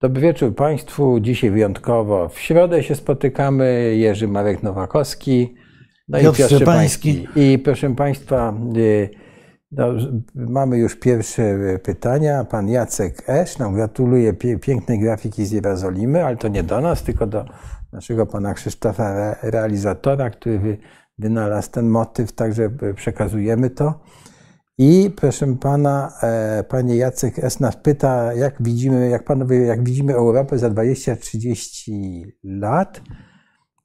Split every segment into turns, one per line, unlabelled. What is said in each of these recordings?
Dobry wieczór Państwu. Dzisiaj wyjątkowo w środę się spotykamy. Jerzy Marek Nowakowski.
No Piotr i Piotr Szczepański.
I proszę Państwa, y, no, mamy już pierwsze pytania. Pan Jacek Esz nam gratuluje pięknej grafiki z Jerozolimy, ale to nie do nas, tylko do naszego pana Krzysztofa, realizatora, który wynalazł ten motyw, także przekazujemy to. I proszę pana, e, panie Jacek S. nas pyta, jak widzimy, jak panowie, jak widzimy Europę za 20-30 lat.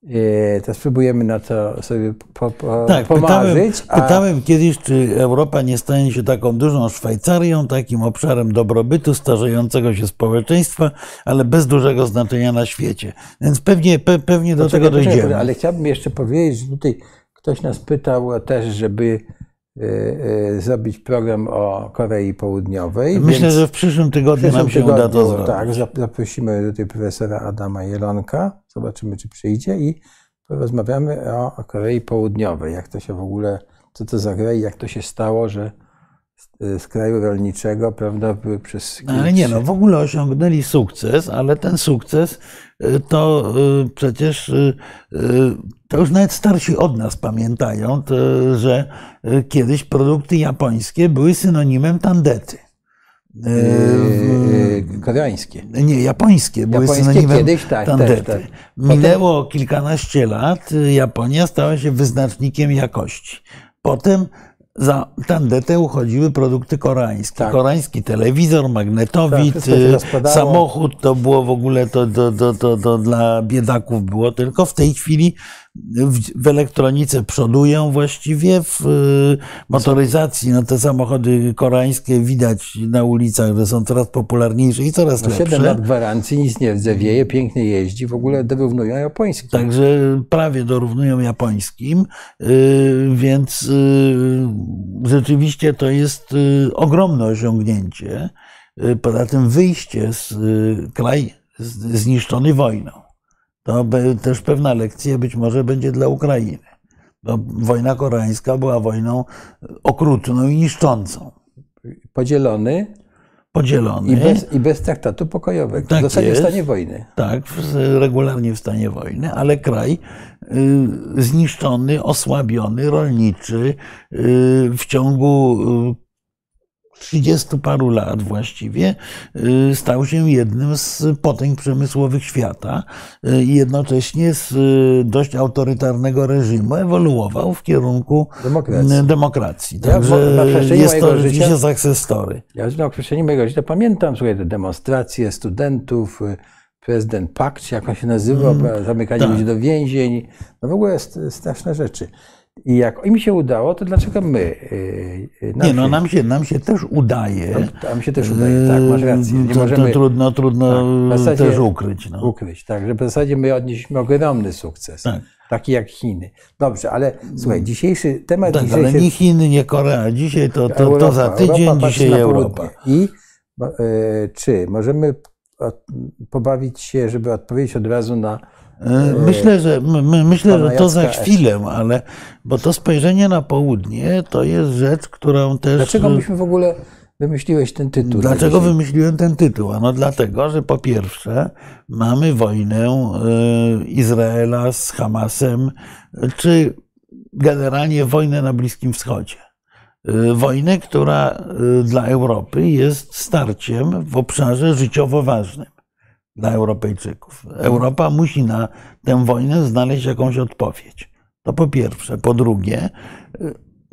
E, to spróbujemy na to sobie po, po,
tak,
pomarzyć.
Pytałem, a... pytałem kiedyś, czy Europa nie stanie się taką dużą Szwajcarią, takim obszarem dobrobytu, starzejącego się społeczeństwa, ale bez dużego znaczenia na świecie. Więc pewnie, pe, pewnie do tego dojdziemy.
Ale chciałbym jeszcze powiedzieć, że tutaj ktoś nas pytał też, żeby zrobić program o Korei Południowej.
Myślę, że w przyszłym tygodniu nam się tygodniu, uda to zrobić.
Tak, zaprosimy tutaj profesora Adama Jelonka, zobaczymy, czy przyjdzie i porozmawiamy o Korei Południowej, jak to się w ogóle, co to za kraj, jak to się stało, że z kraju rolniczego, prawda, przez...
No, ale nie, no w ogóle osiągnęli sukces, ale ten sukces y, to y, przecież y, to już nawet starsi od nas pamiętają, to, że kiedyś produkty japońskie były synonimem tandety.
Koreańskie.
Nie, japońskie były japońskie synonimem kiedyś, tak, tandety. Też, tak. Minęło kilkanaście lat, Japonia stała się wyznacznikiem jakości. Potem za tandetę uchodziły produkty koreańskie. Tak. Koreański telewizor, magnetowid, tak, samochód, to było w ogóle, to, to, to, to, to dla biedaków było, tylko w tej chwili w, elektronice przodują właściwie, w y, motoryzacji, no te samochody koreańskie widać na ulicach, że są coraz popularniejsze i coraz no, lepsze.
7 lat gwarancji, nic nie rdzewieje, pięknie jeździ, w ogóle dorównują japońskim.
Także prawie dorównują japońskim, y, więc y, rzeczywiście to jest ogromne osiągnięcie. Poza tym wyjście z kraj zniszczony wojną to też pewna lekcja być może będzie dla Ukrainy. Bo wojna koreańska była wojną okrutną i niszczącą.
Podzielony.
Podzielony.
I bez, i bez traktatu pokojowego. Tak w zasadzie jest, w stanie wojny.
Tak, regularnie w stanie wojny, ale kraj y, zniszczony, osłabiony, rolniczy, y, w ciągu y, 30 paru lat właściwie y, stał się jednym z potęg przemysłowych świata y, i jednocześnie z y, dość autorytarnego reżimu ewoluował w kierunku demokracji. demokracji. Także ja jest to rzeczywiście success story.
Ja na określeniu mojego życia pamiętam słuchaj, te demonstracje studentów, prezydent Pak, jak on się nazywał, mm, zamykanie tak. ludzi do więzień. No w ogóle straszne rzeczy. I jak im się udało, to dlaczego my?
Y, y, nam nie, no nam się, nam się też udaje.
No, nam się też udaje, tak, masz rację. Nie
to, możemy, to trudno, trudno tak, też ukryć. No.
Ukryć, tak, że w zasadzie my odnieśliśmy ogromny sukces. Tak. Taki jak Chiny. Dobrze, ale słuchaj, dzisiejszy temat...
Tak,
dzisiejszy,
ale nie Chiny, nie Korea. Dzisiaj to, to, Europa, to za tydzień, Europa dzisiaj Europa.
I y, czy możemy pobawić się, żeby odpowiedzieć od razu na
myślę, że, my, myślę, że to za chwilę, ale bo to spojrzenie na południe to jest rzecz, którą też.
Dlaczego myśmy w ogóle wymyśliłeś ten tytuł?
Dlaczego wymyśliłem ten tytuł? Ano dlatego, że po pierwsze mamy wojnę e, Izraela z Hamasem, czy generalnie wojnę na Bliskim Wschodzie. E, wojnę, która dla Europy jest starciem w obszarze życiowo ważnym dla Europejczyków. Europa musi na tę wojnę znaleźć jakąś odpowiedź. To po pierwsze. Po drugie,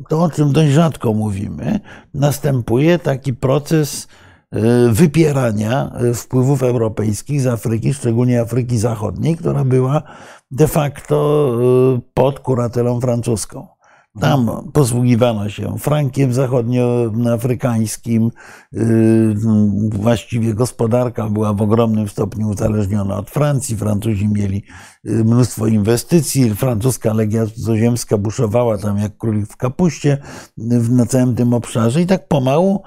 to o czym dość rzadko mówimy, następuje taki proces e, wypierania e, wpływów europejskich z Afryki, szczególnie Afryki Zachodniej, która była de facto pod kuratelą francuską. Tam posługiwano się frankiem zachodnioafrykańskim. Y, właściwie gospodarka była w ogromnym stopniu uzależniona od Francji. Francuzi mieli y, mnóstwo inwestycji. Francuska legia cudzoziemska buszowała tam jak królik w kapuście na całym tym obszarze. I tak pomału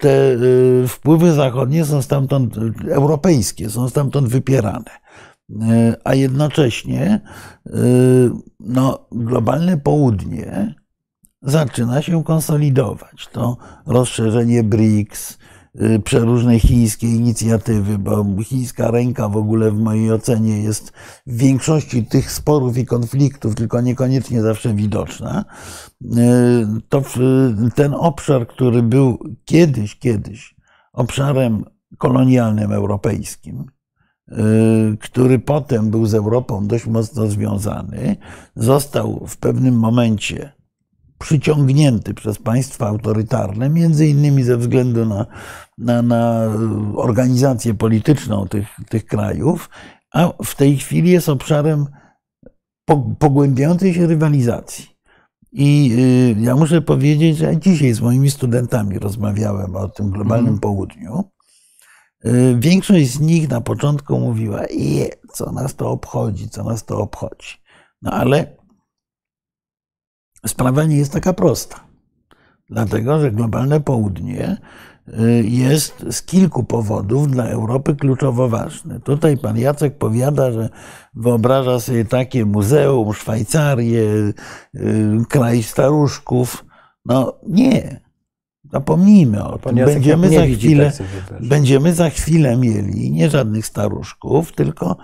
te wpływy zachodnie są stamtąd, europejskie, są stamtąd wypierane a jednocześnie y, no, globalne południe zaczyna się konsolidować. To rozszerzenie BRICS, y, przeróżne chińskie inicjatywy, bo chińska ręka w ogóle w mojej ocenie jest w większości tych sporów i konfliktów, tylko niekoniecznie zawsze widoczna, y, to ten obszar, który był kiedyś, kiedyś obszarem kolonialnym europejskim, który potem był z Europą dość mocno związany, został w pewnym momencie przyciągnięty przez państwa autorytarne, między innymi ze względu na, na, na organizację polityczną tych, tych krajów, a w tej chwili jest obszarem pogłębiającej się rywalizacji. I y, ja muszę powiedzieć, że dzisiaj z moimi studentami rozmawiałem o tym globalnym mm. południu. Y, większość z nich na początku mówiła, je, co nas to obchodzi, co nas to obchodzi. No ale sprawa nie jest taka prosta. Dlatego, że globalne południe y, jest z kilku powodów dla Europy kluczowo ważne. Tutaj pan Jacek powiada, że wyobraża sobie takie muzeum, Szwajcarię, y, kraj staruszków. No nie. Zapomnijmy o tym. Będziemy za, chwilę, będziemy za chwilę mieli nie żadnych staruszków, tylko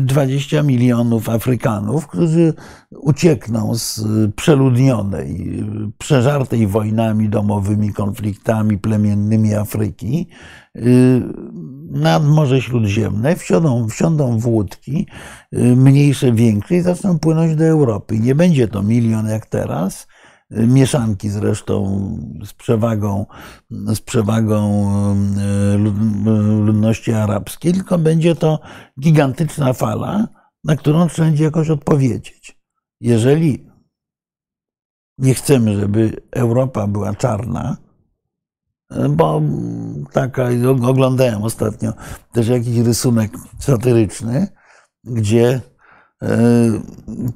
20 y, milionów Afrykanów, którzy uciekną z przeludnionej, przeżartej wojnami domowymi, konfliktami plemiennymi Afryki y, nad Morze Śródziemne, wsiądą, wsiądą w łódki, y, mniejsze, większe i zaczną płynąć do Europy. Nie będzie to milion jak teraz, mieszanki zresztą z przewagą, z przewagą ludności arabskiej, tylko będzie to gigantyczna fala, na którą trzeba będzie jakoś odpowiedzieć. Jeżeli nie chcemy, żeby Europa była czarna, bo taka, oglądałem ostatnio też jakiś rysunek satyryczny, gdzie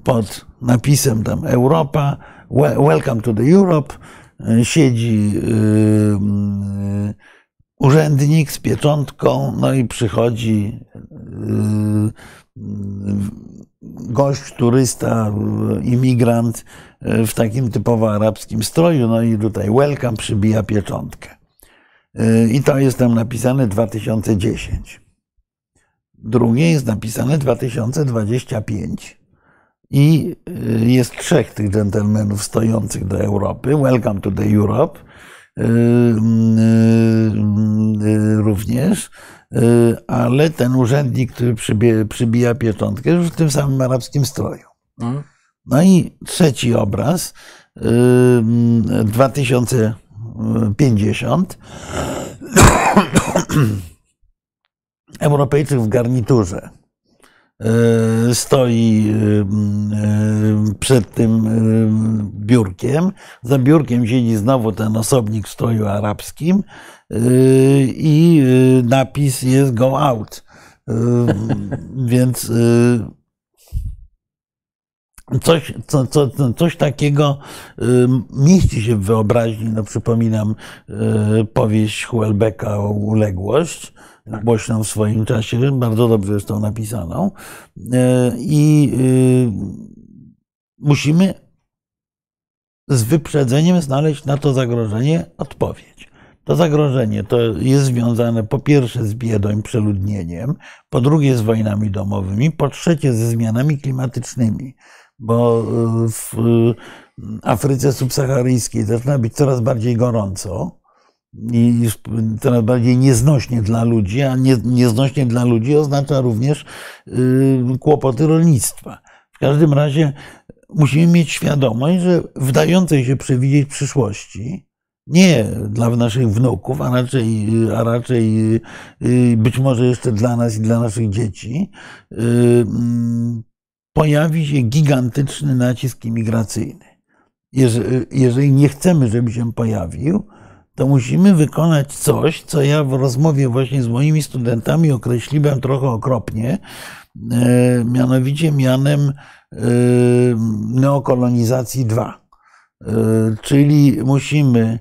pod napisem tam Europa Welcome to the Europe. E, siedzi e, e, urzędnik z pieczątką, no i przychodzi gość, turysta, imigrant w takim typowo arabskim stroju, no i tutaj welcome przybija pieczątkę. I to jest tam napisane 2010. Drugie jest napisane 2025. I y, jest trzech tych dżentelmenów stojących do Europy. Welcome to the Europe. Y, y, również, ale ten urzędnik, który przybija, przybija pieczątkę, już w tym samym arabskim stroju. Mhm. No i trzeci obraz, 2050. Europejczyk w garniturze stoi e, e, przed tym biurkiem. Za biurkiem siedzi znowu ten osobnik w stroju arabskim i napis jest go out. Więc coś, co, co, coś takiego mieści się w wyobraźni. No, przypominam powieść Huelbecka o uległość. Głośną w swoim czasie, bardzo dobrze zresztą napisaną. E, I y, musimy z wyprzedzeniem znaleźć na to zagrożenie odpowiedź. To zagrożenie to jest związane po pierwsze z biedą i przeludnieniem, po drugie z wojnami domowymi, po trzecie ze zmianami klimatycznymi, bo y, w Afryce subsaharyjskiej zaczyna być coraz bardziej gorąco coraz bardziej nieznośnie dla ludzi, a nie, nieznośnie dla ludzi oznacza również y, kłopoty rolnictwa. W każdym razie musimy mieć świadomość, że w dającej się przewidzieć przyszłości, nie dla naszych wnuków, a raczej, a raczej y, być może jeszcze dla nas i dla naszych dzieci, y, mm, pojawi się gigantyczny nacisk imigracyjny. Jeżeli nie chcemy, żeby się pojawił, to musimy wykonać coś, co ja w rozmowie właśnie z moimi studentami określiłem trochę okropnie, e, mianowicie mianem e, neokolonizacji 2. E, czyli musimy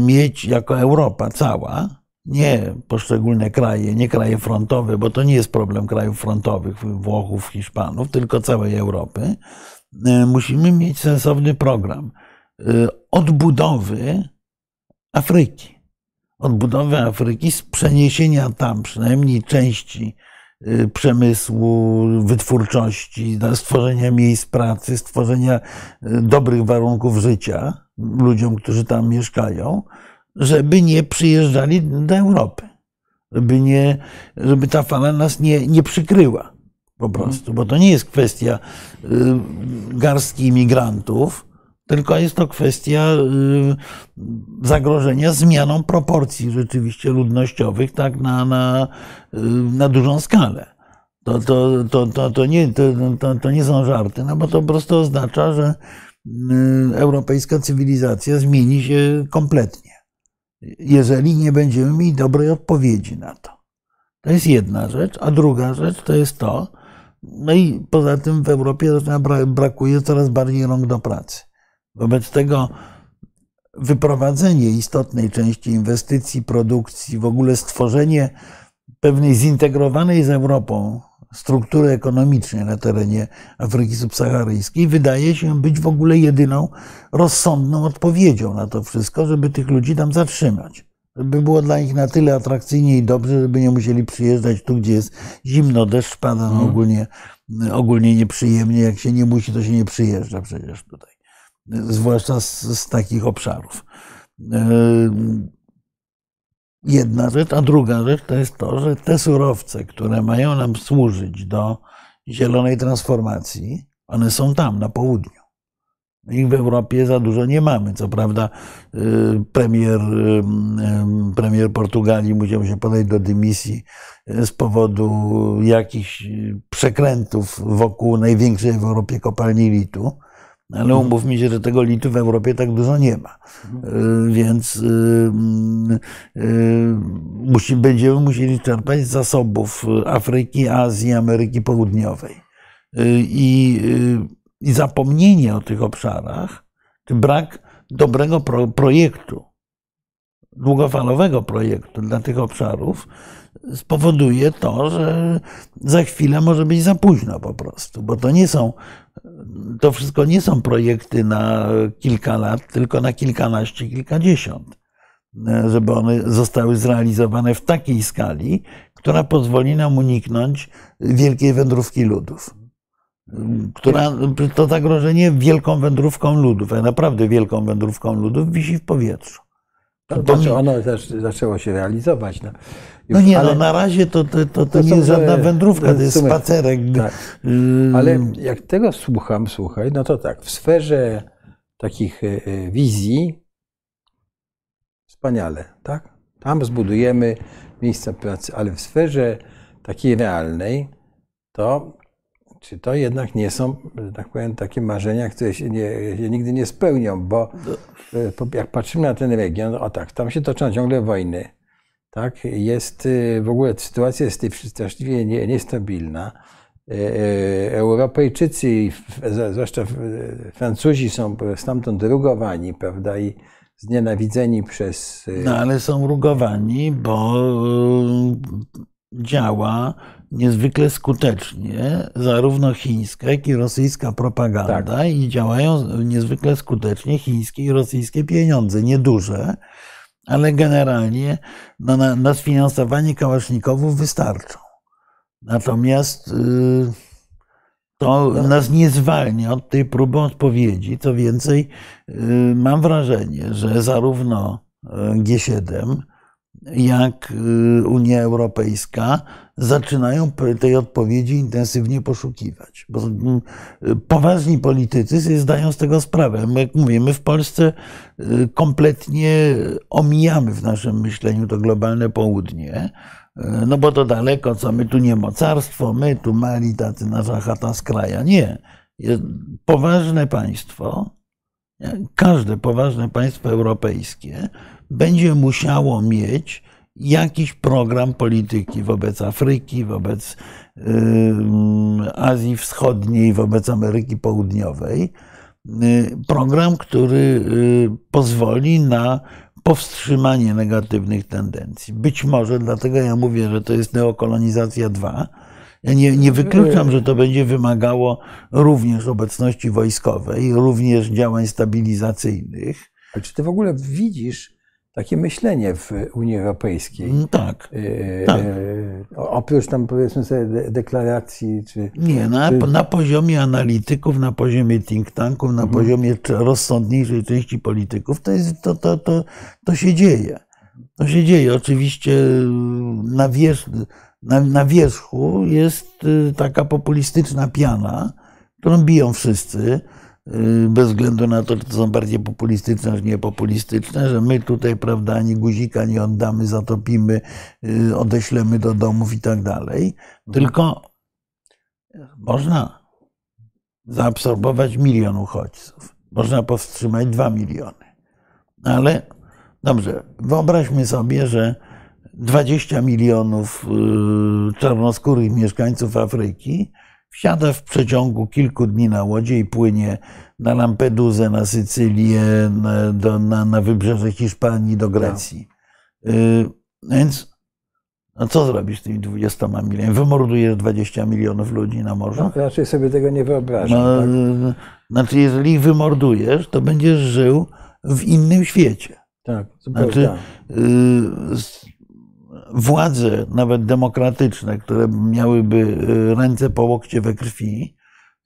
mieć jako Europa cała, nie poszczególne kraje, nie kraje frontowe, bo to nie jest problem krajów frontowych, Włochów, Hiszpanów, tylko całej Europy. Musimy mieć sensowny program odbudowy Afryki. odbudowy Afryki z przeniesienia tam przynajmniej części y, przemysłu, wytwórczości, stworzenia miejsc pracy, stworzenia y, dobrych warunków życia ludziom, którzy tam mieszkają, żeby nie przyjeżdżali do Europy, żeby, nie, żeby ta fala nas nie, nie przykryła po prostu, bo to nie jest kwestia y, garstki imigrantów, tylko jest to kwestia y, zagrożenia zmianą proporcji rzeczywiście ludnościowych tak na, na, y, na dużą skalę. To, to, to, to, to, nie, to, to, to nie są żarty, no bo to po prostu oznacza, że europejska cywilizacja zmieni się kompletnie, jeżeli nie będziemy mieli dobrej odpowiedzi na to. To jest jedna rzecz, a druga rzecz to jest to, no i poza tym w Europie brakuje coraz bardziej rąk do pracy. Wobec tego wyprowadzenie istotnej części inwestycji, produkcji, w ogóle stworzenie pewnej zintegrowanej z Europą struktury ekonomicznej na terenie Afryki Subsaharyjskiej wydaje się być w ogóle jedyną rozsądną odpowiedzią na to wszystko, żeby tych ludzi tam zatrzymać. Żeby było dla nich na tyle atrakcyjnie i dobrze, żeby nie musieli przyjeżdżać tu, gdzie jest zimno, deszcz pada, no ogólnie, ogólnie nieprzyjemnie. Jak się nie musi, to się nie przyjeżdża przecież tutaj zwłaszcza z, z takich obszarów. E, jedna rzecz, a druga rzecz to jest to, że te surowce, które mają nam służyć do zielonej transformacji, one są tam, na południu. Ich w Europie za dużo nie mamy. Co prawda, e, premier, e, premier Portugalii musiał się podać do dymisji z powodu jakichś przekrętów wokół największej w Europie kopalni litu ale mhm. umówmy się, że tego litu w Europie tak dużo nie ma. Mhm. Y, więc y, y, musi, będziemy musieli czerpać z zasobów Afryki, Azji, Ameryki Południowej. I, i zapomnienie o tych obszarach, czy brak dobrego pro, projektu, długofalowego projektu dla tych obszarów, spowoduje to, że za chwilę może być za późno po prostu, bo to nie są to wszystko nie są projekty na kilka lat, tylko na kilkanaście, kilkadziesiąt, żeby one zostały zrealizowane w takiej skali, która pozwoli nam uniknąć wielkiej wędrówki ludów. Która, to zagrożenie wielką wędrówką ludów, a naprawdę wielką wędrówką ludów wisi w powietrzu.
To, znaczy ono zaczęło się realizować. No.
No nie, no, ale, no na razie to, to, to, to nie jest żadna wędrówka, to jest spacerek. Tak.
Y, ale jak tego słucham, słuchaj, no to tak, w sferze takich y, y, wizji wspaniale, tak? Tam zbudujemy miejsca pracy, ale w sferze takiej realnej, to czy to jednak nie są, tak powiem, takie marzenia, które się, nie, się nigdy nie spełnią, bo jak patrzymy na ten region, o tak, tam się toczą ciągle wojny, tak? Jest y, w ogóle sytuacja jest straszliwie niestabilna. E, e, Europejczycy, zwłaszcza Francuzi, są stamtąd rugowani, prawda? I znienawidzeni przez.
Y, no ale są rugowani, bo y, działa niezwykle skutecznie zarówno chińska, jak i rosyjska propaganda tak. i działają niezwykle skutecznie chińskie i rosyjskie pieniądze, nieduże ale generalnie no, na, na sfinansowanie wystarczą. Natomiast y, to nas nie zwalnia od tej próby odpowiedzi. Co więcej, y, mam wrażenie, że zarówno y, G7, jak Unia Europejska zaczynają tej odpowiedzi intensywnie poszukiwać. Bo mm, poważni politycy sobie zdają z tego sprawę. My, jak mówimy, w Polsce y, kompletnie omijamy w naszym myśleniu to globalne południe. Y, no bo to daleko, co my tu nie mocarstwo, my tu mali, tacy nasza chata z kraja. Nie. Jest poważne państwo, każde poważne państwo europejskie będzie musiało mieć jakiś program polityki wobec Afryki, wobec Azji Wschodniej, wobec Ameryki Południowej. Y, program, który y, pozwoli na powstrzymanie negatywnych tendencji. Być może dlatego ja mówię, że to jest neokolonizacja 2. Ja nie, nie wykluczam, że to będzie wymagało również obecności wojskowej, również działań stabilizacyjnych.
Ale czy ty w ogóle widzisz takie myślenie w Unii Europejskiej.
Mm, Tak.
E,
Tak.
e, Oprócz tam powiedzmy sobie de- deklaracji, czy
Nie, na,
Czy-
na poziomie analityków, na poziomie think tanków, na poziomie cze- rozsądniejszej części polityków, to, jest, to, to, to, to się dzieje. To się dzieje. Oczywiście na, wierzch, na, na wierzchu jest y, taka populistyczna piana, którą biją wszyscy, y, bez względu na to, czy to są bardziej populistyczne, czy niepopulistyczne, że my tutaj, prawda, ani guzika nie oddamy, zatopimy, y, odeślemy do domów i tak dalej. Tylko można zaabsorbować milion uchodźców. Można powstrzymać dwa miliony. Ale dobrze, wyobraźmy sobie, że 20 milionów y, czarnoskórych mieszkańców Afryki wsiada w przeciągu kilku dni na łodzie i płynie na Lampedusę, na Sycylię, na, do, na, na wybrzeże Hiszpanii, do Grecji. Y, Więc no co zrobisz z tymi 20 milionami? Wymordujesz 20 milionów ludzi na morzu?
no, raczej sobie tego nie wyobrażam.
No,
tak?
Znaczy, jeżeli ich wymordujesz, to będziesz żył w innym świecie.
tak, to
Znaczy,
prawda.
y, władze, nawet demokratyczne, które miałyby y, ręce po łokcie we krwi,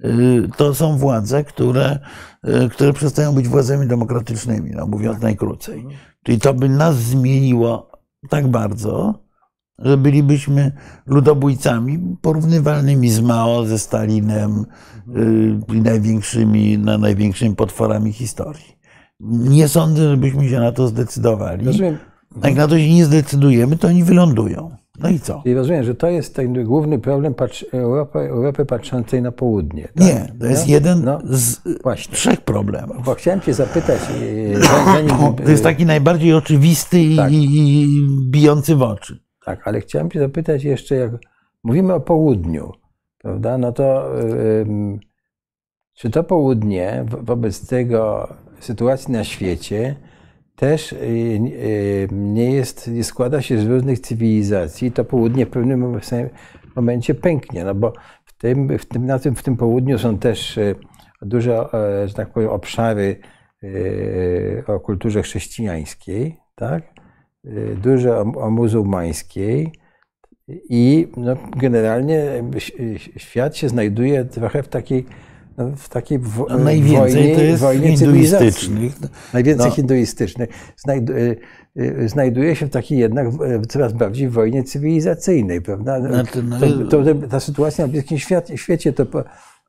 y, to są władze, które, y, które przestają być władzami demokratycznymi, no, mówiąc najkrócej. Czyli to by nas zmieniło tak bardzo, że bylibyśmy ludobójcami porównywalnymi z Mao, ze Stalinem i największymi, na największymi potworami historii. Nie sądzę, żebyśmy się na to zdecydowali.
Rozumiem,
Jak na to się nie zdecydujemy, to oni wylądują. No i co?
i rozumiem, że to jest ten główny problem Europy, Europy patrzącej na południe. Tak?
Nie, to jest
No?
jeden
No,
z
właśnie.
trzech problemów.
Bo chciałem cię zapytać, e, zanim,
To jest taki najbardziej oczywisty i,
Tak.
i, bijący w oczy.
Tak, ale chciałem cię zapytać jeszcze, jak mówimy o południu, prawda, no to czy to południe wo- wobec tego sytuacji na świecie też y, y, nie jest, nie składa się z różnych cywilizacji, to południe w pewnym mom- momencie pęknie, no bo w tym, w tym, na tym, w tym południu są też y, duże, e, że tak powiem, obszary o kulturze chrześcijańskiej, tak? Dużo o, o muzułmańskiej i no, generalnie świat się znajduje trochę w takiej, w takiej wo-
A najwięcej
wojnie,
to jest
wojnie
hinduistycznych.
Najwięcej
No.
hinduistycznych. Znajdu, y, y, znajduje się w takiej jednak w- coraz bardziej wojnie cywilizacyjnej, prawda?
Znaczy, no,
to, to, ta sytuacja na Bliskim świecie, świecie to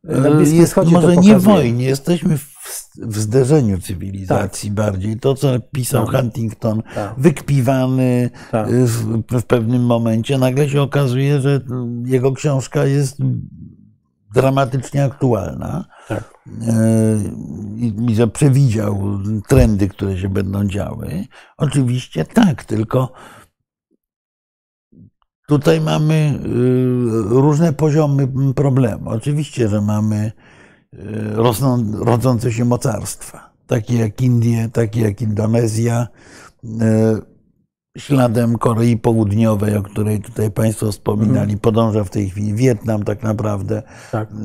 na
E,
Bliskim
jest
Wschodzie
może nie wojnie, jesteśmy w, w zderzeniu cywilizacji bardziej. To, co pisał
Tak.
Huntington,
Tak.
wykpiwany
Tak.
w, w pewnym momencie, nagle się okazuje, że jego książka jest dramatycznie aktualna
Tak.
e, i, że przewidział trendy, które się będą działy. Oczywiście tak, tylko tutaj mamy y, różne poziomy problemu. Oczywiście, że mamy y, rosną, rodzące się mocarstwa, takie jak Indie, takie jak Indonezja, śladem Korei Południowej, o której tutaj Państwo wspominali, podąża w tej chwili Wietnam tak naprawdę,
Tak.
y,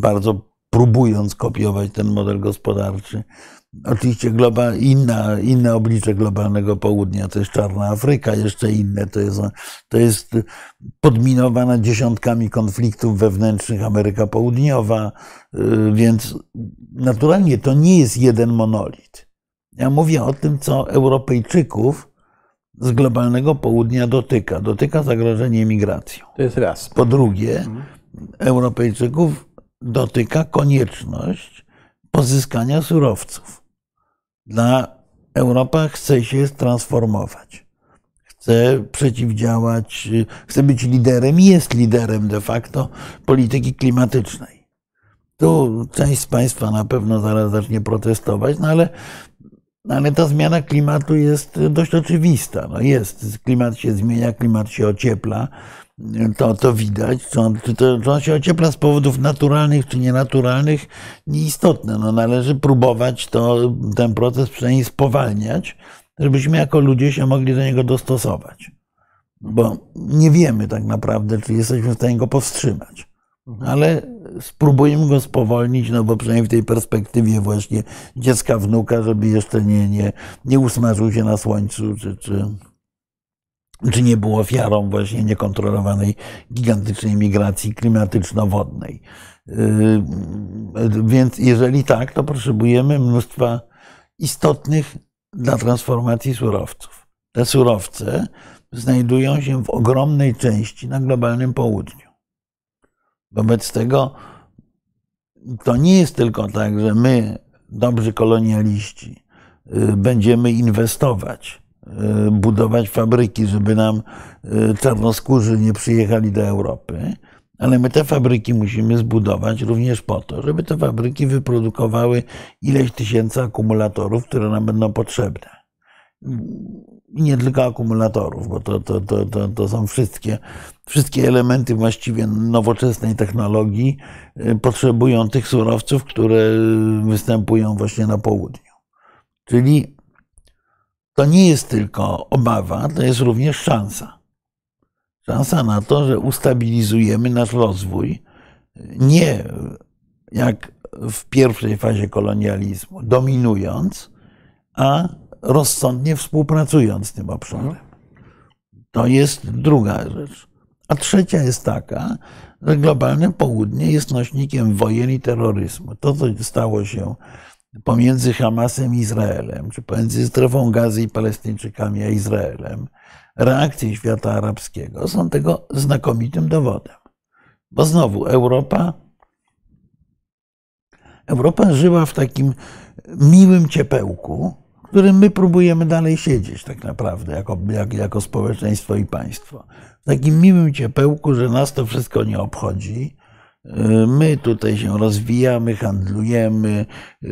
bardzo próbując kopiować ten model gospodarczy. Oczywiście globa, inna, inne oblicze globalnego południa to jest Czarna Afryka, jeszcze inne to jest, to jest podminowana dziesiątkami konfliktów wewnętrznych Ameryka Południowa, y, więc naturalnie to nie jest jeden monolit. Ja mówię o tym, co Europejczyków z globalnego południa dotyka. Dotyka zagrożenie migracją.
To jest raz.
Po drugie, Europejczyków dotyka konieczność pozyskania surowców. Dla Europa chce się transformować. Chce przeciwdziałać, chce być liderem i jest liderem de facto polityki klimatycznej. Tu część z Państwa na pewno zaraz zacznie protestować, no ale, ale ta zmiana klimatu jest dość oczywista. No jest, klimat się zmienia, klimat się ociepla to, to widać. Czy on, czy, to, czy on się ociepla z powodów naturalnych czy nienaturalnych, nieistotne. No, należy próbować to, ten proces przynajmniej spowalniać, żebyśmy jako ludzie się mogli do niego dostosować. Bo nie wiemy tak naprawdę, czy jesteśmy w stanie go powstrzymać. ale spróbujemy go spowolnić, no bo przynajmniej w tej perspektywie właśnie dziecka wnuka, żeby jeszcze nie, nie, nie usmażył się na słońcu, czy, czy, czy nie był ofiarą właśnie niekontrolowanej gigantycznej migracji klimatyczno-wodnej. Yy, więc jeżeli tak, to potrzebujemy mnóstwa istotnych dla transformacji surowców. Te surowce znajdują się w ogromnej części na globalnym południu. Wobec tego to nie jest tylko tak, że my, dobrzy kolonialiści, yy, będziemy inwestować, yy, budować fabryki, żeby nam czarnoskórzy nie przyjechali do Europy, ale my te fabryki musimy zbudować również po to, żeby te fabryki wyprodukowały ileś tysięcy akumulatorów, które nam będą potrzebne. I nie tylko akumulatorów, bo to, to, to, to, to są wszystkie, wszystkie elementy właściwie nowoczesnej technologii y, potrzebują tych surowców, które występują właśnie na południu. Czyli to nie jest tylko obawa, to jest również szansa szansa na to, że ustabilizujemy nasz rozwój nie jak w pierwszej fazie kolonializmu, dominując, a rozsądnie współpracując z tym obszarem. To jest druga rzecz. A trzecia jest taka, że globalne południe jest nośnikiem wojen i terroryzmu. To, co stało się pomiędzy Hamasem i Izraelem, czy pomiędzy strefą gazy i Palestyńczykami a Izraelem, reakcje świata arabskiego są tego znakomitym dowodem. Bo znowu Europa, Europa żyła w takim miłym ciepełku, którym my próbujemy dalej siedzieć tak naprawdę jako, jak, jako społeczeństwo i państwo. W takim miłym ciepełku, że nas to wszystko nie obchodzi, My tutaj się rozwijamy, handlujemy, y,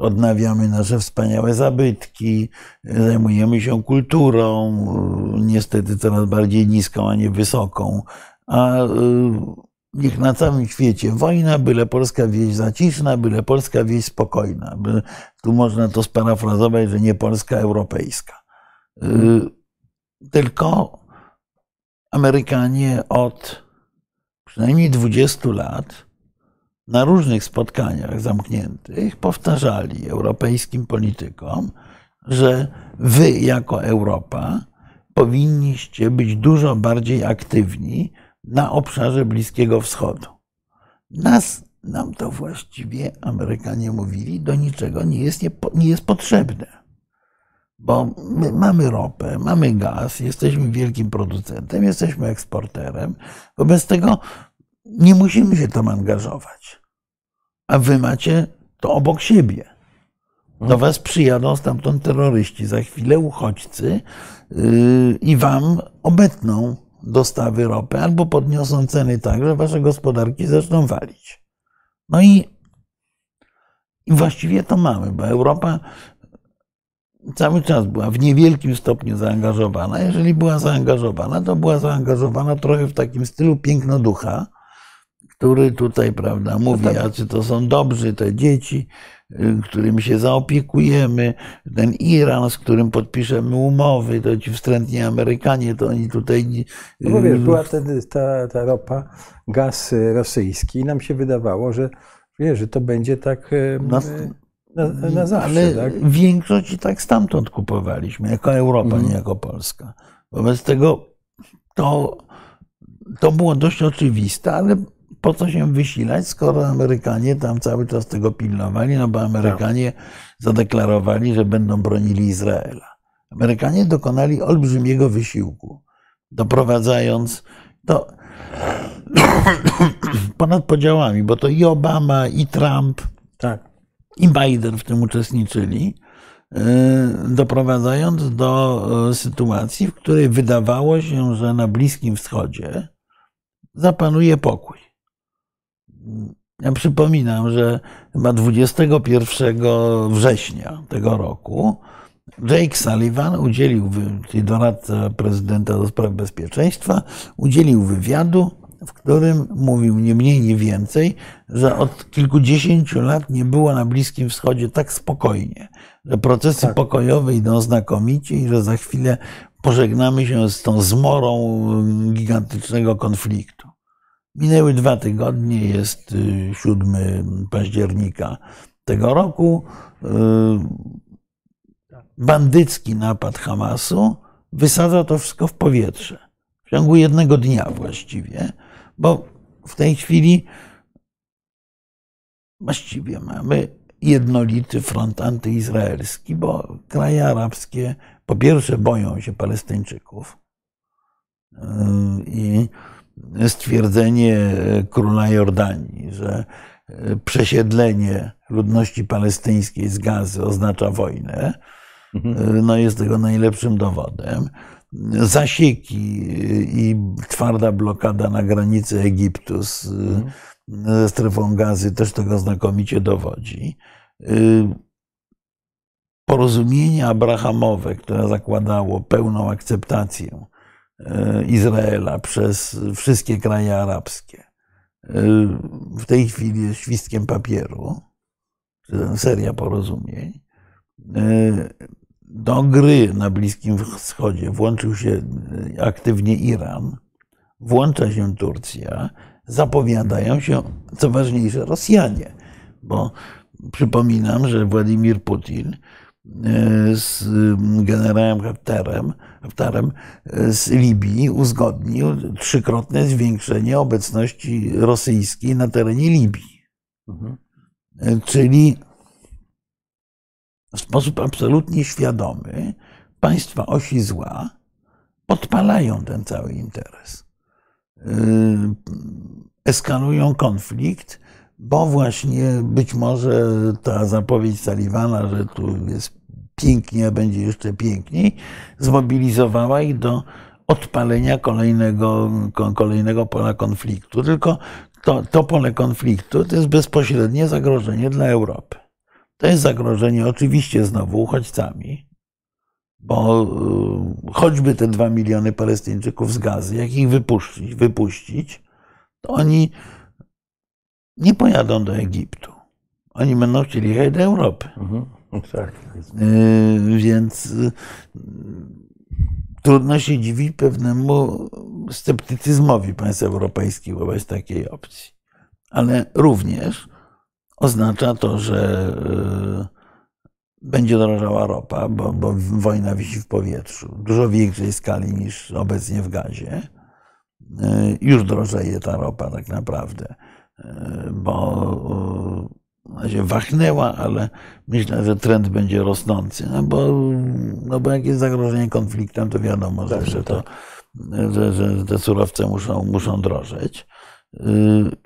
odnawiamy nasze wspaniałe zabytki, zajmujemy się kulturą, y, niestety coraz bardziej niską, a nie wysoką. A y, niech na całym świecie wojna, byle polska wieś zaciszna, byle polska wieś spokojna. Tu można to sparafrazować, że nie polska, europejska. Tylko Amerykanie od przynajmniej 20 lat na różnych spotkaniach zamkniętych powtarzali europejskim politykom, że wy jako Europa powinniście być dużo bardziej aktywni na obszarze Bliskiego Wschodu. Nas, nam to właściwie Amerykanie mówili, do niczego nie jest, nie, nie jest potrzebne. Bo my mamy ropę, mamy gaz, jesteśmy wielkim producentem, jesteśmy eksporterem. Wobec tego nie musimy się tam angażować. A wy macie to obok siebie. Do was przyjadą stamtąd terroryści, za chwilę uchodźcy yy, i wam obetną dostawy ropy albo podniosą ceny tak, że wasze gospodarki zaczną walić. No i, i właściwie to mamy, bo Europa cały czas była w niewielkim stopniu zaangażowana. Jeżeli była zaangażowana, to była zaangażowana trochę w takim stylu piękno ducha, który tutaj, prawda, mówi, no tak. jacy to są dobrzy te dzieci, y, którymi się zaopiekujemy, ten Iran, z którym podpiszemy umowy, to ci wstrętni Amerykanie, to oni tutaj...
No bo wiesz, była wtedy ta, ta ropa, gaz rosyjski i nam się wydawało, że wiesz, że to będzie tak no, na, na zawsze.
Ale
tak?
większość i tak stamtąd kupowaliśmy, jako Europa, mhm. nie jako Polska. Wobec tego to, to było dość oczywiste, ale po co się wysilać, skoro Amerykanie tam cały czas tego pilnowali, no bo Amerykanie zadeklarowali, że będą bronili Izraela. Amerykanie dokonali olbrzymiego wysiłku, doprowadzając do ponad podziałami, bo to i Obama, i Trump, tak. i Biden w tym uczestniczyli, e, doprowadzając do e, sytuacji, w której wydawało się, że na Bliskim Wschodzie zapanuje pokój. Ja przypominam, że chyba 21 września tego roku Jake Sullivan udzielił, czyli doradca prezydenta do spraw bezpieczeństwa, udzielił wywiadu, w którym mówił nie mniej, nie więcej, że od kilkudziesięciu lat nie było na Bliskim Wschodzie tak spokojnie, że procesy tak. pokojowe idą znakomicie i że za chwilę pożegnamy się z tą zmorą gigantycznego konfliktu. Minęły dwa tygodnie, jest y, 7 października tego roku. Y, Bandycki napad Hamasu wysadza to wszystko w powietrze. W ciągu jednego dnia właściwie, bo w tej chwili właściwie mamy jednolity front antyizraelski, bo kraje arabskie po pierwsze boją się Palestyńczyków yy, i stwierdzenie króla Jordanii, że przesiedlenie ludności palestyńskiej z gazy oznacza wojnę,
Mhm.
no jest tego najlepszym dowodem. Zasieki i twarda blokada na granicy Egiptu z, ze strefą gazy też tego znakomicie dowodzi. Porozumienie abrahamowe, które zakładało pełną akceptację e, Izraela przez wszystkie kraje arabskie, e, w tej chwili jest świstkiem papieru, seria porozumień. E, do gry na Bliskim Wschodzie włączył się aktywnie Iran, włącza się Turcja, zapowiadają się, co ważniejsze, Rosjanie, bo przypominam, że Władimir Putin z generałem Haftarem, Haftarem z Libii uzgodnił trzykrotne zwiększenie obecności rosyjskiej na terenie Libii.
Mhm.
Czyli w sposób absolutnie świadomy państwa osi zła podpalają ten cały interes. Eskalują konflikt, bo właśnie być może ta zapowiedź Sullivana, że tu jest pięknie, a będzie jeszcze piękniej, zmobilizowała ich do odpalenia kolejnego, kolejnego pola konfliktu. Tylko to, to pole konfliktu to jest bezpośrednie zagrożenie dla Europy. To jest zagrożenie oczywiście znowu uchodźcami, bo y, choćby te dwa miliony Palestyńczyków z gazy, jak ich wypuścić, wypuścić, to oni nie pojadą do Egiptu. Oni będą chcieli jechać do Europy.
Mhm. Tak.
Y, Więc y, trudno się dziwić pewnemu sceptycyzmowi państw europejskich wobec takiej opcji. Ale również oznacza to, że y, będzie drożała ropa, bo, bo wojna wisi w powietrzu, w dużo większej skali niż obecnie w gazie. Y, Już drożeje ta ropa tak naprawdę, bo się wachnęła, ale myślę, że trend będzie rosnący, no bo, no bo jak jest zagrożenie konfliktem, to wiadomo, że, że, to, że, że te surowce muszą, muszą drożeć.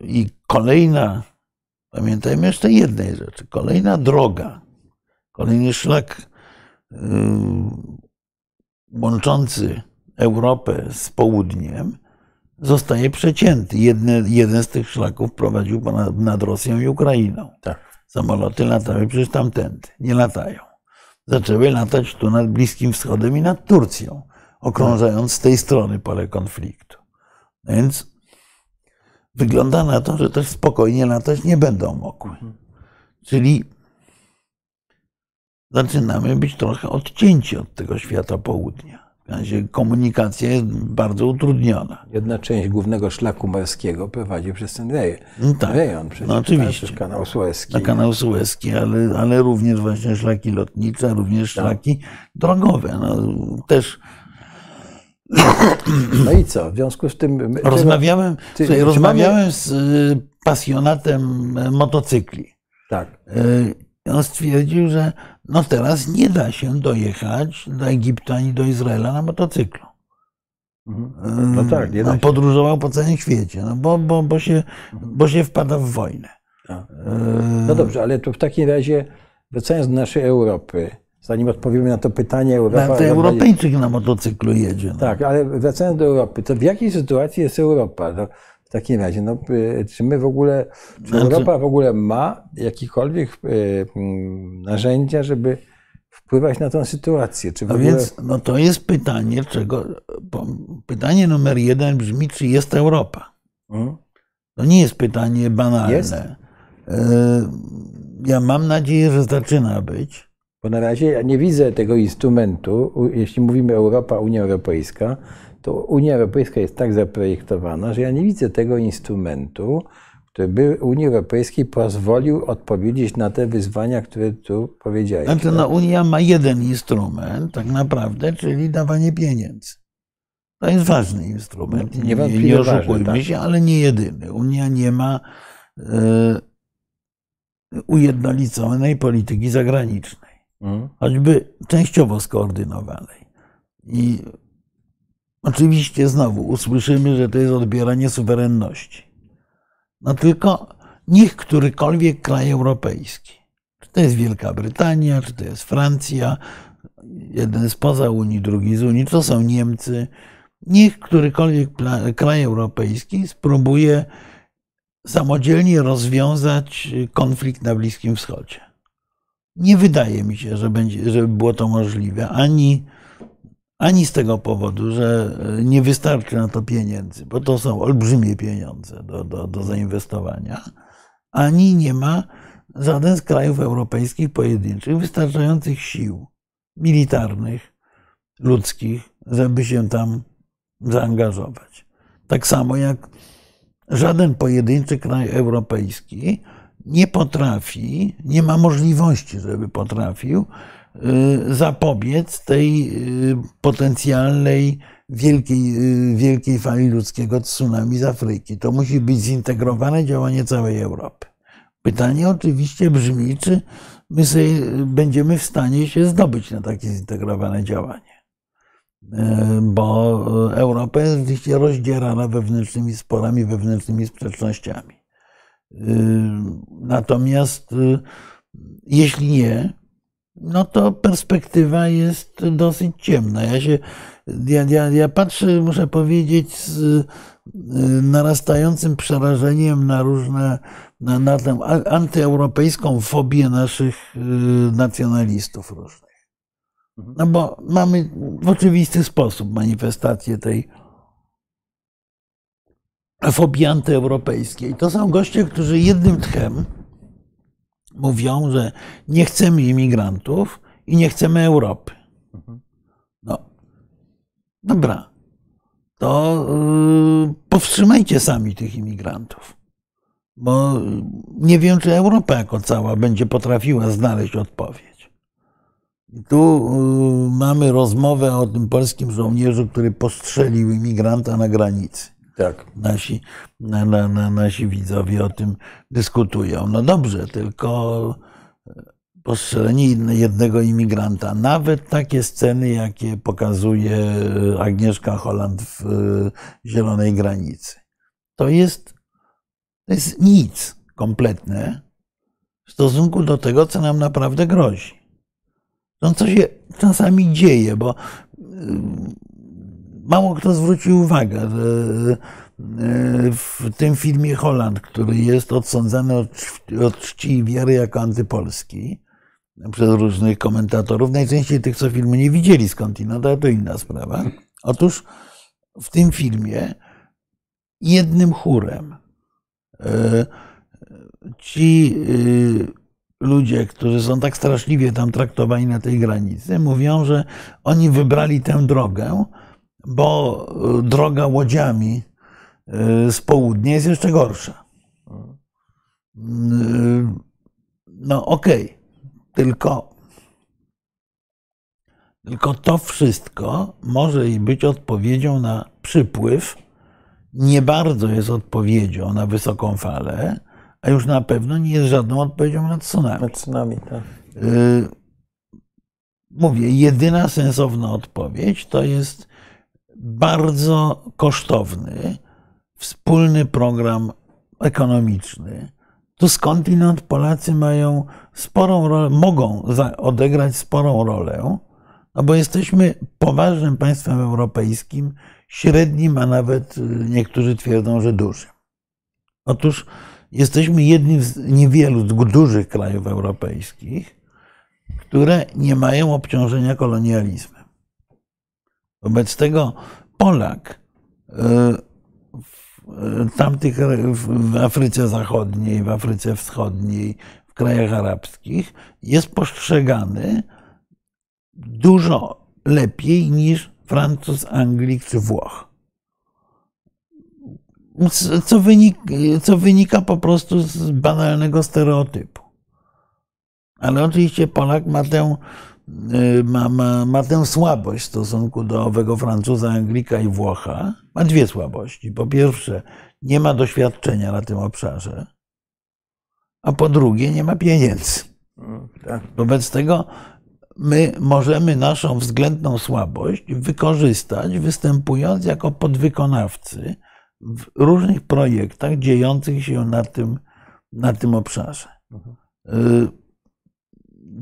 I kolejna Pamiętajmy jeszcze jednej rzeczy. Kolejna droga, kolejny szlak yy, łączący Europę z południem zostaje przecięty. Jedne, jeden z tych szlaków prowadził ponad, nad Rosją i Ukrainą.
Tak.
Samoloty latały przecież tamtędy. Nie latają. Zaczęły latać tu nad Bliskim Wschodem i nad Turcją, okrążając z tej strony pole konfliktu. Więc wygląda na to, że też spokojnie latać nie będą mogły. Czyli zaczynamy być trochę odcięci od tego świata południa. W razie komunikacja jest bardzo utrudniona.
Jedna część głównego szlaku morskiego prowadzi przez ten rejon.
No tak,
rejon przecież,
no oczywiście.
Tak, przez kanał Suezki.
Na kanał Suezki, ale, ale również właśnie szlaki lotnicze, również szlaki drogowe. No, też
No i co? W związku z tym...
rozmawiałem,
ty-
słuchaj, rozmawiałem z y, pasjonatem motocykli.
Tak.
On stwierdził, że no teraz nie da się dojechać do Egiptu ani do Izraela na motocyklu.
Mhm. No tak, nie da
On
się.
podróżował po całym świecie, no bo, bo, bo, się, bo się wpada w wojnę.
Tak.
Y,
No dobrze, ale to w takim razie, wracając do naszej Europy, zanim odpowiemy na to pytanie, Europa...
Na to Europejczyk na motocyklu jedzie. No.
Tak, ale wracając do Europy, to w jakiej sytuacji jest Europa? No, w takim razie, no, y, czy my w ogóle, czy
Znaczy-
Europa w ogóle ma jakiekolwiek y, mm, narzędzia, żeby wpływać na tę sytuację? Czy
No
ogóle...
więc no to jest pytanie, czego. Pytanie numer jeden brzmi, czy jest Europa?
Mhm.
To nie jest pytanie banalne.
Jest?
E, Ja mam nadzieję, że zaczyna być.
Bo na razie ja nie widzę tego instrumentu, jeśli mówimy Europa, Unia Europejska, to Unia Europejska jest tak zaprojektowana, że ja nie widzę tego instrumentu, który by Unii Europejskiej pozwolił odpowiedzieć na te wyzwania, które tu powiedziałeś.
Znaczy, no, Unia ma jeden instrument, tak naprawdę, czyli dawanie pieniędzy. To jest ważny instrument.
No,
nie, nie, nie oszukujmy ważny, tak. się, ale nie jedyny. Unia nie ma e, ujednoliconej polityki zagranicznej, mhm. choćby częściowo skoordynowanej. I oczywiście znowu usłyszymy, że to jest odbieranie suwerenności. No tylko niech którykolwiek kraj europejski, czy to jest Wielka Brytania, czy to jest Francja, jeden spoza Unii, drugi z Unii, to są Niemcy, niech którykolwiek kraj europejski spróbuje samodzielnie rozwiązać konflikt na Bliskim Wschodzie. Nie wydaje mi się, że będzie, żeby było to możliwe, ani, ani z tego powodu, że nie wystarczy na to pieniędzy, bo to są olbrzymie pieniądze do, do, do zainwestowania, ani nie ma żaden z krajów europejskich pojedynczych wystarczających sił militarnych, ludzkich, żeby się tam zaangażować. Tak samo jak żaden pojedynczy kraj europejski nie potrafi, nie ma możliwości, żeby potrafił zapobiec tej y, potencjalnej wielkiej, y, wielkiej fali ludzkiego tsunami z Afryki. To musi być zintegrowane działanie całej Europy. Pytanie oczywiście brzmi, czy my będziemy w stanie się zdobyć na takie zintegrowane działanie. Bo Europa jest oczywiście rozdzierana wewnętrznymi sporami, wewnętrznymi sprzecznościami. Natomiast jeśli nie, no to perspektywa jest dosyć ciemna. Ja, się, ja, ja, ja patrzę, muszę powiedzieć, z narastającym przerażeniem na różne, na, na tę antyeuropejską fobię naszych nacjonalistów różnych. Mhm. No bo mamy w oczywisty sposób manifestację tej fobii antyeuropejskiej. To są goście, którzy jednym tchem mówią, że nie chcemy imigrantów i nie chcemy Europy. Mhm. No, dobra. To yy, powstrzymajcie sami tych imigrantów. Bo nie wiem, czy Europa jako cała będzie potrafiła znaleźć odpowiedź. Tu y, mamy rozmowę o tym polskim żołnierzu, który postrzelił imigranta na granicy.
Tak.
Nasi, na, na, na, nasi widzowie o tym dyskutują. No dobrze, tylko postrzelenie jednego imigranta, nawet takie sceny, jakie pokazuje Agnieszka Holland w y, Zielonej Granicy, to jest, to jest nic kompletne w stosunku do tego, co nam naprawdę grozi. No co się czasami dzieje, bo y, mało kto zwrócił uwagę, że y, w tym filmie Holland, który jest odsądzany od, czci i wiary jako antypolski przez różnych komentatorów, najczęściej tych, co filmu nie widzieli skądinąd, ale to inna sprawa. Otóż w tym filmie jednym chórem y, ci ludzie, którzy są tak straszliwie tam traktowani na tej granicy, mówią, że oni wybrali tę drogę, bo e, droga łodziami e, z południa jest jeszcze gorsza. E, no okej, okay. tylko, tylko to wszystko może i być odpowiedzią na przypływ, nie bardzo jest odpowiedzią na wysoką falę, a już na pewno nie jest żadną odpowiedzią na tsunami.
Na tsunami, tak.
Y, mówię, jedyna sensowna odpowiedź to jest bardzo kosztowny, wspólny program ekonomiczny. Tu skądinąd Polacy mają sporą rolę, mogą odegrać sporą rolę, no bo jesteśmy poważnym państwem europejskim, średnim, a nawet y, niektórzy twierdzą, że dużym. Otóż jesteśmy jednym z niewielu dużych krajów europejskich, które nie mają obciążenia kolonializmem. Wobec tego Polak e, w tamtych, w Afryce Zachodniej, w Afryce Wschodniej, w krajach arabskich jest postrzegany dużo lepiej niż Francuz, Anglik czy Włoch. Co wynika, co wynika po prostu z banalnego stereotypu. Ale oczywiście Polak ma tę, ma, ma, ma tę słabość w stosunku do owego Francuza, Anglika i Włocha. Ma dwie słabości. Po pierwsze, nie ma doświadczenia na tym obszarze, a po drugie, nie ma pieniędzy.
Tak.
Wobec tego my możemy naszą względną słabość wykorzystać, występując jako podwykonawcy w różnych projektach dziejących się na tym, na tym obszarze. Y,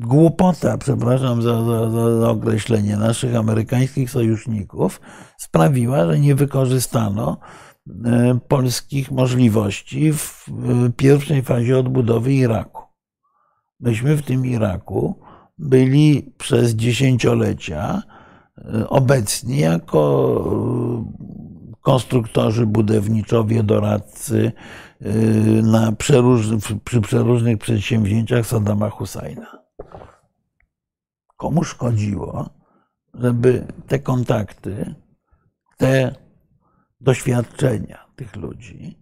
Głupota, przepraszam za, za, za określenie, naszych amerykańskich sojuszników sprawiła, że nie wykorzystano y, polskich możliwości w y, pierwszej fazie odbudowy Iraku. Myśmy w tym Iraku byli przez dziesięciolecia obecni jako konstruktorzy, budowniczowie, doradcy na przeróż, przy przeróżnych przedsięwzięciach Saddama Husajna. Komu szkodziło, żeby te kontakty, te doświadczenia tych ludzi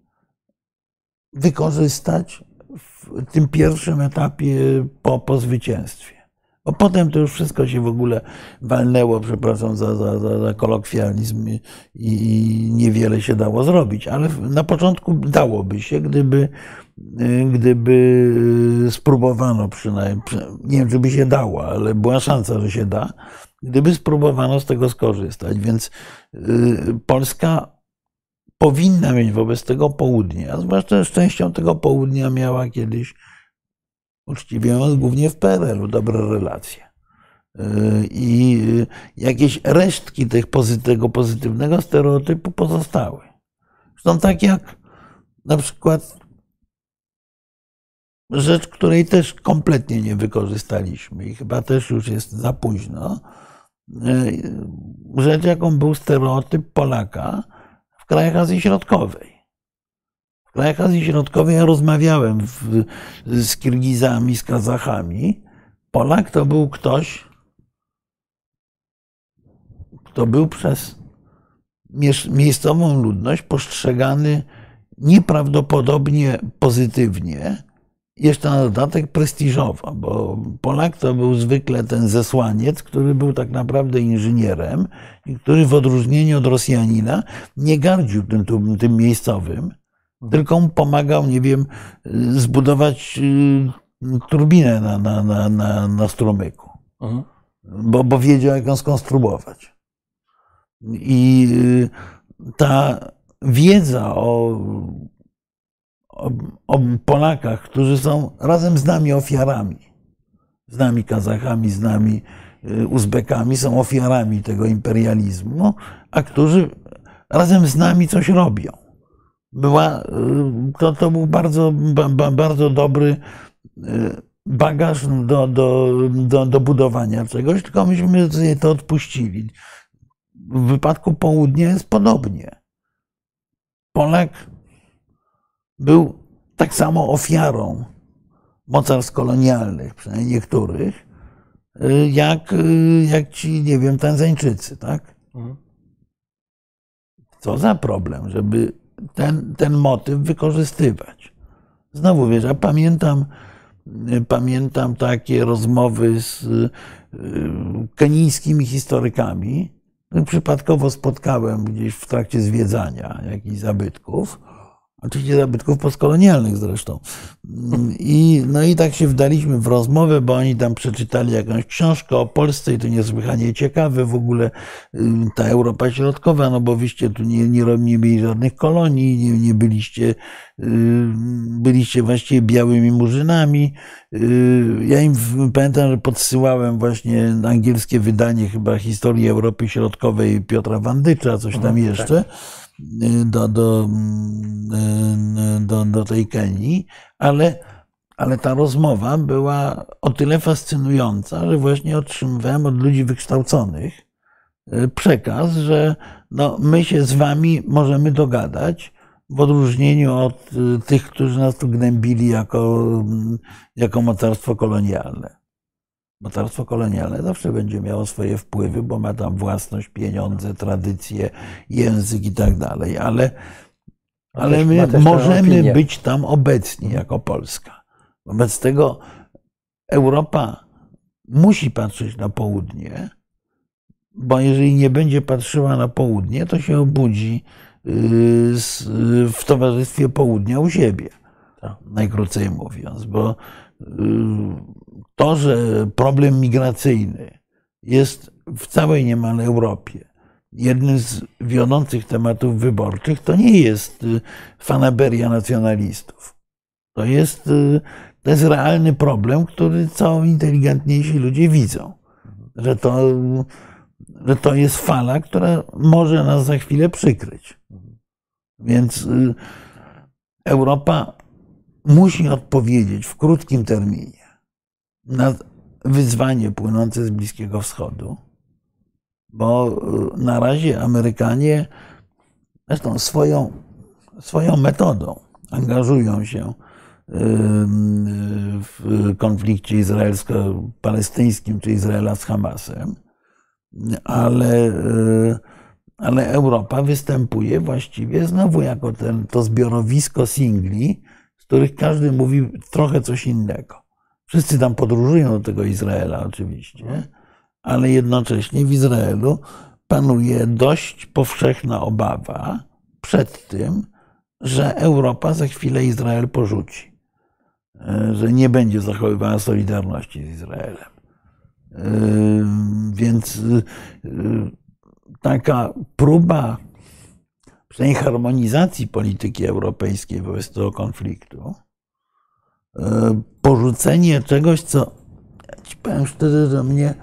wykorzystać w tym pierwszym etapie po, po zwycięstwie. Bo potem to już wszystko się w ogóle walnęło, przepraszam za, za, za, za kolokwializm i, i niewiele się dało zrobić. Ale na początku dałoby się, gdyby, gdyby spróbowano przynajmniej, nie wiem, czy by się dało, ale była szansa, że się da, gdyby spróbowano z tego skorzystać. Więc y, Polska powinna mieć wobec tego południa, zwłaszcza z częścią tego południa miała kiedyś uczciwie mówiąc, głównie w PRL-u dobre relacje. Y, I jakieś resztki tego pozytywnego stereotypu pozostały. Zresztą tak jak na przykład rzecz, której też kompletnie nie wykorzystaliśmy i chyba też już jest za późno. Y, rzecz, jaką był stereotyp Polaka w krajach Azji Środkowej. W krajach Azji Środkowej ja rozmawiałem w, z Kirgizami, z Kazachami. Polak to był ktoś, kto był przez miejscową ludność postrzegany nieprawdopodobnie pozytywnie, jeszcze na dodatek prestiżowo, bo Polak to był zwykle ten zesłaniec, który był tak naprawdę inżynierem i który w odróżnieniu od Rosjanina nie gardził tym, tym, miejscowym, tylko mu pomagał, nie wiem, zbudować y, turbinę na, na, na, na, na strumyku, mhm. bo, bo wiedział, jak ją skonstruować. I y, ta wiedza o Polakach, którzy są razem z nami ofiarami, z nami Kazachami, z nami y, Uzbekami, są ofiarami tego imperializmu, a którzy razem z nami coś robią była, y, to, to był bardzo, bardzo dobry y, bagaż do, do, do, do budowania czegoś, tylko myśmy sobie to odpuścili. W wypadku południa jest podobnie. Polak był tak samo ofiarą mocarstw kolonialnych, przynajmniej niektórych, y, jak, jak ci, nie wiem, Tanzańczycy, tak? Mhm. Co za problem, żeby ten, ten motyw wykorzystywać. Znowu wiesz, ja pamiętam, pamiętam takie rozmowy z y, kenijskimi historykami. Przypadkowo spotkałem gdzieś w trakcie zwiedzania jakichś zabytków Oczywiście zabytków postkolonialnych zresztą. I, no i tak się wdaliśmy w rozmowę, bo oni tam przeczytali jakąś książkę o Polsce i to niesłychanie ciekawe w ogóle ta Europa Środkowa, no bo wyście tu nie, nie, nie mieli żadnych kolonii, nie, nie byliście, byliście właściwie białymi murzynami. Y, ja im pamiętam, że podsyłałem właśnie angielskie wydanie chyba historii Europy Środkowej Piotra Wandycza, coś tam mhm, jeszcze. Do, do, do, do tej Kenii, ale, ale ta rozmowa była o tyle fascynująca, że właśnie otrzymywałem od ludzi wykształconych e, przekaz, że no, my się z wami możemy dogadać, w odróżnieniu od e, tych, którzy nas tu gnębili jako, jako mocarstwo kolonialne. Mocarstwo kolonialne zawsze będzie miało swoje wpływy, bo ma tam własność, pieniądze, tradycje, język i tak dalej, ale, ale my możemy być tam obecni jako Polska. Wobec tego Europa musi patrzeć na południe, bo jeżeli nie będzie patrzyła na południe, to się obudzi z- w towarzystwie południa u siebie.
Tak.
Najkrócej mówiąc, bo yy, to, że problem migracyjny jest w całej niemal Europie jednym z wiodących tematów wyborczych, to nie jest y, fanaberia nacjonalistów. To jest, y, to jest realny problem, który co inteligentniejsi ludzie widzą. Że to, że to jest fala, która może nas za chwilę przykryć. Więc y, Europa musi odpowiedzieć w krótkim terminie na wyzwanie płynące z Bliskiego Wschodu, bo y, na razie Amerykanie zresztą swoją, swoją metodą angażują się w konflikcie izraelsko-palestyńskim, czy Izraela z Hamasem, ale, y, ale Europa występuje właściwie znowu jako ten, to zbiorowisko singli, z których każdy mówi trochę coś innego. Wszyscy tam podróżują do tego Izraela oczywiście, ale jednocześnie w Izraelu panuje dość powszechna obawa przed tym, że Europa za chwilę Izrael porzuci, E, że nie będzie zachowywała solidarności z Izraelem. E, Więc y, taka próba przynajmniej harmonizacji polityki europejskiej wobec tego konfliktu, e, porzucenie czegoś, co ja ci powiem szczerze, że mnie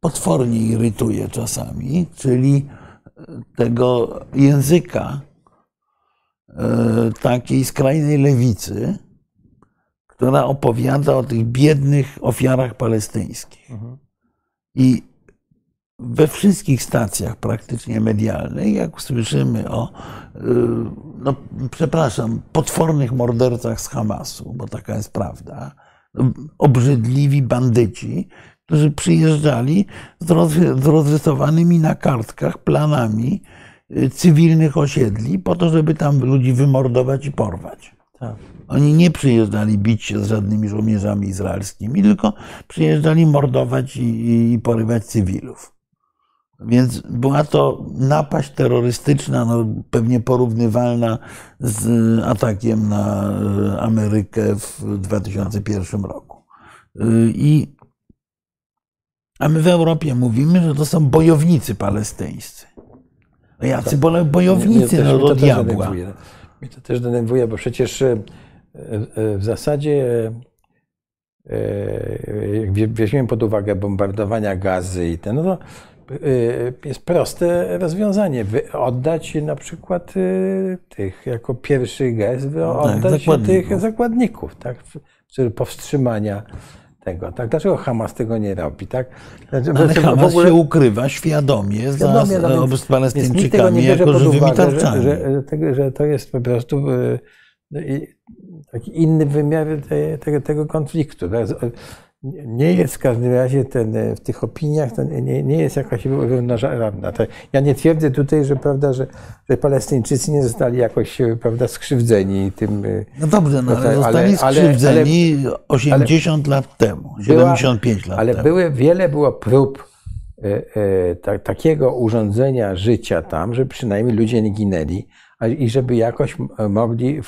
potwornie irytuje czasami, czyli tego języka e, takiej skrajnej lewicy, która opowiada o tych biednych ofiarach palestyńskich. I we wszystkich stacjach praktycznie medialnych, jak słyszymy o, y, no, przepraszam, potwornych mordercach z Hamasu, bo taka jest prawda, obrzydliwi bandyci, którzy przyjeżdżali z roz- z rozrysowanymi na kartkach planami y, cywilnych osiedli po to, żeby tam ludzi wymordować i porwać.
Tak.
Oni nie przyjeżdżali bić się z żadnymi żołnierzami izraelskimi, tylko przyjeżdżali mordować i, i porywać cywilów. Więc była to napaść terrorystyczna, no, pewnie porównywalna z atakiem na e, Amerykę w 2001 roku. Y, I, a my w Europie mówimy, że to są bojownicy palestyńscy. No Jacy bole- bojownicy
Mnie
no,
mnie
do
też
diabła.
denerwuje. Mnie to też denerwuje, bo przecież e, e, w zasadzie e, e, jak weźmiemy pod uwagę bombardowania gazy i ten, no to e, jest proste rozwiązanie. Oddać na przykład e, tych, jako pierwszy gest, wy- oddać
Tak,
tych zakładników, tak, powstrzymania tego. Tak? Dlaczego Hamas tego nie robi? Tak? Znaczy,
Ale Hamas
ogóle-
się ukrywa świadomie,
Świadomie,
za,
no więc-
z Palestyńczykami jako żywymi
że,
tarczami.
że, że, tego- że to jest po prostu e, no taki inny wymiar te, tego, tego konfliktu. tak? Nie jest w każdym razie ten, e, w tych opiniach to nie, nie jest jakaś równorzędna. To Ja nie twierdzę tutaj, że, prawda, że, że Palestyńczycy nie zostali jakoś e, prawda, skrzywdzeni tym. e,
No dobrze, no, ale zostali
ale- ale-
skrzywdzeni 80 lat temu, 75 lat
Ale
temu.
były, wiele było prób ta, takiego urządzenia życia tam, żeby przynajmniej ludzie nie ginęli i żeby jakoś mogli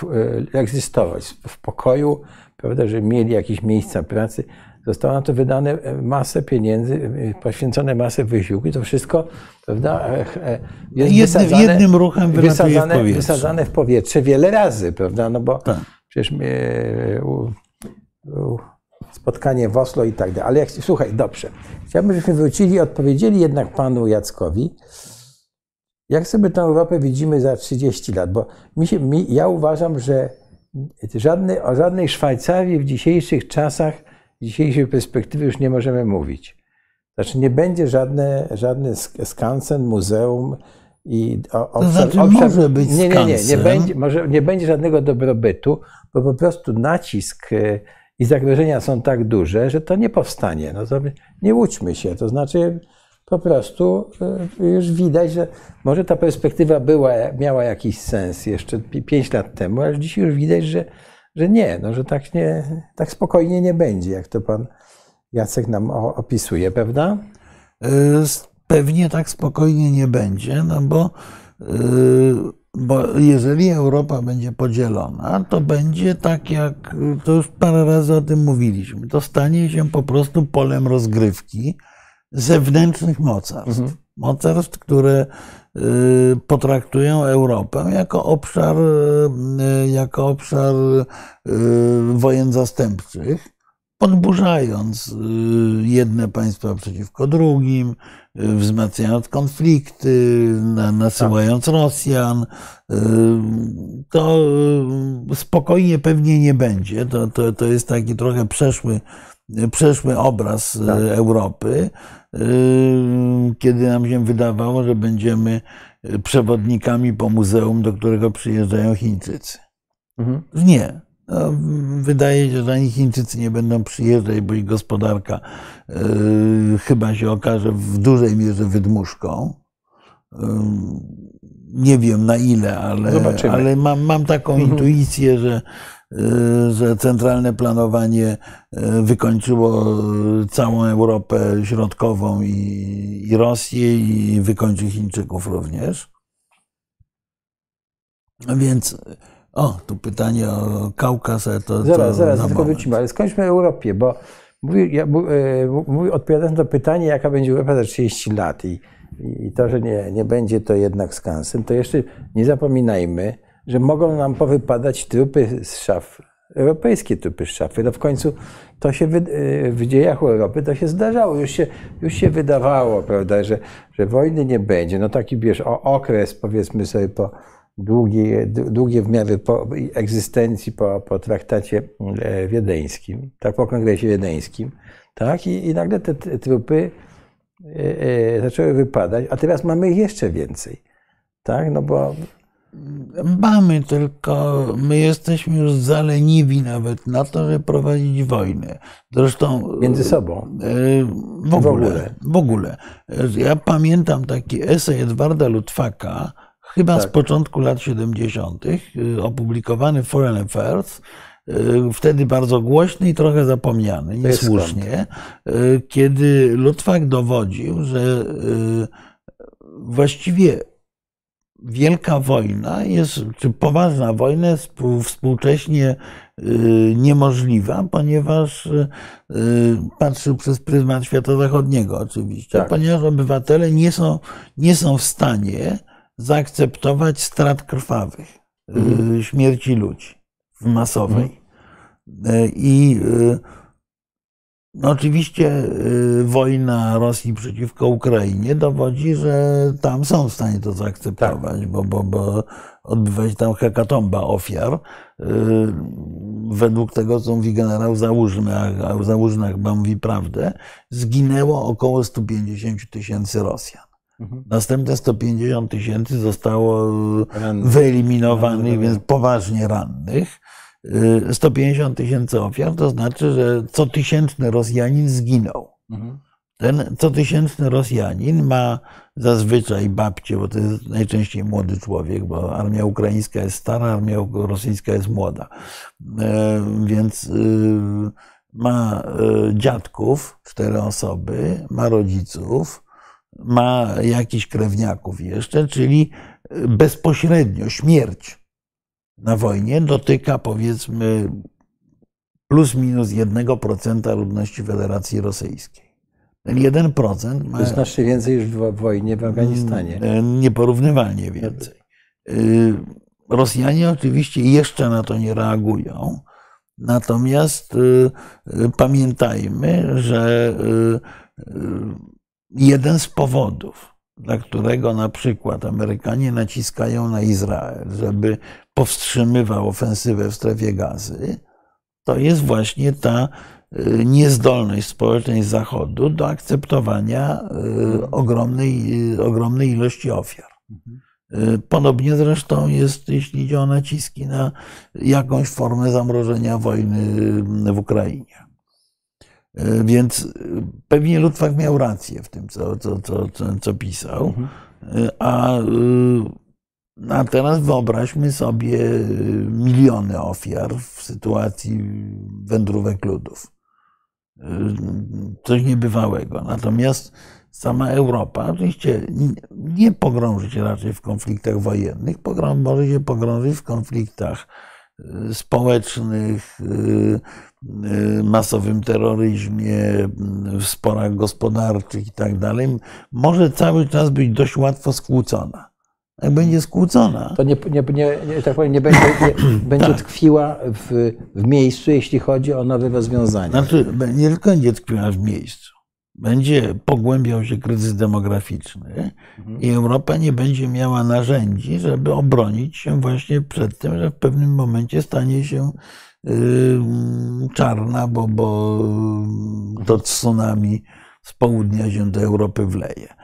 egzystować w pokoju, prawda, że mieli jakieś miejsca pracy. Zostało na to wydane e, masę pieniędzy, e, poświęcone masę wysiłku to wszystko, prawda, e, e, jest
Jednym-
wysadzane,
jednym ruchem wylatuje w
wysadzane,
powietrze.
wysadzane w powietrze wiele razy, prawda, no bo
Tak.
przecież e, spotkanie w Oslo i tak dalej. Ale jak, słuchaj, dobrze. Chciałbym, żebyśmy wrócili i odpowiedzieli jednak panu Jackowi, jak sobie tę Europę widzimy za 30 lat, bo mi się, mi, ja uważam, że o żadnej Szwajcarii w dzisiejszych czasach, dzisiejszej perspektywy już nie możemy mówić. Znaczy nie będzie żadne, żadny sk- skansen, muzeum i o, obszar,
znaczy
obszar,
może być
nie, nie, nie, nie będzie, może nie będzie żadnego dobrobytu, bo po prostu nacisk e, i zagrożenia są tak duże, że to nie powstanie. No to nie łudźmy się. To znaczy, po prostu y, już widać, że może ta perspektywa była, miała jakiś sens jeszcze 5 lat temu, ale dzisiaj już widać, że, że nie, no, że tak, nie, tak spokojnie nie będzie, jak to pan Jacek nam opisuje, prawda?
Y, pewnie tak spokojnie nie będzie, no bo, y, bo jeżeli Europa będzie podzielona, to będzie tak jak, to już parę razy o tym mówiliśmy, to stanie się po prostu polem rozgrywki zewnętrznych mocarstw. Mhm. Mocarstw, które y, potraktują Europę jako obszar, jako obszar wojen zastępczych podburzając y, jedne państwa przeciwko drugim, y, wzmacniając konflikty, nasyłając tak. Rosjan. Y, to spokojnie pewnie nie będzie. To, to, to jest taki trochę przeszły, przeszły obraz tak. Europy, kiedy nam się wydawało, że będziemy przewodnikami po muzeum, do którego przyjeżdżają Chińczycy. Mhm. Nie. No, wydaje się, że ani Chińczycy nie będą przyjeżdżać, bo ich gospodarka yy, chyba się okaże w dużej mierze wydmuszką. Yy, nie wiem na ile, ale, ale mam, mam taką mhm. intuicję, że, yy, że centralne planowanie wykończyło całą Europę Środkową i, i Rosję i wykończy Chińczyków również. Więc o, tu pytanie o Kaukaz, to.
Zaraz, to zaraz, tylko wrócimy, ale skończmy Europie, bo mówi, ja, e, odpowiadając na pytanie, jaka będzie Europa za 30 lat i, i to, że nie, nie będzie to jednak Skansen, to jeszcze nie zapominajmy, że mogą nam powypadać trupy z szaf, europejskie trupy z szafy. No w końcu to się w, e, w dziejach Europy to się zdarzało. Już się, już się wydawało, prawda, że, że wojny nie będzie. No taki wiesz, okres powiedzmy sobie po długie, długie w miarę po egzystencji po, po traktacie e, wiedeńskim, tak, po kongresie wiedeńskim, tak, i, i nagle te trupy e, e, zaczęły wypadać, a teraz mamy ich jeszcze więcej, tak, no bo
Mamy, tylko my jesteśmy już zaleniwi nawet na to, żeby prowadzić wojnę. Zresztą.
Między sobą.
W ogóle. W ogóle. W ogóle. Ja pamiętam taki esej Edwarda Lutwaka, chyba tak. z początku lat 70., y, opublikowany w Foreign Affairs, y, wtedy bardzo głośny i trochę zapomniany, niesłusznie, kiedy Lutwak dowodził, że właściwie wielka wojna jest, czy poważna wojna jest współcześnie niemożliwa, ponieważ patrzył przez pryzmat świata zachodniego oczywiście, tak. ponieważ obywatele nie są, nie są w stanie zaakceptować strat krwawych, mhm. śmierci ludzi masowej. Mhm. I y, no oczywiście y, wojna Rosji przeciwko Ukrainie dowodzi, że tam są w stanie to zaakceptować, tak. bo, bo, bo odbywa się tam hekatomba ofiar. Według tego, co mówi generał Załużny, a Załużny chyba mówi prawdę, zginęło około 150 tysięcy Rosjan. Mhm. Następne 150 tysięcy zostało wyeliminowanych, więc poważnie rannych. 150 y, tysięcy ofiar to znaczy, że co tysięczny Rosjanin zginął. Mhm. Ten co tysięczny Rosjanin ma zazwyczaj babcie, bo to jest najczęściej młody człowiek, bo armia ukraińska jest stara, armia rosyjska jest młoda. E, więc y, ma y, dziadków, cztery osoby, ma rodziców, ma jakichś krewniaków jeszcze, czyli bezpośrednio śmierć na wojnie dotyka powiedzmy plus minus 1% ludności Federacji Rosyjskiej. Ten 1% ma.
To jest znacznie więcej niż w wojnie w Afganistanie.
Mm, nieporównywalnie więcej. Y, Rosjanie oczywiście jeszcze na to nie reagują. Natomiast y, pamiętajmy, że jeden z powodów, dla którego na przykład Amerykanie naciskają na Izrael, żeby powstrzymywał ofensywę w strefie gazy, to jest właśnie ta y, niezdolność społeczeństw Zachodu do akceptowania y, ogromnej, y, ogromnej ilości ofiar. Y, Podobnie zresztą jest, jeśli idzie o naciski na jakąś formę zamrożenia wojny w Ukrainie. Y, Więc y, pewnie Ludwak miał rację w tym, co, co, co, co, pisał.
Mhm.
Y, A, a teraz wyobraźmy sobie miliony ofiar w sytuacji wędrówek ludów. Coś niebywałego. Natomiast sama Europa, oczywiście nie pogrąży się raczej w konfliktach wojennych, może się pogrążyć w konfliktach społecznych, masowym terroryzmie, y, w sporach gospodarczych i tak dalej. Może cały czas być dość łatwo skłócona. Jak będzie skłócona,
To nie, nie, nie, tak powiem, nie będzie, nie, będzie
Tak.
tkwiła w, w miejscu, jeśli chodzi o nowe rozwiązania.
Znaczy, nie tylko będzie tkwiła w miejscu. Będzie pogłębiał się kryzys demograficzny i Europa nie będzie miała narzędzi, żeby obronić się właśnie przed tym, że w pewnym momencie stanie się czarna, bo, bo to tsunami z południa się do Europy wleje.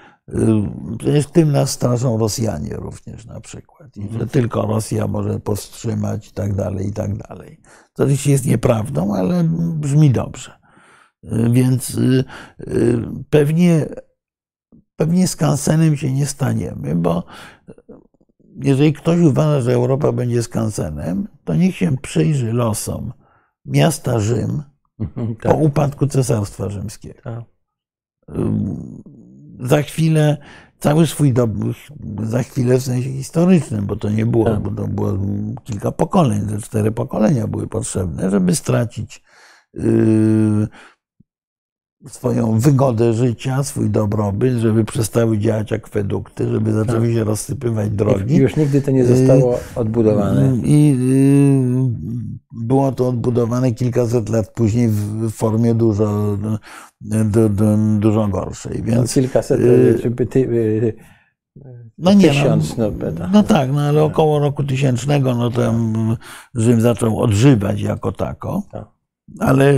Przecież tym nas straszą Rosjanie również na przykład. I że tylko Rosja może powstrzymać i tak dalej, i tak dalej. To oczywiście jest nieprawdą, ale brzmi dobrze. Więc yy, yy, pewnie, pewnie skansenem się nie staniemy, bo jeżeli ktoś uważa, że Europa będzie skansenem, to niech się przyjrzy losom miasta Rzym
Mhm,
po
tak,
upadku Cesarstwa Rzymskiego.
tak.
Za chwilę cały swój dob, za chwilę w sensie historycznym, bo to nie było,
Tak.
bo to było kilka pokoleń, te cztery pokolenia były potrzebne, żeby stracić yy, swoją wygodę życia, swój dobrobyt, żeby przestały działać akwedukty, żeby zaczęły się rozsypywać
I
drogi.
już nigdy to nie zostało odbudowane.
I y, było to odbudowane kilkaset lat później w formie dużo, du, du, dużo gorszej.
No,
Więc,
kilkaset,
y,
czy ty, y,
no nie,
tysiąc,
no,
no, tak.
no tak, no ale około roku tysięcznego no tam Rzym zaczął odżywać jako tako. Ale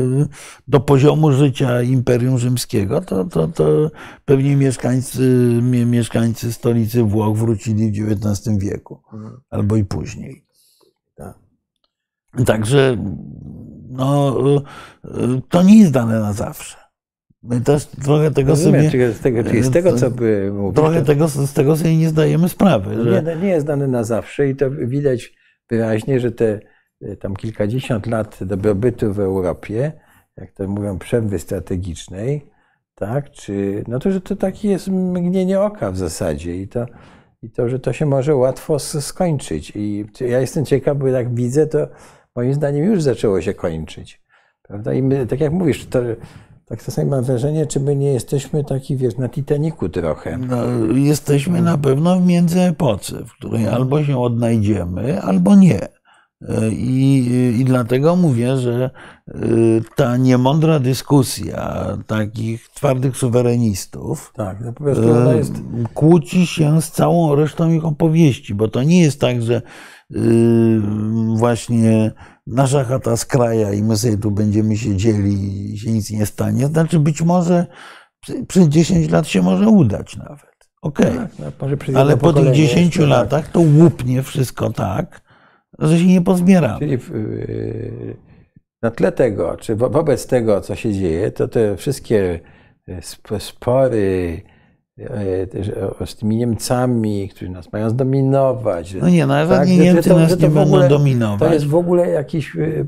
do poziomu życia Imperium Rzymskiego to, to, to pewnie mieszkańcy, mie- mieszkańcy stolicy Włoch wrócili w XIX wieku
Mhm.
albo i później.
Tak.
Także no, to nie jest dane na zawsze. My też trochę tego
Rozumiem,
sobie,
z tego, czyli z tego, co by mówić,
trochę tego, z tego sobie nie zdajemy sprawy.
No
Że,
Nie, nie jest dane na zawsze i to widać wyraźnie, że te tam kilkadziesiąt lat dobrobytu w Europie, jak to mówią, przerwy strategicznej, tak, czy, no to, że to takie jest mgnienie oka w zasadzie i to, i to, że to się może łatwo skończyć. I ja jestem ciekaw, bo jak widzę, to moim zdaniem już zaczęło się kończyć. Prawda? I my, tak jak mówisz, to, tak czasami mam wrażenie, czy my nie jesteśmy taki, wiesz, na Titaniku trochę.
no, jesteśmy na pewno w międzyepoce, w której albo się odnajdziemy, albo nie. I, I dlatego mówię, że y, ta niemądra dyskusja takich twardych suwerenistów
Tak, no ona jest...
e, kłóci się z całą resztą ich opowieści, bo to nie jest tak, że właśnie nasza chata z kraja i my sobie tu będziemy siedzieli i się nic nie stanie. Znaczy być może przez 10 lat się może udać nawet. Okej.
Tak, no,
Ale po tych
pokolenie
10
jeszcze, tak.
latach to łupnie wszystko tak, że się nie pozbieramy.
Czyli yy, na tle tego, czy wo- wobec tego, co się dzieje, to te wszystkie sp- spory z tymi Niemcami, którzy nas mają zdominować.
No nie, no
tak,
żadni
że- że
Niemcy
to-
nas
że to
nie
w
będą
ogóle-
dominować.
To jest w ogóle jakieś e,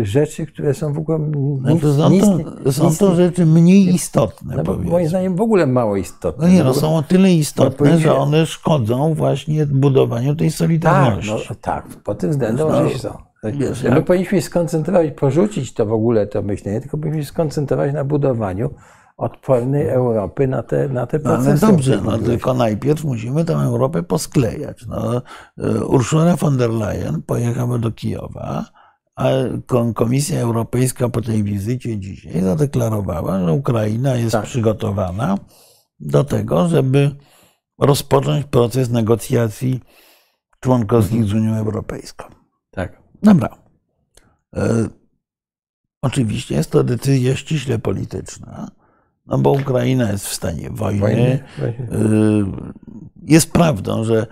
e, rzeczy, które są w ogóle nic,
Znaczy, są,
nic,
to, są
nic-
to rzeczy mniej istotne,
no,
powiedzmy.
moim zdaniem w ogóle mało istotne.
No nie, no
ogóle-
są o tyle istotne, że one szkodzą właśnie budowaniu tej
Tak,
solidarności.
no, tak, pod tym względem
No,
oczywiście są.
wiesz,
My
jak-
powinniśmy skoncentrować, porzucić to w ogóle to myślenie, tylko powinniśmy skoncentrować na budowaniu odpornej Europy na te, na te
No, ale
procesy.
dobrze, no tylko najpierw musimy tę Europę posklejać. No, y, Ursula von der Leyen pojechała do Kijowa, a Komisja Europejska po tej wizycie dzisiaj zadeklarowała, że Ukraina jest
Tak.
przygotowana do tego, żeby rozpocząć proces negocjacji członkowskich z Unią Europejską.
Tak.
Dobra. E, Oczywiście jest to decyzja ściśle polityczna, no bo Ukraina jest w stanie wojny.
Wojny.
E, Jest prawdą, że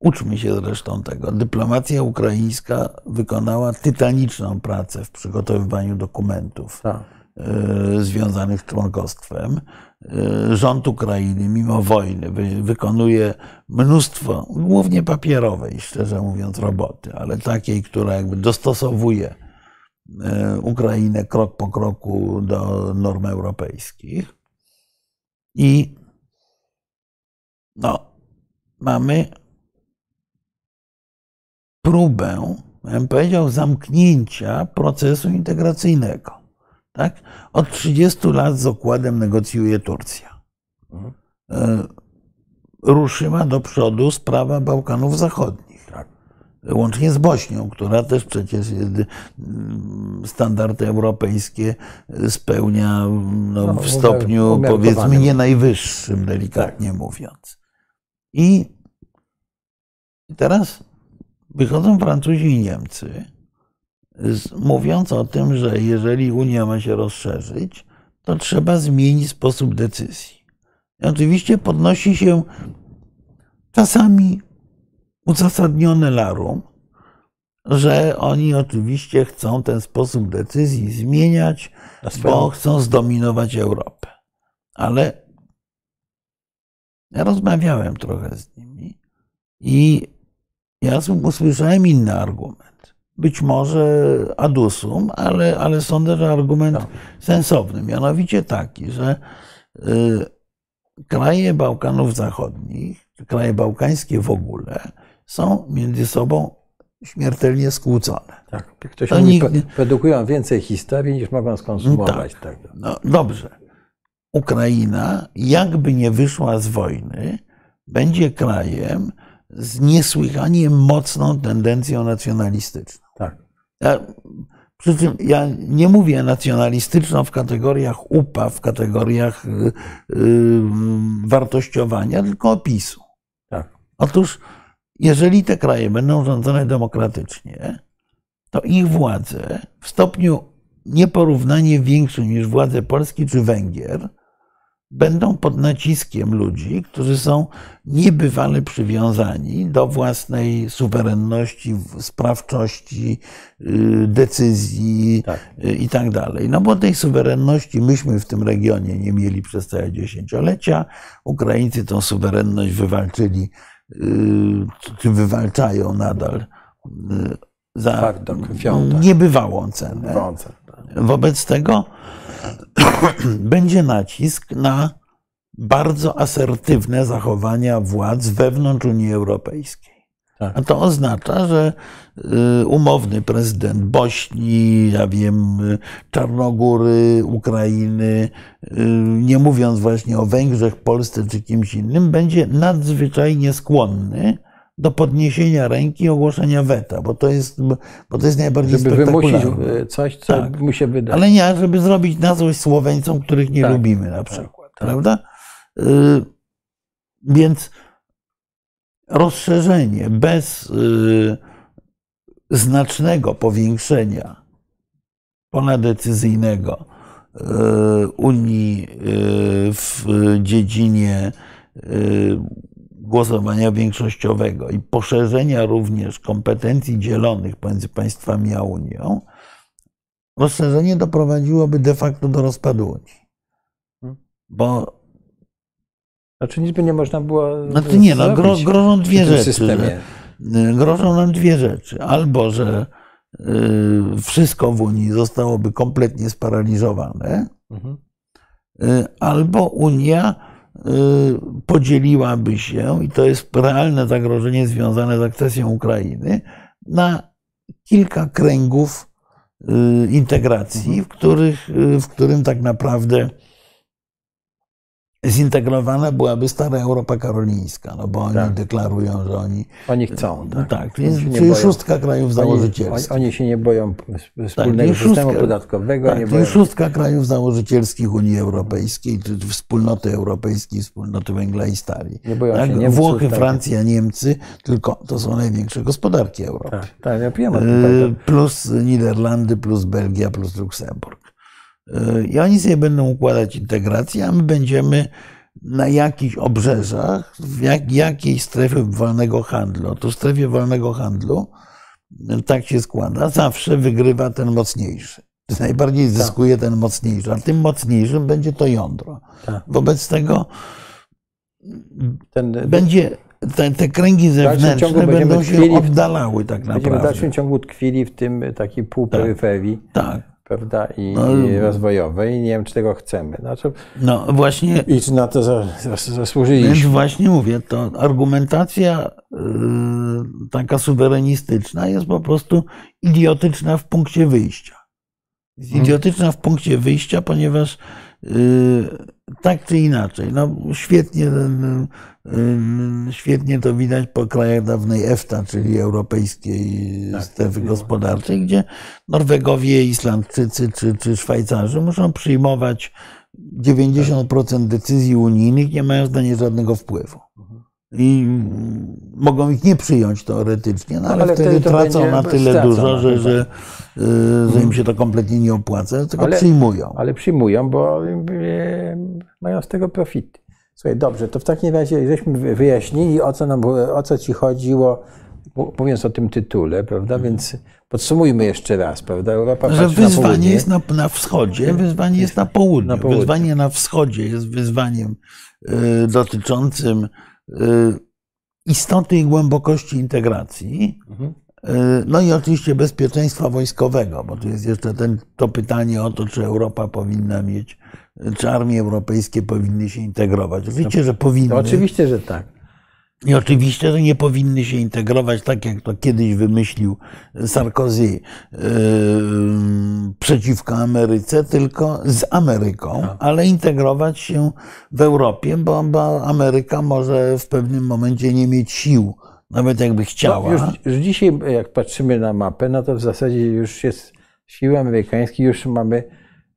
uczmy się zresztą tego. Dyplomacja ukraińska wykonała tytaniczną pracę w przygotowywaniu dokumentów
Tak.
e, związanych z członkostwem. E, Rząd Ukrainy, mimo wojny, wy- wykonuje mnóstwo, głównie papierowej, szczerze mówiąc, roboty, ale takiej, która jakby dostosowuje Ukrainę krok po kroku do norm europejskich. I no, mamy próbę, bym powiedział, zamknięcia procesu integracyjnego. Tak? Od 30 lat z okładem negocjuje Turcja.
Mhm.
E, Ruszyła do przodu sprawa Bałkanów Zachodnich.
Tak.
Łącznie z Bośnią, która też przecież mm, standardy europejskie spełnia no,
No,
w stopniu powiedzmy nie najwyższym, delikatnie mówiąc. I teraz wychodzą Francuzi i Niemcy, mówiąc o tym, że jeżeli Unia ma się rozszerzyć, to trzeba zmienić sposób decyzji. I oczywiście podnosi się czasami uzasadnione larum, że oni oczywiście chcą ten sposób decyzji zmieniać, bo chcą zdominować Europę. Ale ja rozmawiałem trochę z nimi i ja usłyszałem inny argument. Być może adusum, ale, ale sądzę, że argument
Tak.
sensowny. Mianowicie taki, że y, kraje Bałkanów Zachodnich, kraje bałkańskie w ogóle, są między sobą śmiertelnie skłócone.
Tak. Ktoś
To
mówi,
nikt
po-
nie-
produkują więcej historii niż mogą skonsumować. Tak.
No dobrze. Ukraina, jakby nie wyszła z wojny, będzie krajem z niesłychanie mocną tendencją nacjonalistyczną.
tak.
Ja, przy czym ja nie mówię nacjonalistyczną w kategoriach UPA, w kategoriach y, y, wartościowania, tylko opisu.
tak.
Otóż, jeżeli te kraje będą rządzone demokratycznie, to ich władze w stopniu nieporównanie większym niż władze Polski czy Węgier będą pod naciskiem ludzi, którzy są niebywale przywiązani do własnej suwerenności, sprawczości, y, decyzji
Tak.
y, i tak dalej. No bo tej suwerenności myśmy w tym regionie nie mieli przez całe dziesięciolecia. Ukraińcy tą suwerenność wywalczyli, czy wywalczają nadal y, za
tak.
niebywałą cenę.
Wące.
Wobec tego będzie nacisk na bardzo asertywne zachowania władz wewnątrz Unii Europejskiej.
Tak.
A to oznacza, że y, umowny prezydent Bośni, ja wiem, y, Czarnogóry, Ukrainy, y, nie mówiąc właśnie o Węgrzech, Polsce czy kimś innym, będzie nadzwyczajnie skłonny do podniesienia ręki i ogłoszenia weta, bo to jest, bo to jest najbardziej
Żeby wymusić
spektakularne.
e, coś, co
Tak.
mu się wydaje.
Ale nie, żeby zrobić na złość Słoweńcom, których nie
Tak,
lubimy na przykład,
tak.
prawda? Y, Więc rozszerzenie bez y, znacznego powiększenia pola decyzyjnego y, Unii y, w dziedzinie głosowania większościowego i poszerzenia również kompetencji dzielonych pomiędzy państwami a Unią, rozszerzenie doprowadziłoby de facto do rozpadu Unii.
Hmm.
Bo
Znaczy nic by nie można było
znaczy nie, no, gro, grożą dwie rzeczy.
systemie.
Y, grożą nam dwie rzeczy. Albo, że y, wszystko w Unii zostałoby kompletnie sparaliżowane,
Mhm.
albo Unia podzieliłaby się, i to jest realne zagrożenie związane z akcesją Ukrainy, na kilka kręgów integracji, w, których, w którym tak naprawdę zintegrowana byłaby stara Europa karolińska, no bo oni
Tak.
deklarują, że oni.
Oni chcą.
Tak,
Tak,
tak czyli
boją.
szóstka krajów założycielskich.
oni, oni się nie boją
Tak,
wspólnego
nie
systemu
szóstka-
podatkowego.
Tak,
nie boją...
szóstka krajów założycielskich Unii Europejskiej, czy wspólnoty europejskiej, wspólnoty węgla i stali.
Nie boją
Tak,
się Niemców,
Włochy,
tak.
Francja, Niemcy, tylko to są największe gospodarki Europy.
Tak, tak, ja wiem
Y,
tym. tak,
Plus Niderlandy, plus Belgia, plus Luksemburg. Y, I oni sobie będą układać integrację, a my będziemy na jakichś obrzeżach, w jak, jakiejś strefie wolnego handlu. To w strefie wolnego handlu tak się składa, zawsze wygrywa ten mocniejszy. Najbardziej zyskuje ten mocniejszy, a tym mocniejszym będzie to jądro.
Tak.
Wobec tego
Ten,
będzie, te, te kręgi zewnętrzne będą się oddalały tak
Będziemy w
naprawdę.
dalszym ciągu tkwili w tym takiej półperyferii,
Tak.
Prawda, i,
No,
i rozwojowej i nie wiem, czy tego chcemy. Znaczy,
No właśnie,
I czy na to za, za,
więc
zasłużyliśmy.
właśnie mówię, to argumentacja y, taka suwerenistyczna jest po prostu idiotyczna w punkcie wyjścia. Jest
Mhm.
idiotyczna w punkcie wyjścia, ponieważ y, tak czy inaczej, no świetnie, y, y, świetnie to widać po krajach dawnej EFTA, czyli Europejskiej
Tak.
Strefy Gospodarczej, gdzie Norwegowie, Islandczycy czy, czy Szwajcarzy muszą przyjmować 90% decyzji unijnych, nie mając na nie żadnego wpływu. I mogą ich nie przyjąć teoretycznie, no ale,
Ale
wtedy tracą na tyle
stracą,
dużo, że, że, y, że im się to kompletnie nie opłaca, tylko
Ale-
przyjmują.
Ale przyjmują, bo e, mają z tego profity. Słuchaj, dobrze, to w takim razie żeśmy wy- wyjaśnili, o co, nam, o co ci chodziło, mówiąc o tym tytule, prawda? Więc podsumujmy jeszcze raz, prawda? Europa
że
na
wyzwanie
południe.
jest na, na wschodzie, wyzwanie jest na południu.
Na południu.
Wyzwanie na wschodzie jest wyzwaniem y, dotyczącym y, istoty i głębokości integracji.
Mhm.
Y, No i oczywiście bezpieczeństwa wojskowego, bo tu jest jeszcze ten, to pytanie o to, czy Europa powinna mieć, czy armie europejskie powinny się integrować. Oczywiście, że powinny.
No, oczywiście, że tak.
I oczywiście, że nie powinny się integrować tak, jak to kiedyś wymyślił Sarkozy yy, przeciwko Ameryce, tylko z Ameryką,
Tak.
ale integrować się w Europie, bo, bo Ameryka może w pewnym momencie nie mieć sił, nawet jakby chciała.
No, już, już dzisiaj, jak patrzymy na mapę, no to w zasadzie już jest siły amerykańskie, już mamy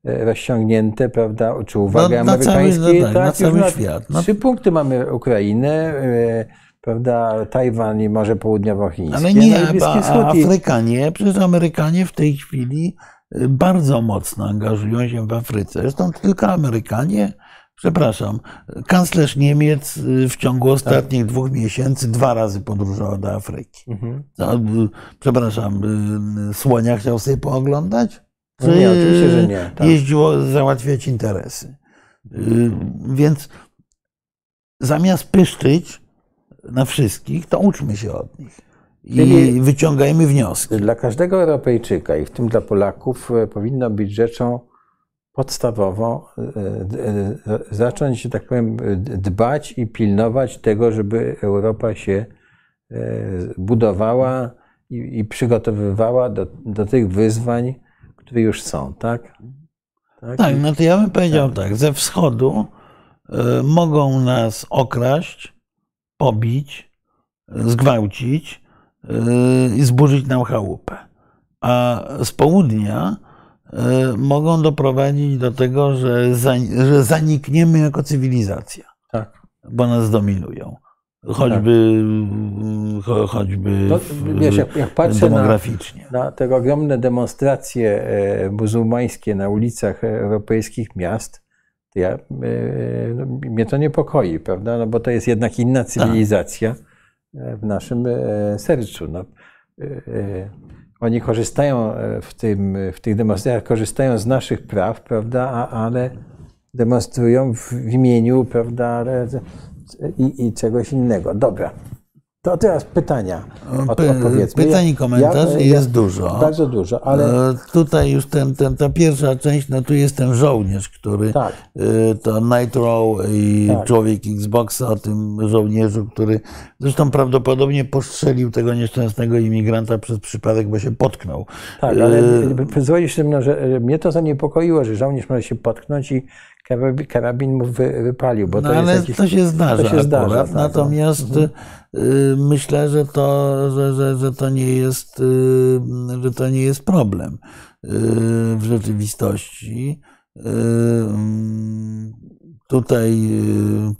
rozciągnięte, prawda, czy uwagę
No, na cały-
amerykańskie.
no tak, na cały świat. No.
Trzy punkty mamy Ukrainę, e, prawda, Tajwan i Morze Południowochińskie.
Ale nie,
no
Afrykanie, przecież Amerykanie w tej chwili y, bardzo mocno angażują się w Afryce. Zresztą tylko Amerykanie, przepraszam, kanclerz Niemiec w ciągu ostatnich dwóch miesięcy dwa razy podróżował do Afryki.
Mhm.
Przepraszam, słonia chciał sobie pooglądać?
No nie, oczywiście, że nie, tak.
Jeździło załatwiać interesy. Y, Więc zamiast pyszczyć na wszystkich, to uczmy się od nich. I
Czyli-
wyciągajmy wnioski.
Dla każdego Europejczyka i w tym dla Polaków e, powinno być rzeczą podstawową e, e, zacząć, że tak powiem, dbać i pilnować tego, żeby Europa się budowała i, i przygotowywała do, do tych wyzwań, które już są, tak?
Tak, no to ja bym powiedział tak, ze wschodu y, mogą nas okraść, pobić, zgwałcić y, i zburzyć nam chałupę. A z południa y, mogą doprowadzić do tego, że, za, że zanikniemy jako cywilizacja,
tak.
bo nas dominują. Choćby, y, cho, choćby w-
wiesz, jak, jak patrzę na, na te ogromne demonstracje e, muzułmańskie na ulicach europejskich miast, to ja, e, no, mnie to niepokoi, prawda? No, bo to jest jednak inna cywilizacja e, w naszym sercu. No, oni korzystają w, tym, w tych demonstracjach, korzystają z naszych praw, prawda? A, ale demonstrują w, w imieniu, prawda? I, I czegoś innego. Dobra. To teraz pytania. Od, odpowiedzmy.
pytań i komentarzy jest dużo.
Bardzo dużo, ale
E, Tutaj już ten, ten, ta pierwsza część, no tu jest ten żołnierz, który
Tak.
e, to Night Row i
Tak.
człowiek Xboxa o tym żołnierzu, który zresztą prawdopodobnie postrzelił tego nieszczęsnego imigranta przez przypadek, bo się potknął.
tak, ale
E,
pozwolisz, no, że mnie to zaniepokoiło, że żołnierz może się potknąć i karabin, karabin mu wy, wypalił, bo
No
to
ale
jest jakiś...
to się zdarza
to się zdarza, tak, no.
Natomiast y, myślę, że to, że, że, że to nie jest, y, że to nie jest problem y, w rzeczywistości. Mm, Tutaj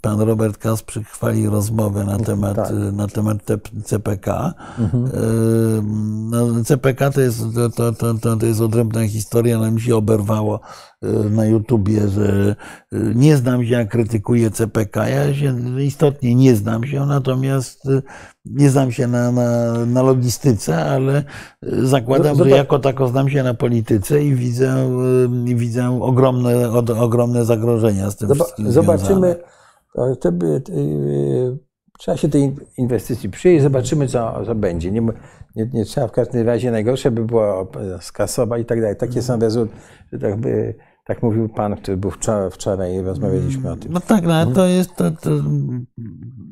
pan Robert Kasprzyk chwali rozmowę na temat,
tak.
na temat te- CPK.
Mhm.
No, CPK to jest, to, to, to, to jest odrębna historia, mi się oberwało na YouTubie, że y, nie znam się, a krytykuję CPK. Ja się istotnie nie znam się, natomiast y, nie znam się na, na, na logistyce, ale y, zakładam,
Zobacz-
że jako tako znam się na polityce i widzę, y, widzę ogromne, od- ogromne zagrożenia z tym wszystkim
zobaczymy. y, trzeba się tej inwestycji przyjść, zobaczymy, co, co będzie. Nie, nie, nie trzeba w każdym razie, najgorsze by było skasować i tak dalej. Takie są rezultaty, że tak, by, tak mówił pan, który był wczoraj, wczoraj rozmawialiśmy o tym.
No tak, no, ale to jest to, to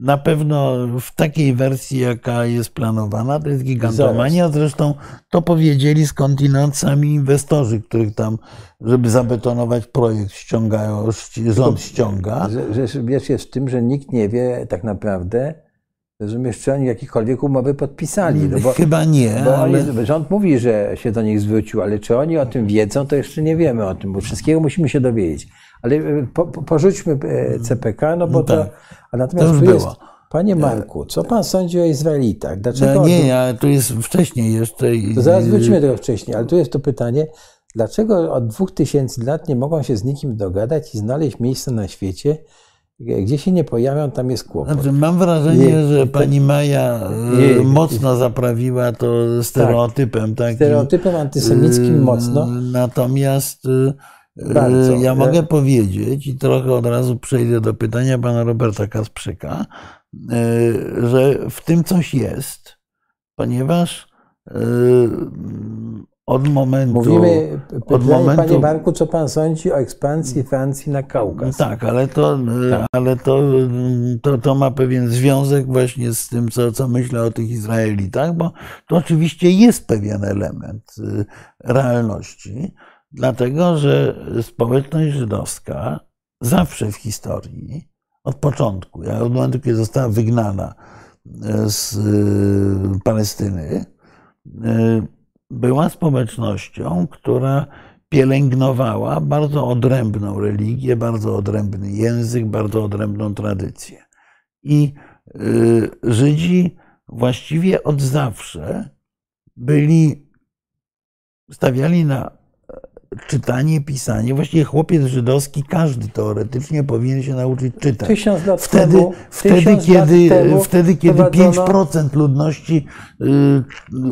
na pewno w takiej wersji, jaka jest planowana, to jest gigantomania. Zresztą to powiedzieli skądinąd sami inwestorzy, których tam, żeby zabetonować projekt, ściągają, ści- rząd ściąga.
Wiesz, jest w tym, że nikt nie wie tak naprawdę, rozumiesz, czy oni jakiekolwiek umowy podpisali. No bo,
Chyba nie,
Bo
ale
oni, rząd mówi, że się do nich zwrócił, ale czy oni o tym wiedzą, to jeszcze nie wiemy o tym, bo wszystkiego musimy się dowiedzieć. Ale e, po, po, porzućmy e, CPK, no bo
No
to.
tak.
A natomiast
To już
jest,
było.
panie Marku, co pan sądzi o Izraelitach? Dlaczego?
no, nie, ja, tu jest wcześniej jeszcze. i-
To zaraz wrócimy do tego wcześniej, ale tu jest to pytanie, dlaczego od dwóch tysięcy lat nie mogą się z nikim dogadać i znaleźć miejsce na świecie, gdzie się nie pojawią, tam jest kłopot.
Znaczy, mam wrażenie,
Nie,
że pani Maja e,
Nie,
mocno zaprawiła to stereotypem takim.
Stereotypem antysemickim
Yy,
mocno.
Natomiast yy,
Bardzo.
ja mogę powiedzieć, i trochę od razu przejdę do pytania pana Roberta Kasprzyka, że w tym coś jest, ponieważ od momentu.
Mówimy, pytanie,
momentu-
panie Marku, co pan sądzi o ekspansji Francji na Kaukaz?
Tak, ale to,
Tak.
ale to, to, to ma pewien związek właśnie z tym, co, co myślę o tych Izraelitach, bo to oczywiście jest pewien element y, realności, dlatego że społeczność żydowska zawsze w historii, od początku, od momentu, kiedy została wygnana z Palestyny, była społecznością, która pielęgnowała bardzo odrębną religię, bardzo odrębny język, bardzo odrębną tradycję. I y, Żydzi właściwie od zawsze byli, stawiali na czytanie, pisanie. Właściwie chłopiec żydowski, każdy teoretycznie powinien się nauczyć czytać.
Tysiąc lat
Wtedy,
temu,
wtedy,
tysiąc
kiedy,
lat temu
wtedy, kiedy
wprowadzono-
5% ludności y,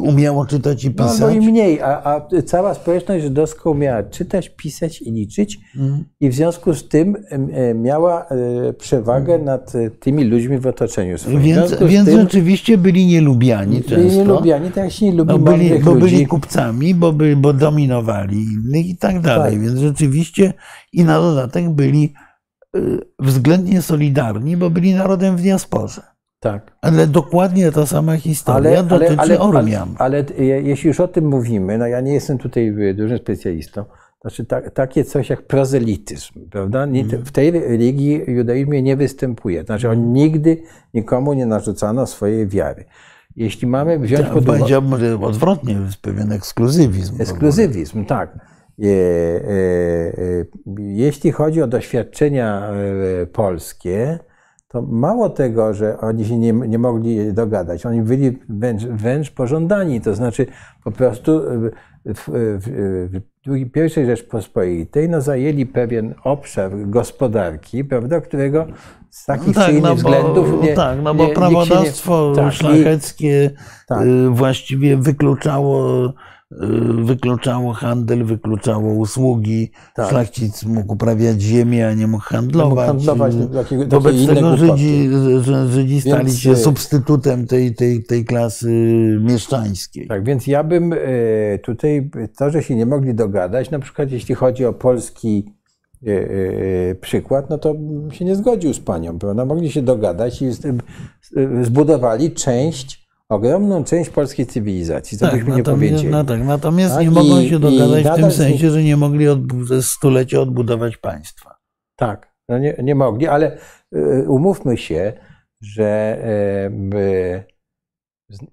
umiało czytać i
No,
pisać.
albo i mniej, a, a cała społeczność żydowska umiała czytać, pisać i liczyć
Mhm.
i w związku z tym e, miała e, przewagę nad e, tymi ludźmi w otoczeniu swoim.
Więc, więc
tym
rzeczywiście byli nielubiani często.
byli nielubiani, tak jak się nie lubi
No byli, bo
ludzi.
byli kupcami, bo, by, bo dominowali innych i tak dalej.
Tak.
Więc rzeczywiście i na dodatek byli y, względnie solidarni, bo byli narodem w diasporze.
Tak.
Ale dokładnie ta sama historia dotyczy
ale,
Ormian.
ale, ale je- jeśli już o tym mówimy, no ja nie jestem tutaj y, dużym specjalistą, znaczy ta, takie coś jak prozelityzm, prawda?
Mhm.
W tej religii judaizmie nie występuje. Znaczy on nigdy nikomu nie narzucano swojej wiary. Jeśli mamy wziąć pod uwagę...
Powiedziałbym, odwrotnie, jest pewien ekskluzywizm.
Ekskluzywizm, tak. E, e, e, Jeśli chodzi o doświadczenia polskie, to mało tego, że oni się nie, nie mogli dogadać, oni byli wręcz, wręcz pożądani. To znaczy po prostu w, w, w, pierwszej Rzeczpospolitej no, zajęli pewien obszar gospodarki, prawda, którego z takich czy
tak,
innych
no bo,
względów nie,
tak, no
nie-
bo
nie-
prawodawstwo
tak, i-
szlacheckie
Tak.
y, właściwie wykluczało, wykluczało handel, wykluczało usługi.
Tak.
Szlachcic mógł uprawiać ziemię, a nie mógł handlować.
mógł handlować
Y,
takie- takie
Wobec tego. Żydzi, Żydzi stali
Więc,
się
y,
substytutem tej, tej, tej klasy mieszczańskiej.
Tak, więc ja bym tutaj to, że się nie mogli dogadać, na przykład jeśli chodzi o polski przykład, no to bym się nie zgodził z panią, prawda? Mogli się dogadać i zbudowali część, ogromną część polskiej cywilizacji, co
Tak,
byśmy nie powiedzieli.
no tak, natomiast
Tak,
nie mogą się dogadać w tym sensie, że nie mogli odbu- ze stulecia odbudować państwa.
Tak, no nie, nie mogli, ale e, umówmy się, że e,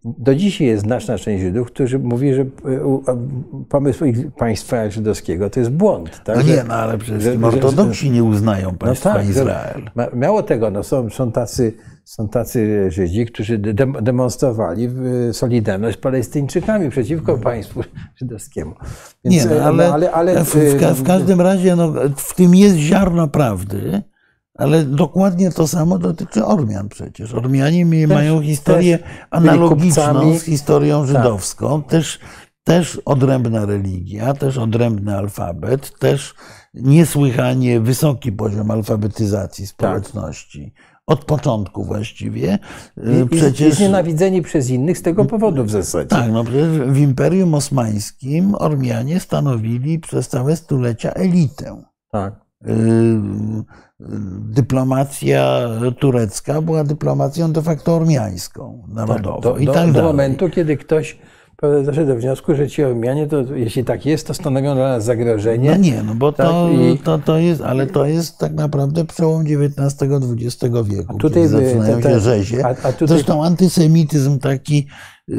do dzisiaj jest znaczna część Żydów, którzy mówi, że e, pomysł państwa żydowskiego to jest błąd.
Tak? No nie, no ale przecież że, ortodoksi nie uznają no państwa no tak, Izrael.
Mało tego, no są, są, tacy, są tacy Żydzi, którzy demonstrowali solidarność z Palestyńczykami przeciwko mhm. państwu żydowskiemu.
Więc, nie, no, ale, ale, ale w, w, w, każdym razie no, w tym jest ziarno prawdy. Ale dokładnie to samo dotyczy Ormian przecież. Ormianie też, mają historię analogiczną z historią tak. żydowską. Tak. Też, też odrębna religia, też odrębny alfabet, też niesłychanie wysoki poziom alfabetyzacji społeczności. Tak. Od początku właściwie.
I, przecież... Jest nienawidzeni przez innych z tego powodu w zasadzie.
Tak, no przecież w Imperium Osmańskim Ormianie stanowili przez całe stulecia elitę. Tak. Y, dyplomacja turecka była dyplomacją de facto ormiańską, narodową.
Tak, do, i tak do, do momentu, kiedy ktoś doszedł do wniosku, że ci Ormianie, to jeśli tak jest, to stanowią dla nas zagrożenie.
No nie, no bo tak, to, i... to, to jest, ale to jest tak naprawdę przełom XIX-XX wieku, a tutaj zaczynają te, te, się rzezie. A, a tutaj... Zresztą antysemityzm taki y,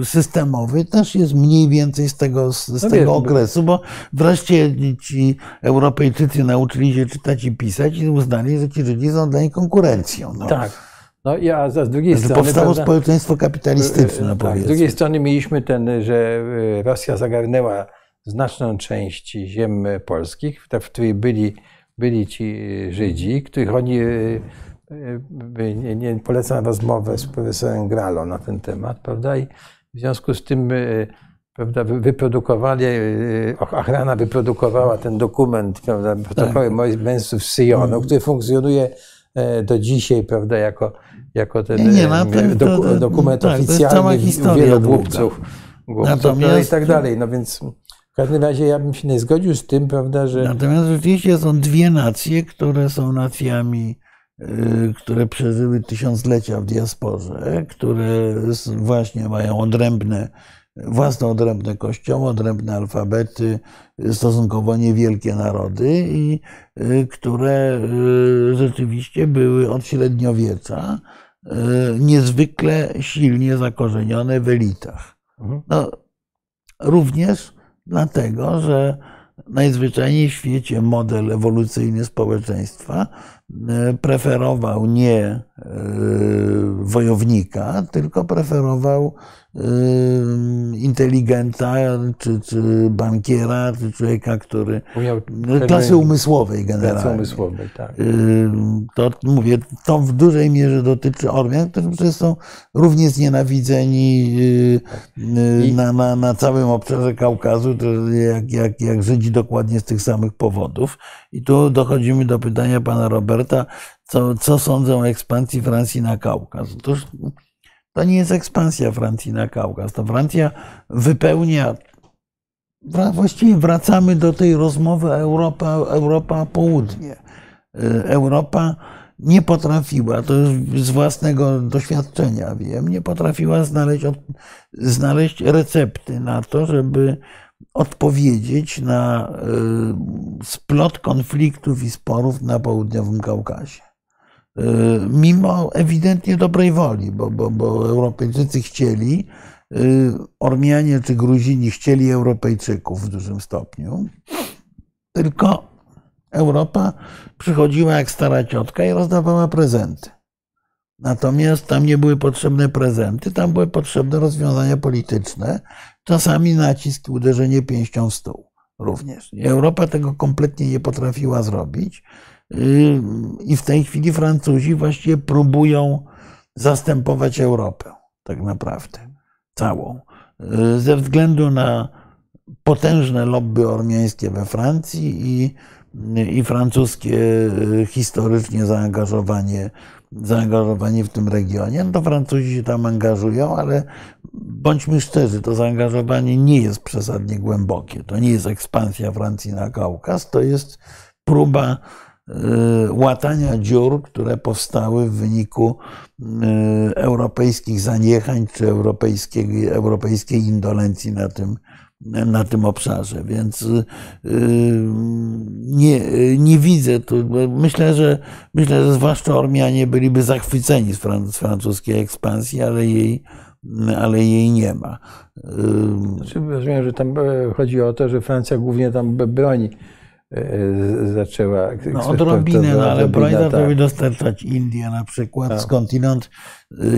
y, systemowy też jest mniej więcej z tego, z no tego okresu, bo wreszcie ci Europejczycy nauczyli się czytać i pisać i uznali, że ci Żydzi są dla nich konkurencją. No.
Tak. No i a z drugiej
strony. Powstało prawda, społeczeństwo kapitalistyczne.
Tak, z drugiej strony mieliśmy ten, że y, Rosja zagarnęła znaczną część ziem polskich, w której byli, byli ci Żydzi, których oni. Nie, nie polecam rozmowę z profesorem Gralo na ten temat, prawda? I w związku z tym prawda, wyprodukowali, ochrana wyprodukowała ten dokument, prawda, protokoły tak. mężczyzn z Syjonu, mm. który funkcjonuje e, do dzisiaj, prawda, jako jako ten nie, no, doku, to, dokument tak, oficjalny wielu głupców, głupców no i tak dalej. No więc w każdym razie ja bym się nie zgodził z tym, prawda, że...
Natomiast rzeczywiście są dwie nacje, które są nacjami, y, które przeżyły tysiąclecia w diasporze, które właśnie mają odrębne, własne odrębne kościoły, odrębne alfabety, stosunkowo niewielkie narody i y, które y, rzeczywiście były od średniowiecza E, niezwykle silnie zakorzenione w elitach. Mhm. No, również dlatego, że najzwyczajniej w świecie model ewolucyjny społeczeństwa preferował nie wojownika, tylko preferował inteligenta, czy, czy bankiera, czy człowieka, który. Umiał klasy umysłowej generalnie. Klasy
umysłowej, tak.
To mówię, to w dużej mierze dotyczy Ormian, którzy przecież są równie znienawidzeni I... na, na, na całym obszarze Kaukazu, jak, jak, jak Żydzi dokładnie z tych samych powodów. I tu dochodzimy do pytania pana Roberta, co, co sądzą o ekspansji Francji na Kaukaz. Otóż to nie jest ekspansja Francji na Kaukaz. To Francja wypełnia. Właściwie wracamy do tej rozmowy Europa, Europa Południe. Y, Europa nie potrafiła, to z własnego doświadczenia wiem, nie potrafiła znaleźć, znaleźć recepty na to, żeby odpowiedzieć na y, splot konfliktów i sporów na południowym Kaukazie. Y, mimo ewidentnie dobrej woli, bo, bo, bo Europejczycy chcieli, y, Ormianie czy Gruzini chcieli Europejczyków w dużym stopniu, tylko Europa przychodziła jak stara ciotka i rozdawała prezenty. Natomiast tam nie były potrzebne prezenty, tam były potrzebne rozwiązania polityczne, czasami nacisk i uderzenie pięścią w stół również. Europa tego kompletnie nie potrafiła zrobić. I w tej chwili Francuzi właściwie próbują zastępować Europę, tak naprawdę, całą. Ze względu na potężne lobby ormiańskie we Francji i, i francuskie historycznie zaangażowanie, zaangażowanie w tym regionie, no to Francuzi się tam angażują, ale bądźmy szczerzy, to zaangażowanie nie jest przesadnie głębokie. To nie jest ekspansja Francji na Kaukaz, to jest próba Y, łatania dziur, które powstały w wyniku y, europejskich zaniechań czy europejskiej, europejskiej indolencji na tym, na tym obszarze, więc nie, nie widzę tu. Myślę, że myślę, że zwłaszcza Ormianie byliby zachwyceni z francuskiej ekspansji, ale jej, ale jej nie ma.
Znaczy, rozumiem, że tam chodzi o to, że Francja głównie tam broni zaczęła.
No, odrobinę, no, ale broń zaczęły dostarczać Indie na przykład, tak. skądinąd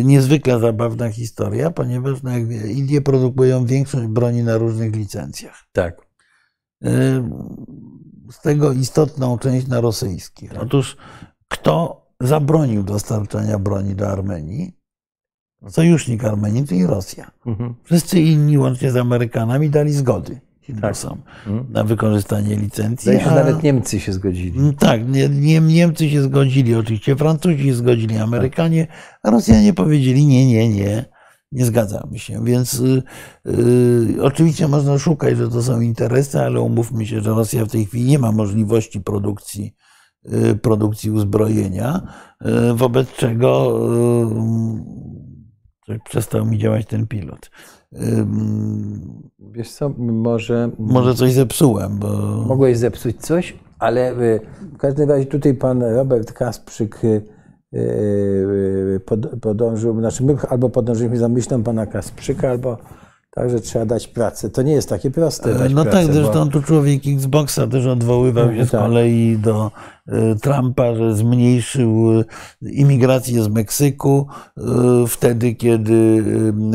niezwykle zabawna historia, ponieważ no, Indie produkują większość broni na różnych licencjach.
Tak.
Z tego istotną część na rosyjskich. Otóż kto zabronił dostarczania broni do Armenii? Sojusznik Armenii, czyli Rosja. Mhm. Wszyscy inni, łącznie z Amerykanami, dali zgody tak. Mhm. na wykorzystanie licencji.
Zdaje się, a... nawet Niemcy się zgodzili.
Mm, tak, nie, nie, Niemcy się zgodzili, oczywiście Francuzi się zgodzili, Amerykanie, a Rosjanie powiedzieli nie, nie, nie, nie zgadzamy się. Więc y, y, oczywiście można szukać, że to są interesy, ale umówmy się, że Rosja w tej chwili nie ma możliwości produkcji, y, produkcji uzbrojenia, wobec czego przestał mi działać ten pilot.
Wiesz co, może...
Może coś zepsułem, bo...
Mogłeś zepsuć coś, ale y, w każdym razie tutaj pan Robert Kasprzyk y, y, podążył, znaczy my albo podążyliśmy za myślą pana Kasprzyka, albo Także trzeba dać pracę. To nie jest takie proste. Dać
no
pracę,
tak, zresztą bo... tu człowiek Xboxa też odwoływał się z tak. kolei do e, Trumpa, że zmniejszył e, imigrację z Meksyku e, wtedy kiedy,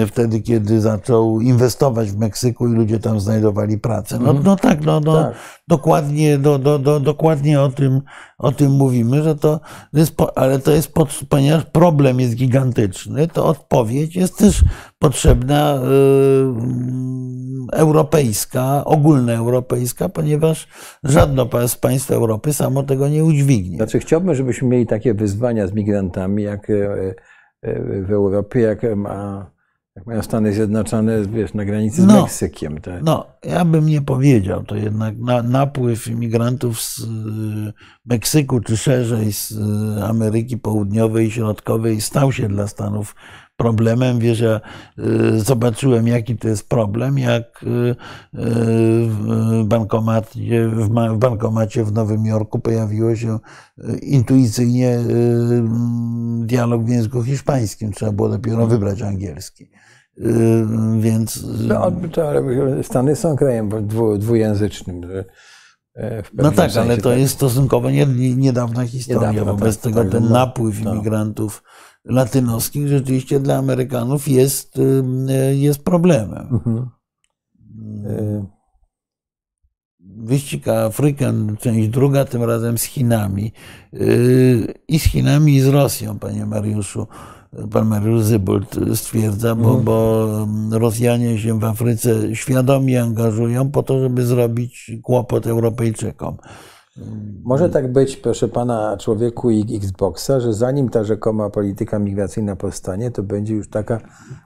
wtedy, kiedy zaczął inwestować w Meksyku i ludzie tam znajdowali pracę. No, mhm. no tak, no, no tak. Dokładnie, do, do, do, dokładnie o, tym, o tym mówimy, że to jest, ale to jest, pod, ponieważ problem jest gigantyczny, to odpowiedź jest też potrzebna europejska, ogólnoeuropejska, ponieważ żadne z państw Europy samo tego nie udźwignie.
Znaczy chciałbym, żebyśmy mieli takie wyzwania z migrantami, jak e, e, w Europie, jak ma jak mają Stany Zjednoczone wiesz, na granicy z no, Meksykiem. Tak?
No, ja bym nie powiedział, to jednak na, napływ imigrantów z y, Meksyku, czy szerzej z Ameryki Południowej i Środkowej stał się dla Stanów problemem. Wiesz, ja y, zobaczyłem, jaki to jest problem, jak w bankomacie, w bankomacie w Nowym Jorku pojawiło się intuicyjnie dialog w języku hiszpańskim. Trzeba było dopiero wybrać angielski. Więc.
No, to, ale Stany są krajem dwu, dwujęzycznym.
E, no tak, ale to tak. jest stosunkowo niedawna historia. Niedawno, Wobec tak, tego tak, ten no, napływ no. imigrantów latynoskich rzeczywiście dla Amerykanów jest, y, jest problemem. Mhm. Y, wyścig Afrykan, część druga, tym razem z Chinami. Y, I z Chinami, i z Rosją, panie Mariuszu pan Mariusz Zybold stwierdza, bo, mhm. bo Rosjanie się w Afryce świadomie angażują po to, żeby zrobić kłopot Europejczykom.
Może tak być, proszę pana, człowieku i Xboxa, że zanim ta rzekoma polityka migracyjna powstanie, to będzie już taka.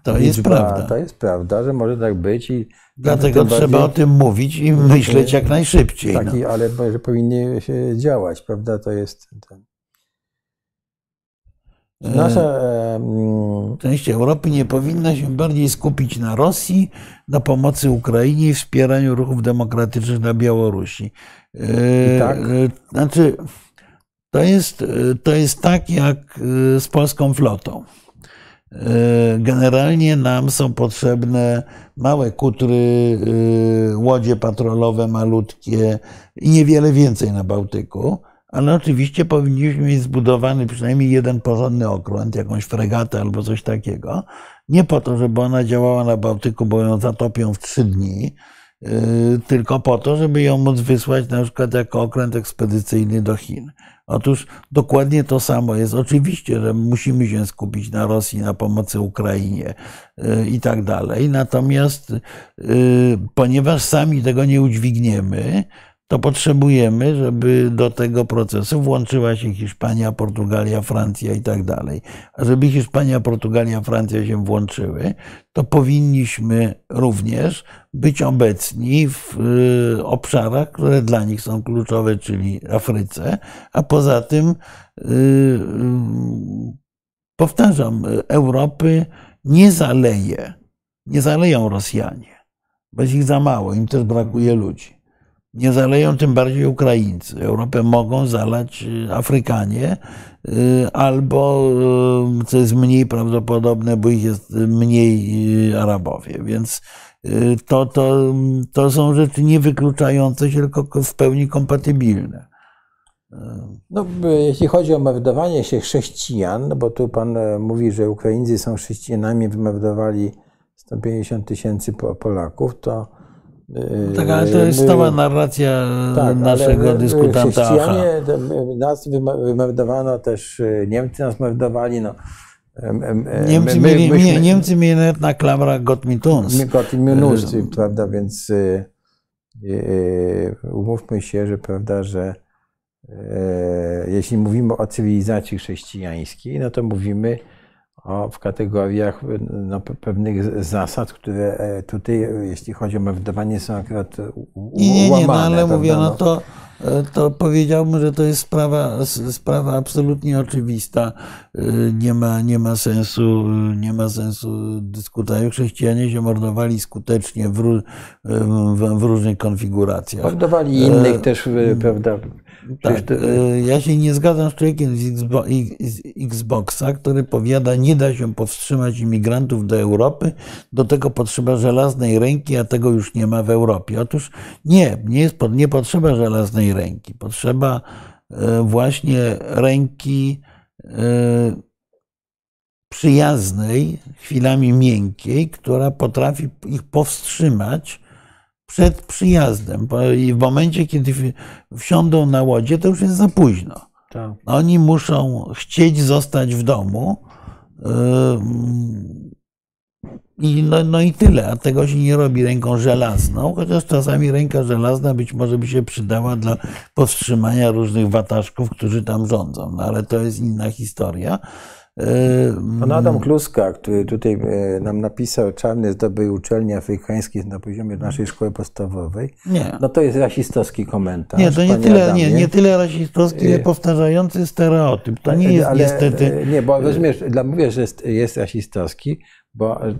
To liczba, jest prawda.
To jest prawda, że może tak być. I
Dlatego trzeba bardziej, o tym mówić i myśleć jak najszybciej.
Taki, no. Ale że powinny się działać, prawda? To jest. Ten.
Nasza e, mm, część Europy nie powinna się bardziej skupić na Rosji, na pomocy Ukrainie i wspieraniu ruchów demokratycznych na Białorusi.
E, tak? E,
znaczy, to jest, to jest tak jak z polską flotą. Generalnie nam są potrzebne małe kutry, łodzie patrolowe malutkie i niewiele więcej na Bałtyku ale oczywiście powinniśmy mieć zbudowany przynajmniej jeden porządny okręt, jakąś fregatę albo coś takiego. Nie po to, żeby ona działała na Bałtyku, bo ją zatopią w trzy dni, yy, tylko po to, żeby ją móc wysłać na przykład jako okręt ekspedycyjny do Chin. Otóż dokładnie to samo jest. Oczywiście, że musimy się skupić na Rosji, na pomocy Ukrainie yy, i tak dalej. Natomiast, yy, ponieważ sami tego nie udźwigniemy, to potrzebujemy, żeby do tego procesu włączyła się Hiszpania, Portugalia, Francja i tak dalej. A żeby Hiszpania, Portugalia, Francja się włączyły, to powinniśmy również być obecni w y, obszarach, które dla nich są kluczowe, czyli Afryce, a poza tym, y, y, powtarzam, Europy nie zaleje, nie zaleją Rosjanie. jest ich za mało, im też brakuje ludzi. Nie zaleją tym bardziej Ukraińcy. Europę mogą zalać y, Afrykanie y, albo, y, co jest mniej prawdopodobne, bo ich jest mniej Arabowie. Więc to, to, to są rzeczy niewykluczające się, tylko w pełni kompatybilne.
No, jeśli chodzi o mordowanie się chrześcijan, bo tu pan e, mówi, że Ukraińcy są chrześcijanami, wymordowali 150 tysięcy Polaków, to.
E, tak, ale to jest stała narracja tak, naszego dyskutanta.
Chrześcijanie, nas wymordowano też, e, Niemcy nas mordowali. No.
Niemcy, my, mieli, myśmy, Niemcy mieli nawet na klamrach Gott mit uns.
Gott mit uns, prawda, więc umówmy się, że prawda, że jeśli mówimy o cywilizacji chrześcijańskiej, no to mówimy o, w kategoriach no, pewnych zasad, które e, tutaj, jeśli chodzi o mordowanie, są akurat
łamane. Nie, nie, no ale mówię, no to, e, to powiedziałbym, że to jest sprawa, sprawa absolutnie oczywista. Nie ma, nie ma sensu, nie ma sensu dyskutować. Chrześcijanie się mordowali skutecznie w, w, w różnych konfiguracjach.
Mordowali innych e, też, prawda?
Tak, to... E, ja się nie zgadzam z człowiekiem z Xboxa, który powiada, nie da się powstrzymać imigrantów do Europy, do tego potrzeba żelaznej ręki, a tego już nie ma w Europie. Otóż nie, nie, jest, nie potrzeba żelaznej ręki. Potrzeba e, właśnie ręki e, przyjaznej, chwilami miękkiej, która potrafi ich powstrzymać przed przyjazdem. I w momencie, kiedy wsiądą na łodzie, to już jest za późno. Tak. Oni muszą chcieć zostać w domu. I no, no i tyle, a tego się nie robi ręką żelazną, chociaż czasami ręka żelazna być może by się przydała dla powstrzymania różnych wataszków, którzy tam rządzą, no ale to jest inna historia.
Pan Adam Kluska, który tutaj e, nam napisał, czarny zdobył uczelni afrykańskich na poziomie naszej szkoły podstawowej, nie. no to jest rasistowski komentarz.
Nie, to nie tyle, nie, nie tyle rasistowski, ile powtarzający stereotyp. To nie jest Ale, niestety...
Nie, bo rozumiesz, dla, mówię, że jest, jest rasistowski, bo e,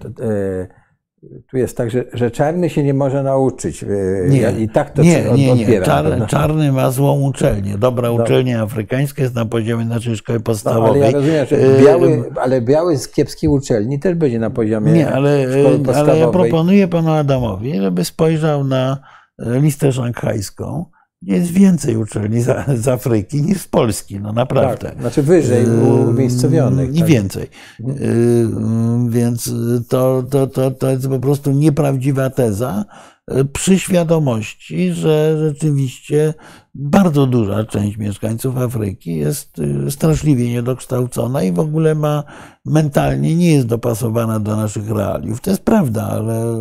tu jest tak, że, że czarny się nie może nauczyć. E, nie, I tak to
nie, nie, nie. Czar, czarny ma złą uczelnię. Dobra no. uczelnia afrykańska jest na poziomie naszej szkoły podstawowej. No, ale
ja rozumiem, że e, biały, ale biały z kiepskiej uczelni też będzie na poziomie nie, ale, szkoły podstawowej.
Ale ja proponuję panu Adamowi, żeby spojrzał na listę szanghajską jest więcej uczelni z, z, Afryki niż z Polski, no naprawdę.
Tak, znaczy wyżej umiejscowionych.
I tak. więcej. Mhm. Więc to, to, to, to jest po prostu nieprawdziwa teza y, przy świadomości, że rzeczywiście bardzo duża część mieszkańców Afryki jest y, straszliwie niedokształcona i w ogóle ma mentalnie nie jest dopasowana do naszych realiów. To jest prawda, ale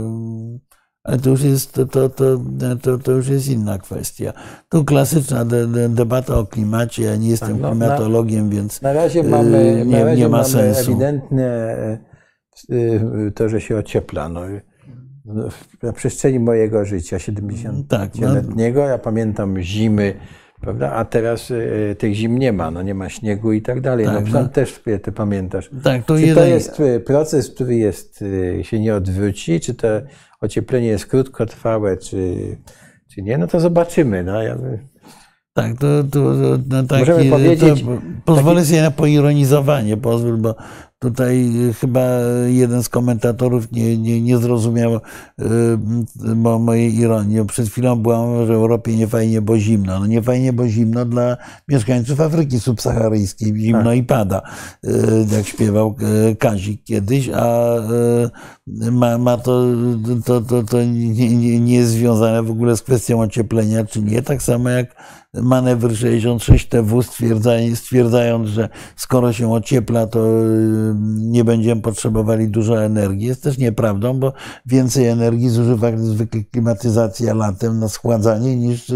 ale to już jest, to, to, to, to, już jest inna kwestia. Tu klasyczna de, de, debata o klimacie. Ja nie jestem tak, no, klimatologiem, więc
na razie mamy, nie, na razie nie ma mamy sensu. ewidentne y, to, że się ociepla. No, na przestrzeni mojego życia, 70-letniego, tak, no. ja pamiętam zimy, prawda? A teraz y, tych zim nie ma, no nie ma śniegu i tak dalej. Tak, no, no. też ty pamiętasz. Tak, to czy jeden... to jest y, proces, który jest, się nie odwróci, czy to ocieplenie jest krótkotrwałe, czy, czy nie, no to zobaczymy. No, ja...
Tak, to, to, to, no taki, Możemy powiedzieć, to pozwolę taki... sobie na poironizowanie, pozwól, bo Tutaj chyba jeden z komentatorów nie, nie, nie zrozumiał y, mojej ironii. Przed chwilą była, że w Europie nie fajnie, bo zimno. No nie fajnie, bo zimno dla mieszkańców Afryki subsaharyjskiej. Zimno tak. i pada, y, jak śpiewał Kazik kiedyś, a ma, ma to, to, to, to nie, nie, nie jest związane w ogóle z kwestią ocieplenia, czy nie. Tak samo jak manewr 66 TW stwierdzając, że skoro się ociepla, to nie będziemy potrzebowali dużo energii. Jest też nieprawdą, bo więcej energii zużywa zwykle klimatyzacja latem na schładzanie niż,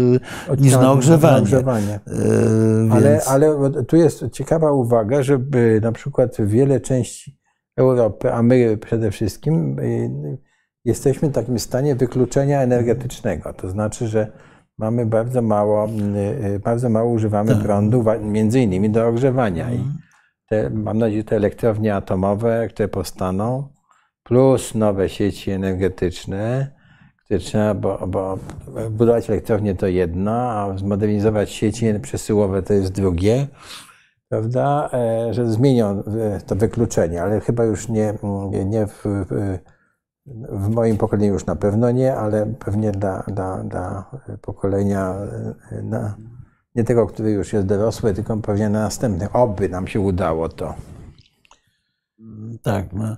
niż na ogrzewanie. Na ogrzewanie.
Yy, ale, więc... ale tu jest ciekawa uwaga, żeby na przykład wiele części Europy, a my przede wszystkim y, jesteśmy w takim stanie wykluczenia energetycznego. To znaczy, że mamy bardzo mało, y, bardzo mało używamy tak. prądu, między innymi do ogrzewania. I mhm te, mam nadzieję, te elektrownie atomowe, które powstaną, plus nowe sieci energetyczne, które trzeba, bo, bo budować elektrownię to jedno, a zmodernizować sieci przesyłowe to jest drugie, prawda, e, że zmienią e, to wykluczenie, ale chyba już nie, nie w, w moim pokoleniu już na pewno nie, ale pewnie dla, dla, dla pokolenia e, na, nie tego, który już jest dorosły, tylko pewnie na następnych. Oby nam się udało to.
Tak, no.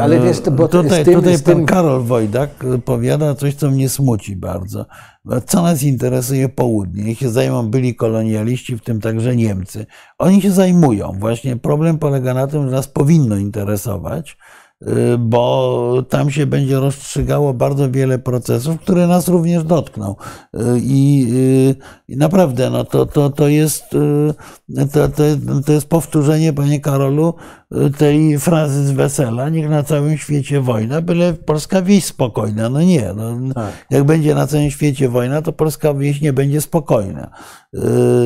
Ale wiesz, bo
tutaj,
tym,
tutaj pan
tym...
Karol Wojdak powiada coś, co mnie smuci bardzo. Co nas interesuje południe? Niech się zajmą byli kolonialiści, w tym także Niemcy. Oni się zajmują. Właśnie problem polega na tym, że nas powinno interesować, bo tam się będzie rozstrzygało bardzo wiele procesów, które nas również dotkną. Y, I, y, i naprawdę no to, to, to, jest, to, to, to jest powtórzenie, panie Karolu, tej frazy z wesela, niech na całym świecie wojna, byle polska wieś spokojna. No nie, no, tak. jak będzie na całym świecie wojna, to polska wieś nie będzie spokojna.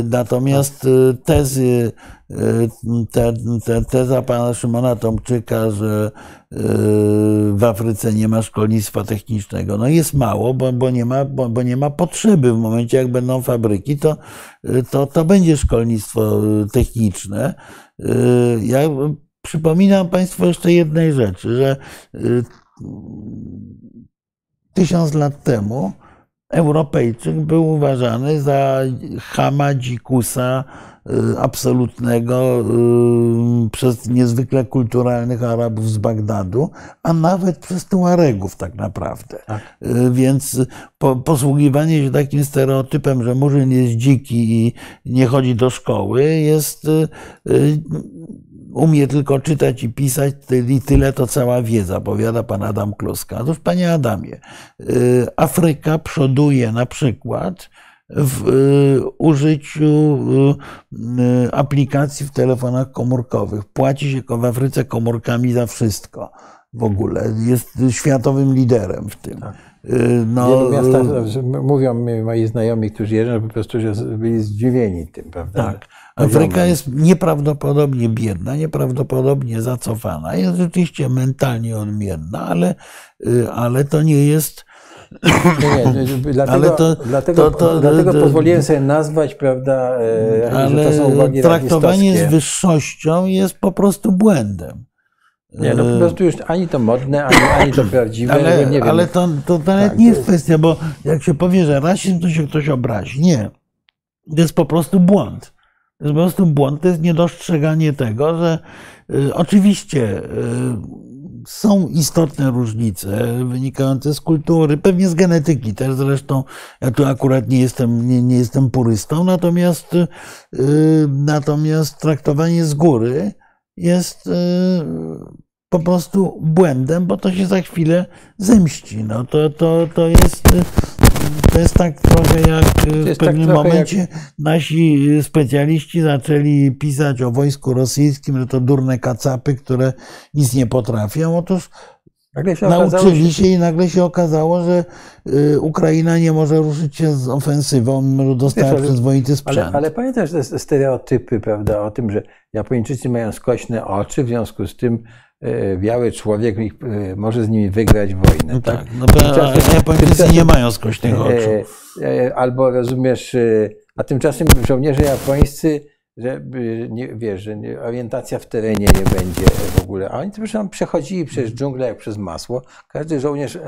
Natomiast tezy, te, te, teza pana Szymona Tomczyka, że w Afryce nie ma szkolnictwa technicznego. No jest mało, bo, bo, nie, ma, bo, bo nie ma potrzeby. W momencie, jak będą fabryki, to, to, to będzie szkolnictwo techniczne. Ja przypominam Państwu jeszcze jednej rzeczy, że tysiąc lat temu Europejczyk był uważany za chama, dzikusa, Y, absolutnego y, przez niezwykle kulturalnych Arabów z Bagdadu, a nawet przez Tuaregów tak naprawdę. Tak. Y, więc po, posługiwanie się takim stereotypem, że Murzyn jest dziki i nie chodzi do szkoły, jest umie tylko czytać i pisać i tyle to cała wiedza, powiada pan Adam Kluska. Otóż panie Adamie, Afryka przoduje na przykład w y, użyciu y, y, aplikacji w telefonach komórkowych. Płaci się w Afryce komórkami za wszystko w ogóle. Jest światowym liderem w tym. Tak.
No, miasta, mówią mi moi znajomi, którzy jeżdżą, po prostu że byli zdziwieni tym, prawda?
Tak. Afryka jest nieprawdopodobnie biedna, nieprawdopodobnie zacofana. Jest rzeczywiście mentalnie odmienna, ale, ale to nie jest
nie, nie, dlatego, ale to, dlatego, to, to, dlatego to, pozwoliłem sobie nazwać, prawda,
e, ale że to są uwagi traktowanie z wyższością jest po prostu błędem.
Nie, no po e, prostu już ani to modne, ani, ani to prawdziwe.
Ale,
nie wiem.
ale to, to nawet tak, nie jest kwestia, bo jak się powie, że rasizm, to się ktoś obrazi. Nie. To jest po prostu błąd. To jest po prostu błąd, to jest niedostrzeganie tego, że y, oczywiście y, są istotne różnice wynikające z kultury, pewnie z genetyki też zresztą. Ja tu akurat nie jestem, nie, nie jestem purystą, natomiast, yy, natomiast traktowanie z góry jest yy, po prostu błędem, bo to się za chwilę zemści. No to, to, to jest to jest tak trochę jak w tak pewnym tak momencie jak... nasi specjaliści zaczęli pisać o wojsku rosyjskim, że to durne kacapy, które nic nie potrafią. Otóż się nauczyli się i nagle się okazało, że y, Ukraina nie może ruszyć się z ofensywą, dostała Wiesz, przyzwoity sprzęt.
Ale, ale pamiętasz te stereotypy, prawda, o tym, że Japończycy mają skośne oczy, w związku z tym biały człowiek e, może z nimi wygrać wojnę.
No tak, tak? no bo Japończycy nie mają skośnych e, oczu.
Albo rozumiesz, a tymczasem żołnierze japońscy, że nie, wiesz, że orientacja w terenie nie będzie w ogóle. A oni zresztą przechodzili przez dżunglę jak przez masło. Każdy żołnierz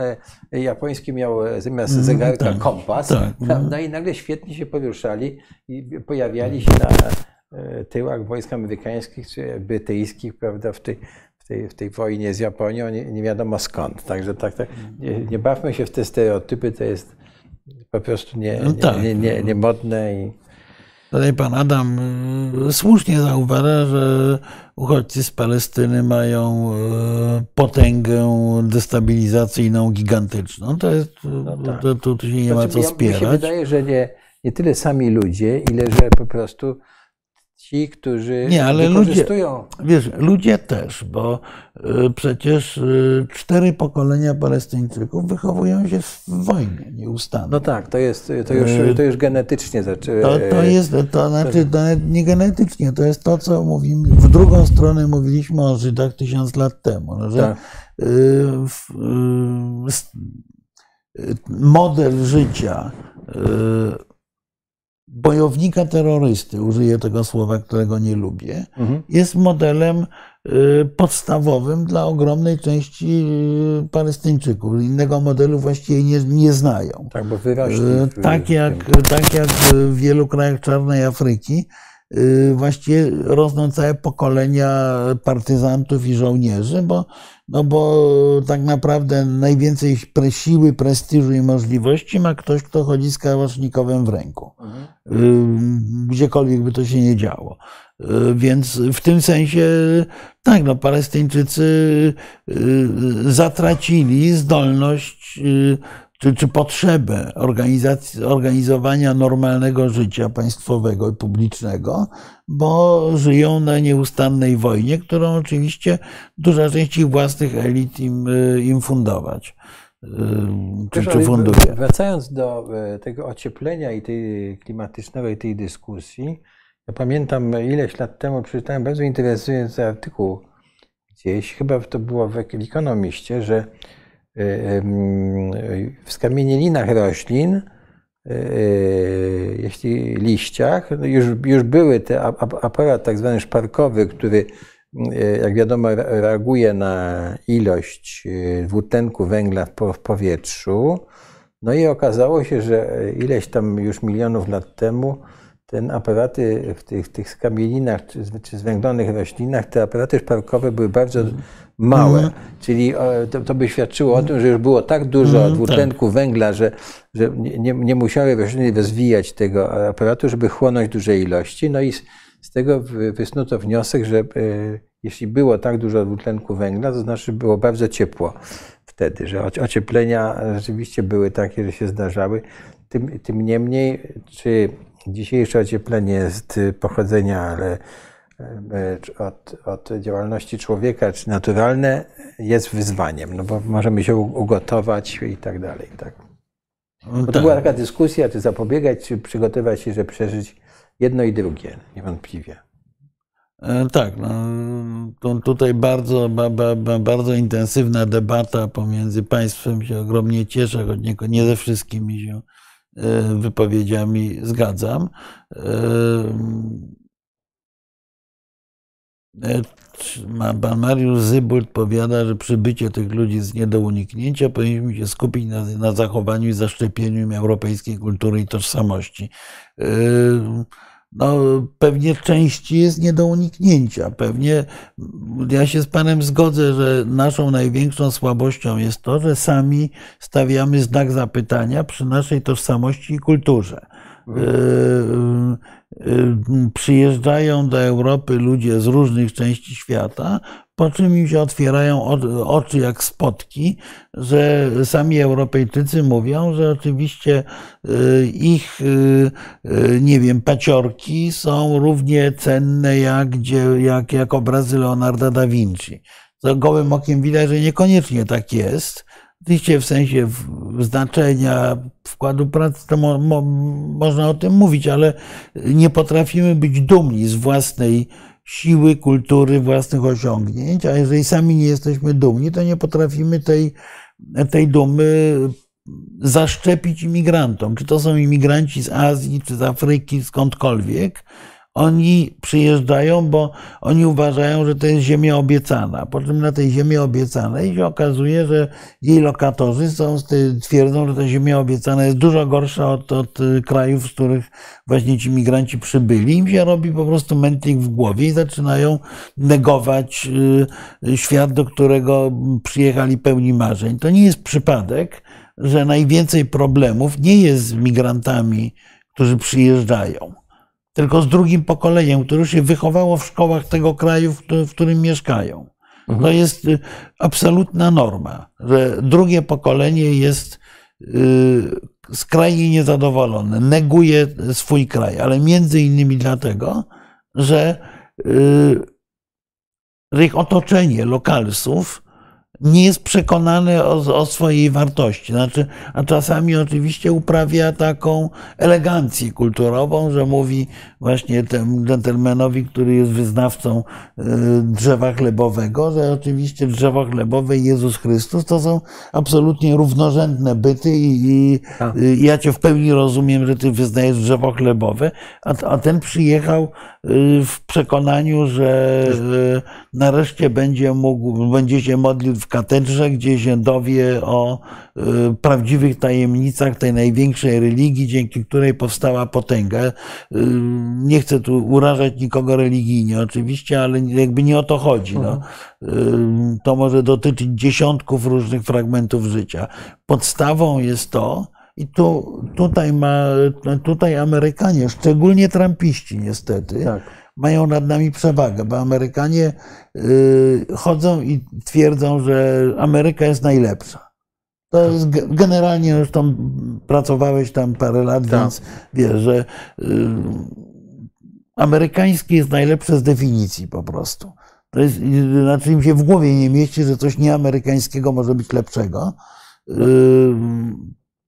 japoński miał zamiast mhm, zegarka tak, kompas, tak, no i nagle świetnie się poruszali i pojawiali się na tyłach wojsk amerykańskich czy brytyjskich, prawda, w tej, tej, w tej wojnie z Japonią, nie, nie wiadomo skąd. Także tak, tak nie, nie, bawmy się w te stereotypy, to jest po prostu nie, no tak. nie, nie, nie modne. I...
Tutaj pan Adam y, słusznie zauważa, że uchodźcy z Palestyny mają y, potęgę destabilizacyjną gigantyczną. To, jest, no tak. to, to, to, się nie znaczy, ma co spierać. Mi się
wydaje, że nie, nie tyle sami ludzie, ile że po prostu ci, którzy Nie, ale ludzie,
wiesz, ludzie też, bo y, przecież y, cztery pokolenia Palestyńczyków wychowują się w wojnie nieustannie.
No tak, to jest, to już, y, to już genetycznie zaczęło.
To, to jest, to znaczy, to nie genetycznie, to jest to, co mówimy, w drugą stronę mówiliśmy o Żydach tysiąc lat temu, no, że tak. model życia bojownika terrorysty, użyję tego słowa, którego nie lubię, mhm. jest modelem podstawowym dla ogromnej części Palestyńczyków. Innego modelu właściwie nie, nie znają.
Tak, bo wyrośli.
Tak jak, tak jak w wielu krajach czarnej Afryki, Y, właściwie rosną całe pokolenia partyzantów i żołnierzy, bo, no bo tak naprawdę najwięcej siły, prestiżu i możliwości ma ktoś, kto chodzi z kałasznikowem w ręku. Mhm. Y, gdziekolwiek by to się nie działo. Y, więc w tym sensie, tak, no, Palestyńczycy zatracili zdolność czy, czy potrzebę organizowania normalnego życia państwowego i publicznego, bo żyją na nieustannej wojnie, którą oczywiście duża część ich własnych elit im, im fundować. Y, czy, czy funduje.
Wracając do e, tego ocieplenia i tej klimatycznego i tej dyskusji, ja pamiętam ileś lat temu przeczytałem bardzo interesujący artykuł gdzieś, chyba to było w Economiście, że w skamienielinach roślin, y, y, jeśli liściach, no już, już były te aparat tak zwany szparkowy, który jak wiadomo reaguje na ilość dwutlenku węgla w powietrzu. No i okazało się, że ileś tam już milionów lat temu ten aparaty w tych, tych skamielinach czy, czy zwęglonych roślinach, te aparaty szparkowe były bardzo małe. Mm. Czyli to, to, by świadczyło o tym, że już było tak dużo mm, dwutlenku tak. węgla, że, że nie, nie musiały rośliny rozwijać tego aparatu, żeby chłonąć duże ilości. No i z, z tego wysnuto wniosek, że e, jeśli było tak dużo dwutlenku węgla, to znaczy było bardzo ciepło wtedy, że ocieplenia rzeczywiście były takie, że się zdarzały. Tym, tym niemniej, czy dzisiejsze ocieplenie jest pochodzenia, ale E, od, od działalności człowieka, czy naturalne, jest wyzwaniem, no bo możemy się ugotować i tak dalej. Tak? Bo to tak. była taka dyskusja, czy zapobiegać, czy przygotować się, żeby przeżyć jedno i drugie, niewątpliwie.
E, tak, no, tutaj bardzo, ba, ba, bardzo intensywna debata pomiędzy państwem się ogromnie cieszę, choć nie, nie ze wszystkimi się wypowiedziami zgadzam. E, pan Mariusz Zybult powiada, że przybycie tych ludzi jest nie do uniknięcia. Powinniśmy się skupić na, na zachowaniu i zaszczepieniu europejskiej kultury i tożsamości. E, no, pewnie części jest nie do uniknięcia. Pewnie ja się z Panem zgodzę, że naszą największą słabością jest to, że sami stawiamy znak zapytania przy naszej tożsamości i kulturze. Mhm. Y, przyjeżdżają do Europy ludzie z różnych części świata, po czym im się otwierają oczy jak spotki, że sami Europejczycy mówią, że oczywiście y, ich, y, nie wiem, paciorki są równie cenne jak, jak, jak obrazy Leonarda da Vinci. To gołym okiem widać, że niekoniecznie tak jest Oczywiście w sensie znaczenia wkładu pracy to mo, mo, można o tym mówić, ale nie potrafimy być dumni z własnej siły, kultury, własnych osiągnięć, a jeżeli sami nie jesteśmy dumni, to nie potrafimy tej, tej dumy zaszczepić imigrantom. Czy to są imigranci z Azji, czy z Afryki, skądkolwiek, oni przyjeżdżają, bo oni uważają, że to jest ziemia obiecana. Po czym na tej ziemi obiecanej się okazuje, że jej lokatorzy są, twierdzą, że ta ziemia obiecana jest dużo gorsza od, od y, krajów, z których właśnie ci migranci przybyli. Im się robi po prostu mętlik w głowie i zaczynają negować y, świat, do którego przyjechali pełni marzeń. To nie jest przypadek, że najwięcej problemów nie jest z migrantami, którzy przyjeżdżają tylko z drugim pokoleniem, które się wychowało w szkołach tego kraju, w którym mieszkają. Mhm. To jest y, absolutna norma, że drugie pokolenie jest y, skrajnie niezadowolone, neguje swój kraj, ale między innymi dlatego, że, y, ich otoczenie lokalsów nie jest przekonany o, o, swojej wartości. Znaczy, a czasami oczywiście uprawia taką elegancję kulturową, że mówi, właśnie temu dżentelmenowi, który jest wyznawcą y, drzewa chlebowego, że oczywiście drzewo chlebowe i Jezus Chrystus to są absolutnie równorzędne byty i, i
Tak.
y, ja cię w pełni rozumiem, że ty wyznajesz drzewo chlebowe, a, a ten przyjechał y, w przekonaniu, że nareszcie będzie mógł, będzie się modlił w katedrze, gdzie się dowie o y, prawdziwych tajemnicach tej największej religii, dzięki której powstała potęga. Nie chcę tu urażać nikogo religijnie, oczywiście, ale jakby nie o to chodzi. No. Y, To może dotyczyć dziesiątków różnych fragmentów życia. Podstawą jest to, i tu, tutaj, ma, tutaj Amerykanie, szczególnie Trumpiści niestety,
Tak.
mają nad nami przewagę, bo Amerykanie y, chodzą i twierdzą, że Ameryka jest najlepsza. To jest ge- generalnie, zresztą pracowałeś tam parę lat,
Tak.
więc wiesz, że y, amerykański jest najlepsze z definicji po prostu. To jest, y, znaczy im się w głowie nie mieści, że coś nieamerykańskiego może być lepszego. Y,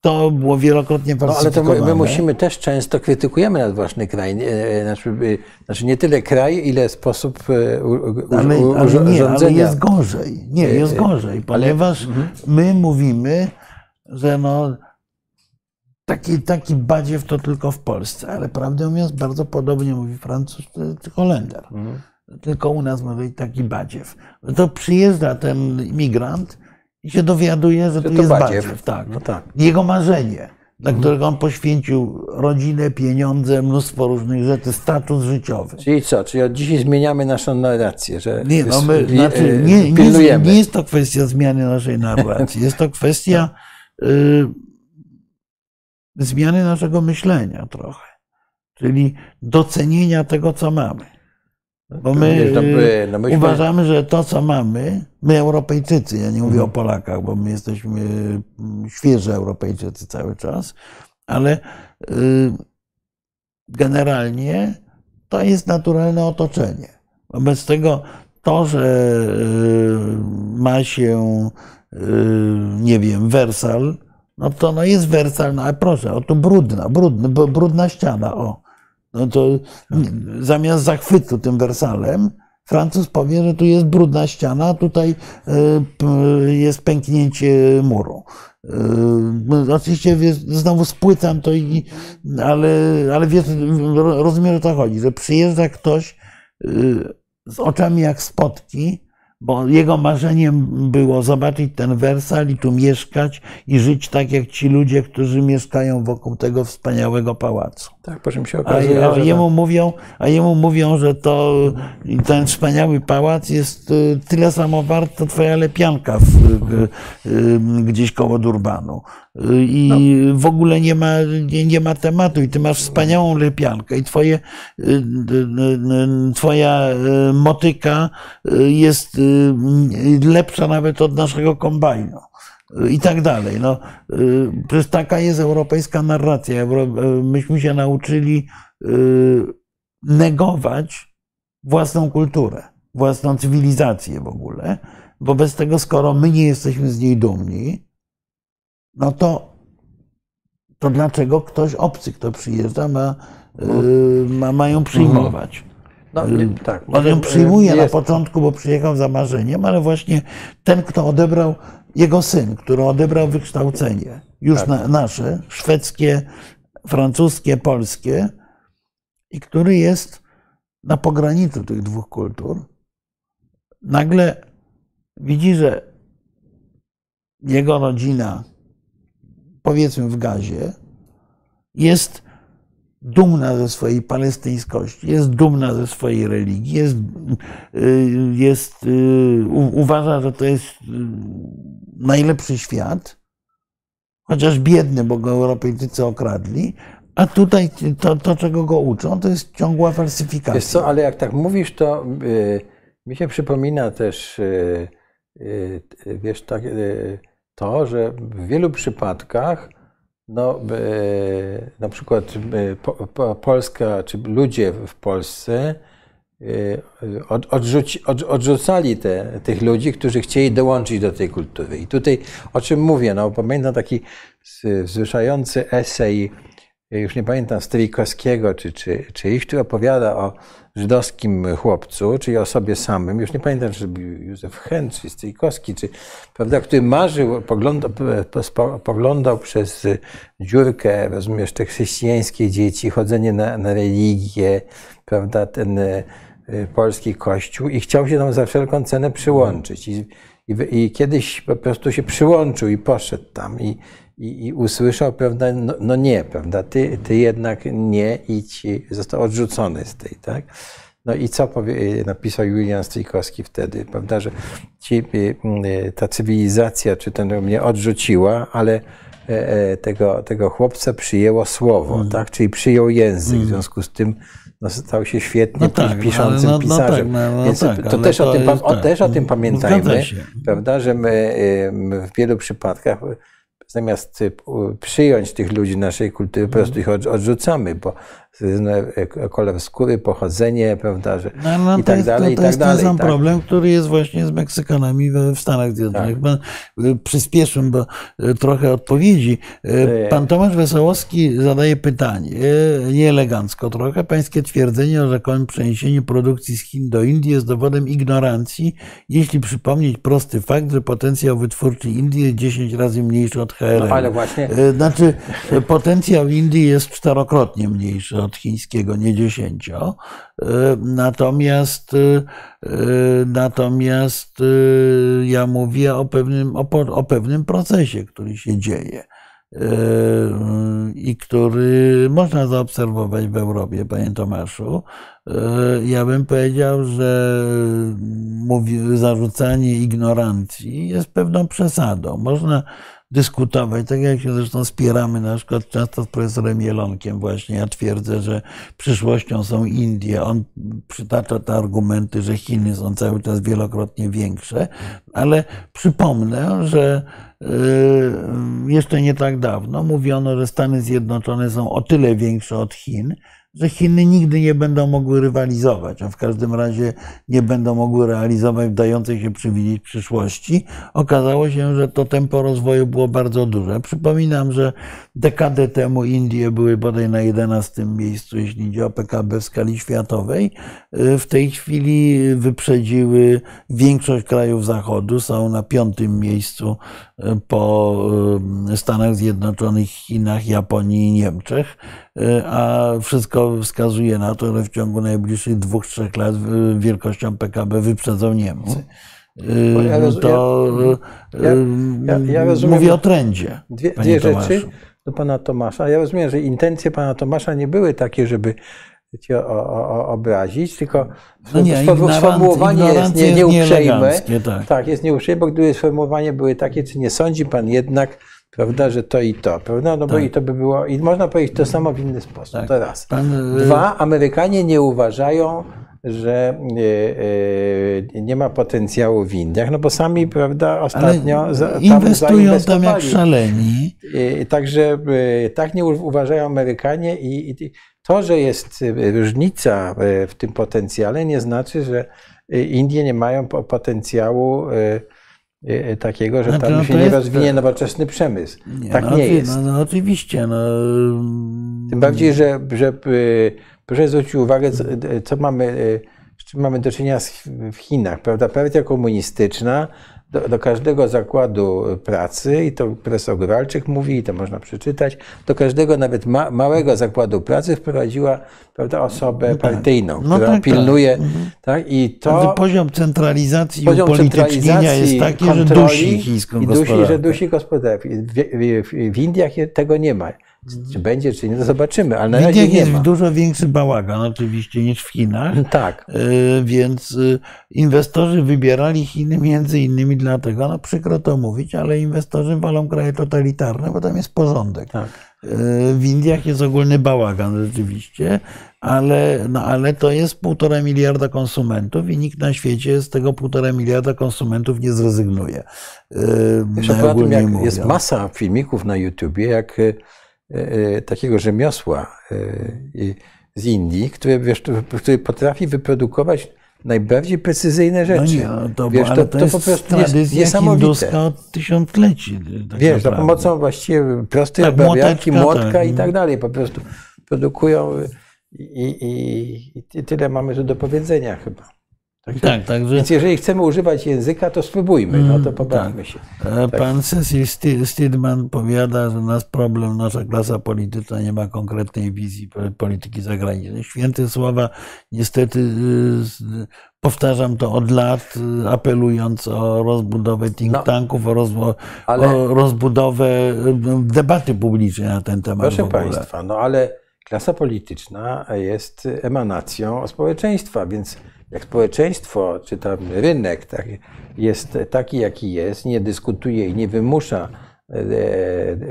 To było wielokrotnie
No ale to my,
falsyfikowane.
my musimy też często krytykujemy nasz własny kraj. Znaczy, e, znaczy nie tyle kraj, ile sposób e, u-
Ale,
u-
ale nie, ale jest gorzej. Nie, jest gorzej, ponieważ my mówimy, że no taki, taki badziew to tylko w Polsce, ale prawdę mówiąc bardzo podobnie mówi Francuz czy, czy Holender. Tylko u nas może być taki badziew. To przyjeżdża ten imigrant i się dowiaduje, że,
Że
tu
to
jest
badziew.
badziew. tak.
No tak.
Jego marzenie, dla którego on poświęcił rodzinę, pieniądze, mnóstwo różnych rzeczy, status życiowy.
Czyli co? Czyli od dzisiaj zmieniamy naszą narrację, że
Nie, no my,
jest-
znaczy,
e,
nie, nie,
pilnujemy.
nie jest to kwestia zmiany naszej narracji, jest to kwestia y, zmiany naszego myślenia trochę, czyli docenienia tego, co mamy. Bo my
no,
y,
my- no myśmy-
uważamy, że to, co mamy, my Europejczycy, ja nie mówię
Mhm.
o Polakach, bo my jesteśmy mm, świeży Europejczycy cały czas, ale y, generalnie to jest naturalne otoczenie. Wobec tego to, że ma się, nie wiem, Wersal, no to no jest Wersal, no ale proszę, o tu brudna, brudna, brudna ściana, o. No to zamiast zachwytu tym Wersalem, Francuz powie, że tu jest brudna ściana, a tutaj p- jest pęknięcie muru. Y, no, Oczywiście znowu spłycam to, i, ale, ale wiesz, ro- rozumiem, o to chodzi, że przyjeżdża ktoś y, z oczami jak spotki, bo jego marzeniem było zobaczyć ten Wersal i tu mieszkać i żyć tak jak ci ludzie, którzy mieszkają wokół tego wspaniałego pałacu.
Tak, po czym się
A,
okazuje,
a,
że
jemu mówią, a jemu mówią, że to ten wspaniały pałac jest y, tyle samo wart, co twoja lepianka w, y, y, gdzieś koło Durbanu. I w ogóle nie ma, nie, nie ma tematu. I ty masz wspaniałą lepiankę i twoje, twoja motyka jest lepsza nawet od naszego kombajnu i tak dalej. No, y, przecież taka jest europejska narracja. Y, myśmy się nauczyli y, negować własną kulturę, własną cywilizację w ogóle. Wobec tego, skoro my nie jesteśmy z niej dumni, no to, to dlaczego ktoś obcy, kto przyjeżdża, ma, y, ma, ma ją przyjmować?
No, nie, tak,
On ją
może,
przyjmuje na początku, bo przyjechał za marzeniem, ale właśnie ten, kto odebrał, jego syn, który odebrał wykształcenie, już
Tak.
na, nasze, szwedzkie, francuskie, polskie, i który jest na pograniczu tych dwóch kultur, nagle widzi, że jego rodzina, powiedzmy w Gazie, jest dumna ze swojej palestyńskości, jest dumna ze swojej religii, jest, y, jest, y, uważa, że to jest y, najlepszy świat, chociaż biedny, bo go Europejczycy okradli, a tutaj to, to czego go uczą, to jest ciągła falsyfikacja.
Wiesz co, ale jak tak mówisz, to mi się przypomina też, wiesz, tak, to, że w wielu przypadkach, no, y, na przykład po, Polska, czy ludzie w Polsce od, odrzuci, od, odrzucali te, tych ludzi, którzy chcieli dołączyć do tej kultury. I tutaj o czym mówię? No, pamiętam taki wzruszający esej już nie pamiętam, Stryjkowskiego czy, czy, czy ich, który opowiada o żydowskim chłopcu, czyli o sobie samym, już nie pamiętam, czy Józef Hen, czy Stryjkowski, czy, prawda, który marzył, poglądał, poglądał przez dziurkę, rozumiesz, te chrześcijańskie dzieci, chodzenie na, na religię, prawda, ten e, polski kościół i chciał się tam za wszelką cenę przyłączyć. I, i, i kiedyś po prostu się przyłączył i poszedł tam i, i, i usłyszał, prawda, no, no, nie, prawda, ty, ty jednak nie idź, został odrzucony z tej, tak. No i co powie, napisał Julian Stryjkowski wtedy, prawda, że ci, y, y, ta cywilizacja, czy ten mnie odrzuciła, ale e, e, tego, tego chłopca przyjęło słowo, mm. tak, czyli przyjął język, w związku z tym no, stał się świetnie no tak, piszącym no, no, pisarzem. Tak, no, Więc tak, to też, to o tym, jest, o, też o tym pamiętajmy, prawda, że my, my w wielu przypadkach zamiast y, przyjąć tych ludzi naszej kultury, po prostu ich odrzucamy, bo kolor skóry, pochodzenie, prawda, że
no, no, i tak jest, dalej, to, to i tak dalej. To jest ten tak. problem, który jest właśnie z Meksykanami w Stanach Zjednoczonych. Tak. Y, bo y, trochę odpowiedzi. Pan Tomasz Wesołowski zadaje pytanie, nieelegancko trochę. Pańskie twierdzenie o rzekomym przeniesieniu produkcji z Chin do Indii jest dowodem ignorancji, jeśli przypomnieć prosty fakt, że potencjał wytwórczy Indii jest 10 razy mniejszy od HRL. No, ale właśnie... Znaczy, potencjał Indii jest czterokrotnie mniejszy od chińskiego, nie dziesięcio. E, natomiast, e, natomiast e, ja mówię o pewnym, o pewnym procesie, który się dzieje i który można zaobserwować w Europie, panie Tomaszu. Ja bym powiedział, że zarzucanie ignorancji jest pewną przesadą. Można dyskutować, tak jak się zresztą spieramy na przykład często z profesorem Jelonkiem właśnie. Ja twierdzę, że przyszłością są Indie. On przytacza te argumenty, że Chiny są cały czas wielokrotnie większe, ale przypomnę, że yy, jeszcze nie tak dawno mówiono, że Stany Zjednoczone są o tyle większe od Chin, że Chiny nigdy nie będą mogły rywalizować, a w każdym razie nie będą mogły realizować dającej się przewidzieć przyszłości. Okazało się, że to tempo rozwoju było bardzo duże. Przypominam, że dekadę temu Indie były bodaj na 11 miejscu, jeśli chodzi o PKB w skali światowej. W tej chwili wyprzedziły większość krajów Zachodu, są na piątym miejscu po Stanach Zjednoczonych, Chinach, Japonii i Niemczech, a wszystko wskazuje na to, że w ciągu najbliższych dwóch, trzech lat wielkością PKB wyprzedzą Niemcy. Ja no to ja, ja, rozumiem, mówię o trendzie.
Dwie, dwie rzeczy do pana Tomasza. Ja rozumiem, że intencje pana Tomasza nie były takie, żeby cię o, o, obrazić, tylko no nie, sformułowanie jest nie, nieuprzejme. Tak. tak, jest nieuprzejme, bo gdyby sformułowanie były takie, czy nie sądzi pan jednak, prawda, że to i to, prawda? No bo tak. i to by było, i można powiedzieć to samo w inny sposób. Tak. To raz. Pan... Y- Dwa, Amerykanie nie uważają, że y, y, nie ma potencjału w Indiach, no bo sami, prawda, ostatnio
Ale tam inwestują tam jak szaleni.
Także tak nie uważają Amerykanie i, i to, że jest różnica w tym potencjale, nie znaczy, że Indie nie mają potencjału takiego, że znaczy, tam no się nie jest... rozwinie nowoczesny przemysł. Nie, tak no, nie jest.
No, no, oczywiście. No...
Tym bardziej, że, że proszę zwrócić uwagę, co, co mamy, z czym mamy do czynienia w Chinach. Prawda? Partia komunistyczna do, do, każdego zakładu pracy, i to profesor Góralczyk mówi, i to można przeczytać, do każdego nawet ma, małego zakładu pracy wprowadziła prawda, osobę no tak. partyjną, no która tak, tak. pilnuje. Tak. tak. I to,
poziom centralizacji poziom centralizacji jest taki, że dusi chińską i
dusi, że dusi gospodarkę. W, w, w Indiach tego nie ma. Czy będzie, czy nie, to zobaczymy, ale na razie
nie jest ma. dużo większy bałagan oczywiście niż w Chinach.
Tak.
E, więc e, inwestorzy wybierali Chiny między innymi dlatego, no przykro to mówić, ale inwestorzy wolą kraje totalitarne, bo tam jest porządek. Tak. E, w Indiach jest ogólny bałagan rzeczywiście, ale, no, ale to jest półtora miliarda konsumentów i nikt na świecie z tego półtora miliarda konsumentów nie zrezygnuje.
Jeszcze tym, jak jest masa filmików na YouTubie, jak takiego rzemiosła e, z Indii, który, wiesz, który potrafi wyprodukować najbardziej precyzyjne
No
rzeczy.
nie, no to,
Wiesz,
ale to, jest
po prostu jest niesamowite.
hinduska od tysiącleci. Tak
Wiesz, za pomocą właściwie prostej
Tak,
obrabiarki,
młoteczka,
młotka
tak.
i tak dalej, po prostu produkują i, i, i tyle mamy tu do powiedzenia chyba. Także,
Tak, także
Więc jeżeli chcemy używać języka, to spróbujmy, no
Mm,
to pobawmy się.
e, pan Cecil Sti- Stidman powiada, że nasz problem, nasza klasa polityczna nie ma konkretnej wizji po- polityki zagranicznej. Święte słowa, niestety y, powtarzam to od lat, y, apelując o rozbudowę think
No.
tanków, o,
Ale-
o rozbudowę y, debaty publicznej na ten temat
Proszę. Państwa, no ale klasa polityczna jest emanacją społeczeństwa, więc jak społeczeństwo, czy tam rynek tak, jest taki, jaki jest, nie dyskutuje i nie wymusza e,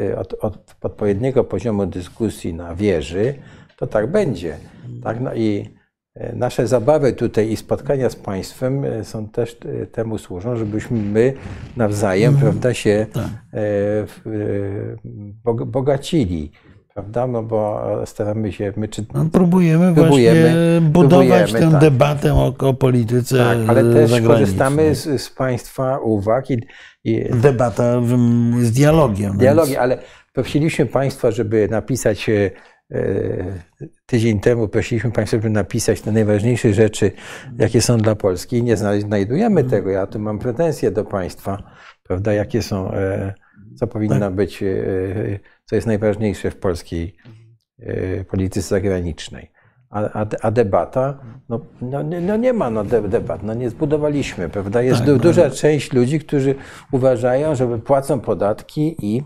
e, od, od odpowiedniego poziomu dyskusji na wieży, to tak będzie. Tak? No i e, nasze zabawy tutaj i spotkania z państwem są też temu służą, żebyśmy my nawzajem, prawda, się
Tak.
bogacili, prawda? No bo staramy się, my czy,
No, próbujemy,
Próbujemy,
właśnie budować
próbujemy,
tę
tak.
debatę o, o polityce
tak, ale też korzystamy z, z państwa uwag i, i
Debata z dialogiem.
dialogi,
więc-
ale prosiliśmy państwa, żeby napisać e, e, tydzień temu prosiliśmy państwa, żeby napisać te najważniejsze rzeczy, jakie są dla Polski i nie znaj- znajdujemy tego. Ja tu mam pretensje do państwa, prawda, jakie są, e, co powinno
Tak.
być, e, co jest najważniejsze w polskiej e, polityce zagranicznej. A, a, a debata, no, no, nie- no nie ma no, de- debat, no nie zbudowaliśmy, prawda? Jest
Tak,
du,
no.
duża część ludzi, którzy uważają, że płacą podatki i e,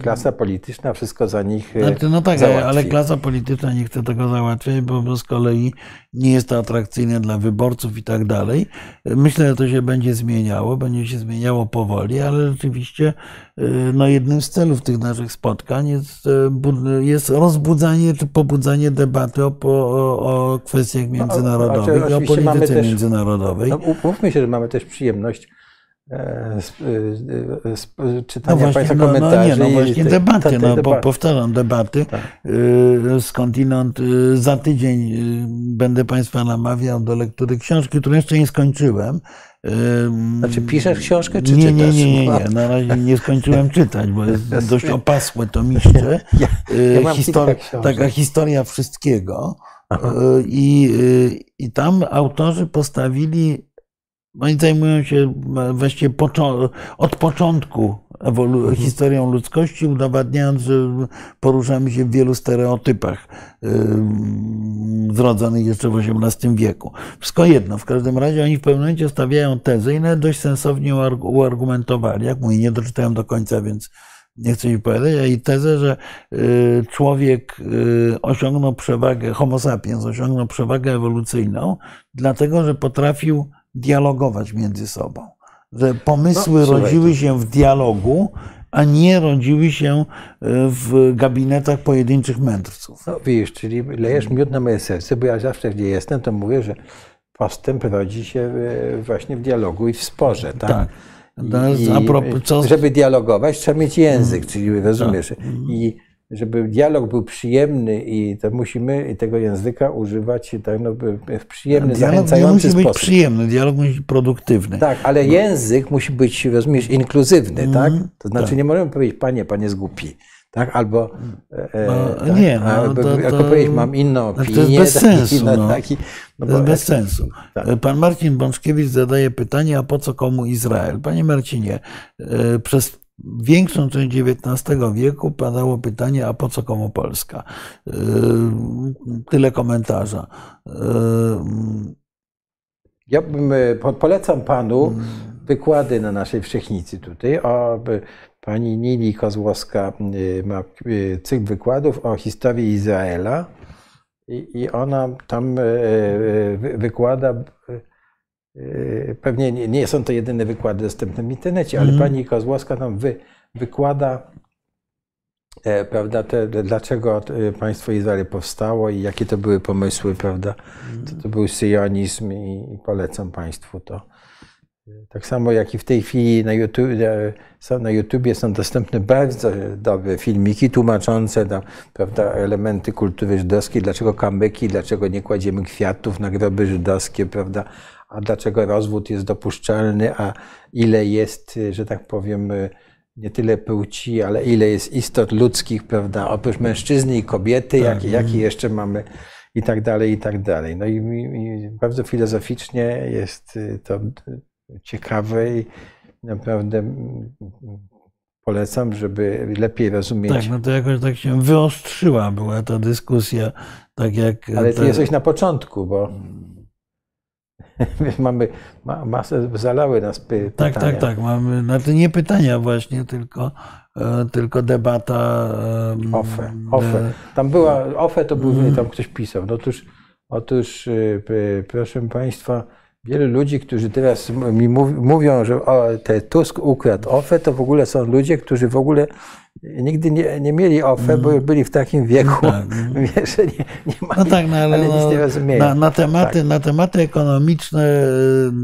klasa polityczna wszystko za nich e,
Znaczy, no tak,
załatwi.
ale klasa polityczna nie chce tego załatwiać, bo z kolei nie jest to atrakcyjne dla wyborców i tak dalej. Myślę, że to się będzie zmieniało, będzie się zmieniało powoli, ale rzeczywiście no, jednym z celów tych naszych spotkań jest, jest rozbudzanie czy pobudzanie debaty o, o, o kwestiach międzynarodowych i o
No, oczywiście mamy
polityce
też-
międzynarodowej.
No, umówmy się, że mamy też przyjemność e, sp- e, sp-
No
czytania
właśnie,
Państwa
no, no nie, no właśnie
te-
debaty, no, po,
debaty.
powtarzam, debaty.
Tak.
Skądinąd za tydzień będę Państwa namawiał do lektury książki, którą jeszcze nie skończyłem.
Znaczy piszesz książkę, czy
nie,
czytasz?
nie, nie, nie, nie, na razie nie skończyłem czytać, bo jest dość opasłe to miście.
Ja, ja książek.
taka historia wszystkiego. I, I tam autorzy postawili, oni zajmują się właściwie poczo- od początku ewolu- historią ludzkości, udowadniając, że poruszamy się w wielu stereotypach zrodzonych jeszcze w XVIII wieku. Wszystko jedno, w każdym razie oni w pewnym momencie stawiają tezę i nawet dość sensownie uarg- uargumentowali. Jak mówię, nie doczytałem do końca, więc nie chcę mi powiedzieć, a i tezę, że y, człowiek y, osiągnął przewagę, homo sapiens osiągnął przewagę ewolucyjną, dlatego że potrafił dialogować między sobą. Że pomysły
No,
rodziły się w dialogu, a nie rodziły się y, w gabinetach pojedynczych mędrców.
No widzisz, czyli lejesz miód na moje serce, bo ja zawsze gdzie jestem, to mówię, że postęp rodzi się e, właśnie w dialogu i w sporze, tak?
Tak.
I,
propos, co,
Żeby dialogować, trzeba mieć język, czyli rozumiesz.
Tak.
I żeby dialog był przyjemny i to musimy tego języka używać tak, no, w przyjemny,
dialog nie
zachęcający
musi być
sposób.
przyjemny, dialog musi być produktywny.
Tak, ale język musi być, rozumiesz, inkluzywny,
Mhm,
tak? To znaczy
tak.
nie możemy powiedzieć, panie, pan jest głupi, tak? Albo, e, e,
No,
tak?
nie, no,
Albo,
to-
jako
to-
powiedzieć, mam inną opinię.
to jest bez
taki,
sensu,
no,
no.
taki, no
To jest
bo-
bez sensu.
Tak.
Pan Marcin Bączkiewicz zadaje pytanie, a po co komu Izrael? Panie Marcinie, e, przez większą część XIX wieku padało pytanie, a po co komu Polska? E, Tyle komentarza. E,
Ja bym, e, po- polecam panu
Mm.
wykłady na naszej wszechnicy tutaj. O, pani Nili Kozłowska ma cykl wykładów o historii Izraela i, ona tam wy- wykłada. E, e, Pewnie nie, nie są to jedyne wykłady dostępne w internecie, ale
Mhm.
pani Kozłowska tam wy, wykłada, e, prawda, te, dlaczego e, państwo Izrael powstało i jakie to były pomysły, prawda, co to był syjonizm i, i polecam państwu to. Tak samo jak i w tej chwili na, YouTube, są, na YouTubie są dostępne bardzo dobre filmiki tłumaczące tam, prawda, elementy kultury żydowskiej, dlaczego kambyki, dlaczego nie kładziemy kwiatów na groby żydowskie, prawda, a dlaczego rozwód jest dopuszczalny, a ile jest, że tak powiem, nie tyle płci, ale ile jest istot ludzkich, prawda, oprócz mężczyzny i kobiety,
Tak.
jakie, jakie jeszcze mamy i tak dalej, i tak dalej. No i, i bardzo filozoficznie jest y, to ciekawe i naprawdę mm, polecam, żeby lepiej rozumieć.
Tak, no to jakoś tak się wyostrzyła była ta dyskusja, tak jak...
Ale ty
te-
jesteś na początku, bo wiesz, mamy ma, masę, zalały nas py,
Tak,
pytania.
tak, tak. Mamy, znaczy nie pytania właśnie, tylko, e, tylko debata.
OFE, OFE. Tam była, OFE to był,
Mhm.
tam ktoś pisał. No otóż, otóż y, proszę Państwa, wielu ludzi, którzy teraz mi mów, mówią, że o, te Tusk ukradł OFE, to w ogóle są ludzie, którzy w ogóle nigdy nie, nie mieli OFE, bo już byli w takim wieku,
tak.
wiesz, że nie, nie ma,
No tak, no ale,
nic
no,
nie rozumieją.
na, na, tematy,
Tak.
na tematy ekonomiczne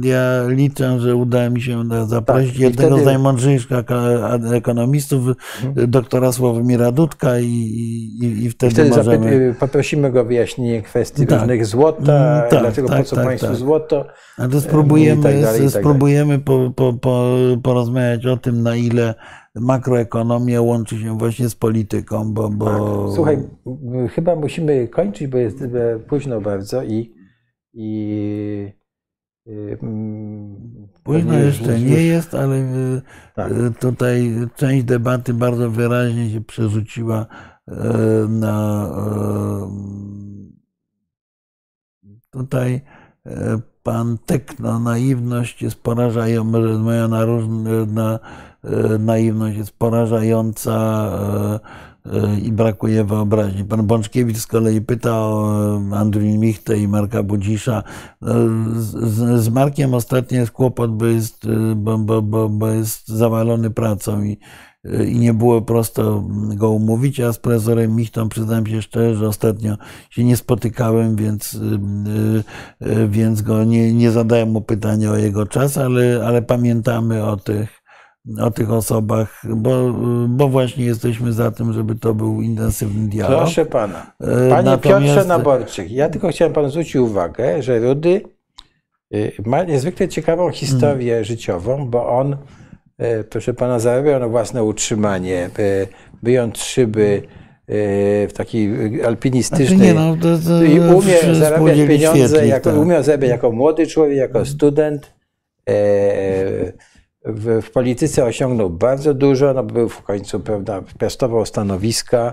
e, ja liczę, że uda mi się zaprosić
Tak,
jednego
wtedy-
z najmądrzejszych eko- ekonomistów,
Mhm.
doktora Sławomira Dudka i, i, i wtedy,
Wtedy
możemy...
zapy- poprosimy go o wyjaśnienie kwestii
Tak.
różnych złota,
Mm, tak,
dlaczego
tak,
po co
tak,
państwu
tak.
złoto.
A to spróbujemy,
tak dalej, tak
spróbujemy po, po, po, porozmawiać o tym, na ile makroekonomia łączy się właśnie z polityką, bo... bo...
Tak. Słuchaj, chyba musimy kończyć, bo jest e, późno bardzo i. i y, mm,
Późno jeszcze nie jest, ale y,
Tak.
tutaj część debaty bardzo wyraźnie się przerzuciła na tutaj pan Tekno, naiwność jest porażająca, moja naróż- na, y, naiwność jest porażająca y, y, i brakuje wyobraźni. Pan Bączkiewicz z kolei pyta o Andrzej Michtę i Marka Budzisza. Z, z, Markiem ostatnio jest kłopot, bo jest, bo, bo, bo, bo jest zawalony pracą i, i nie było prosto go umówić, a z profesorem Michtą przyznam się szczerze, że ostatnio się nie spotykałem, więc, więc go nie, nie zadałem mu pytania o jego czas, ale, ale pamiętamy o tych, o tych osobach, bo, bo właśnie jesteśmy za tym, żeby to był intensywny dialog.
Proszę pana.
E,
Panie
natomiast-
Piotrze Naborczyk, ja tylko chciałem panu zwrócić uwagę, że Rudy y, ma niezwykle ciekawą historię
Hmm.
życiową, bo on, y, proszę pana, zarabiał na własne utrzymanie, y, wyjąc szyby w takiej
Znaczy
alpinistycznej.
nie, no, to, to
I umie zarabiać pieniądze, jako,
tak.
umie zarabiać jako młody człowiek, jako student. E, W, w polityce osiągnął bardzo dużo, no był w końcu, prawda, piastował stanowiska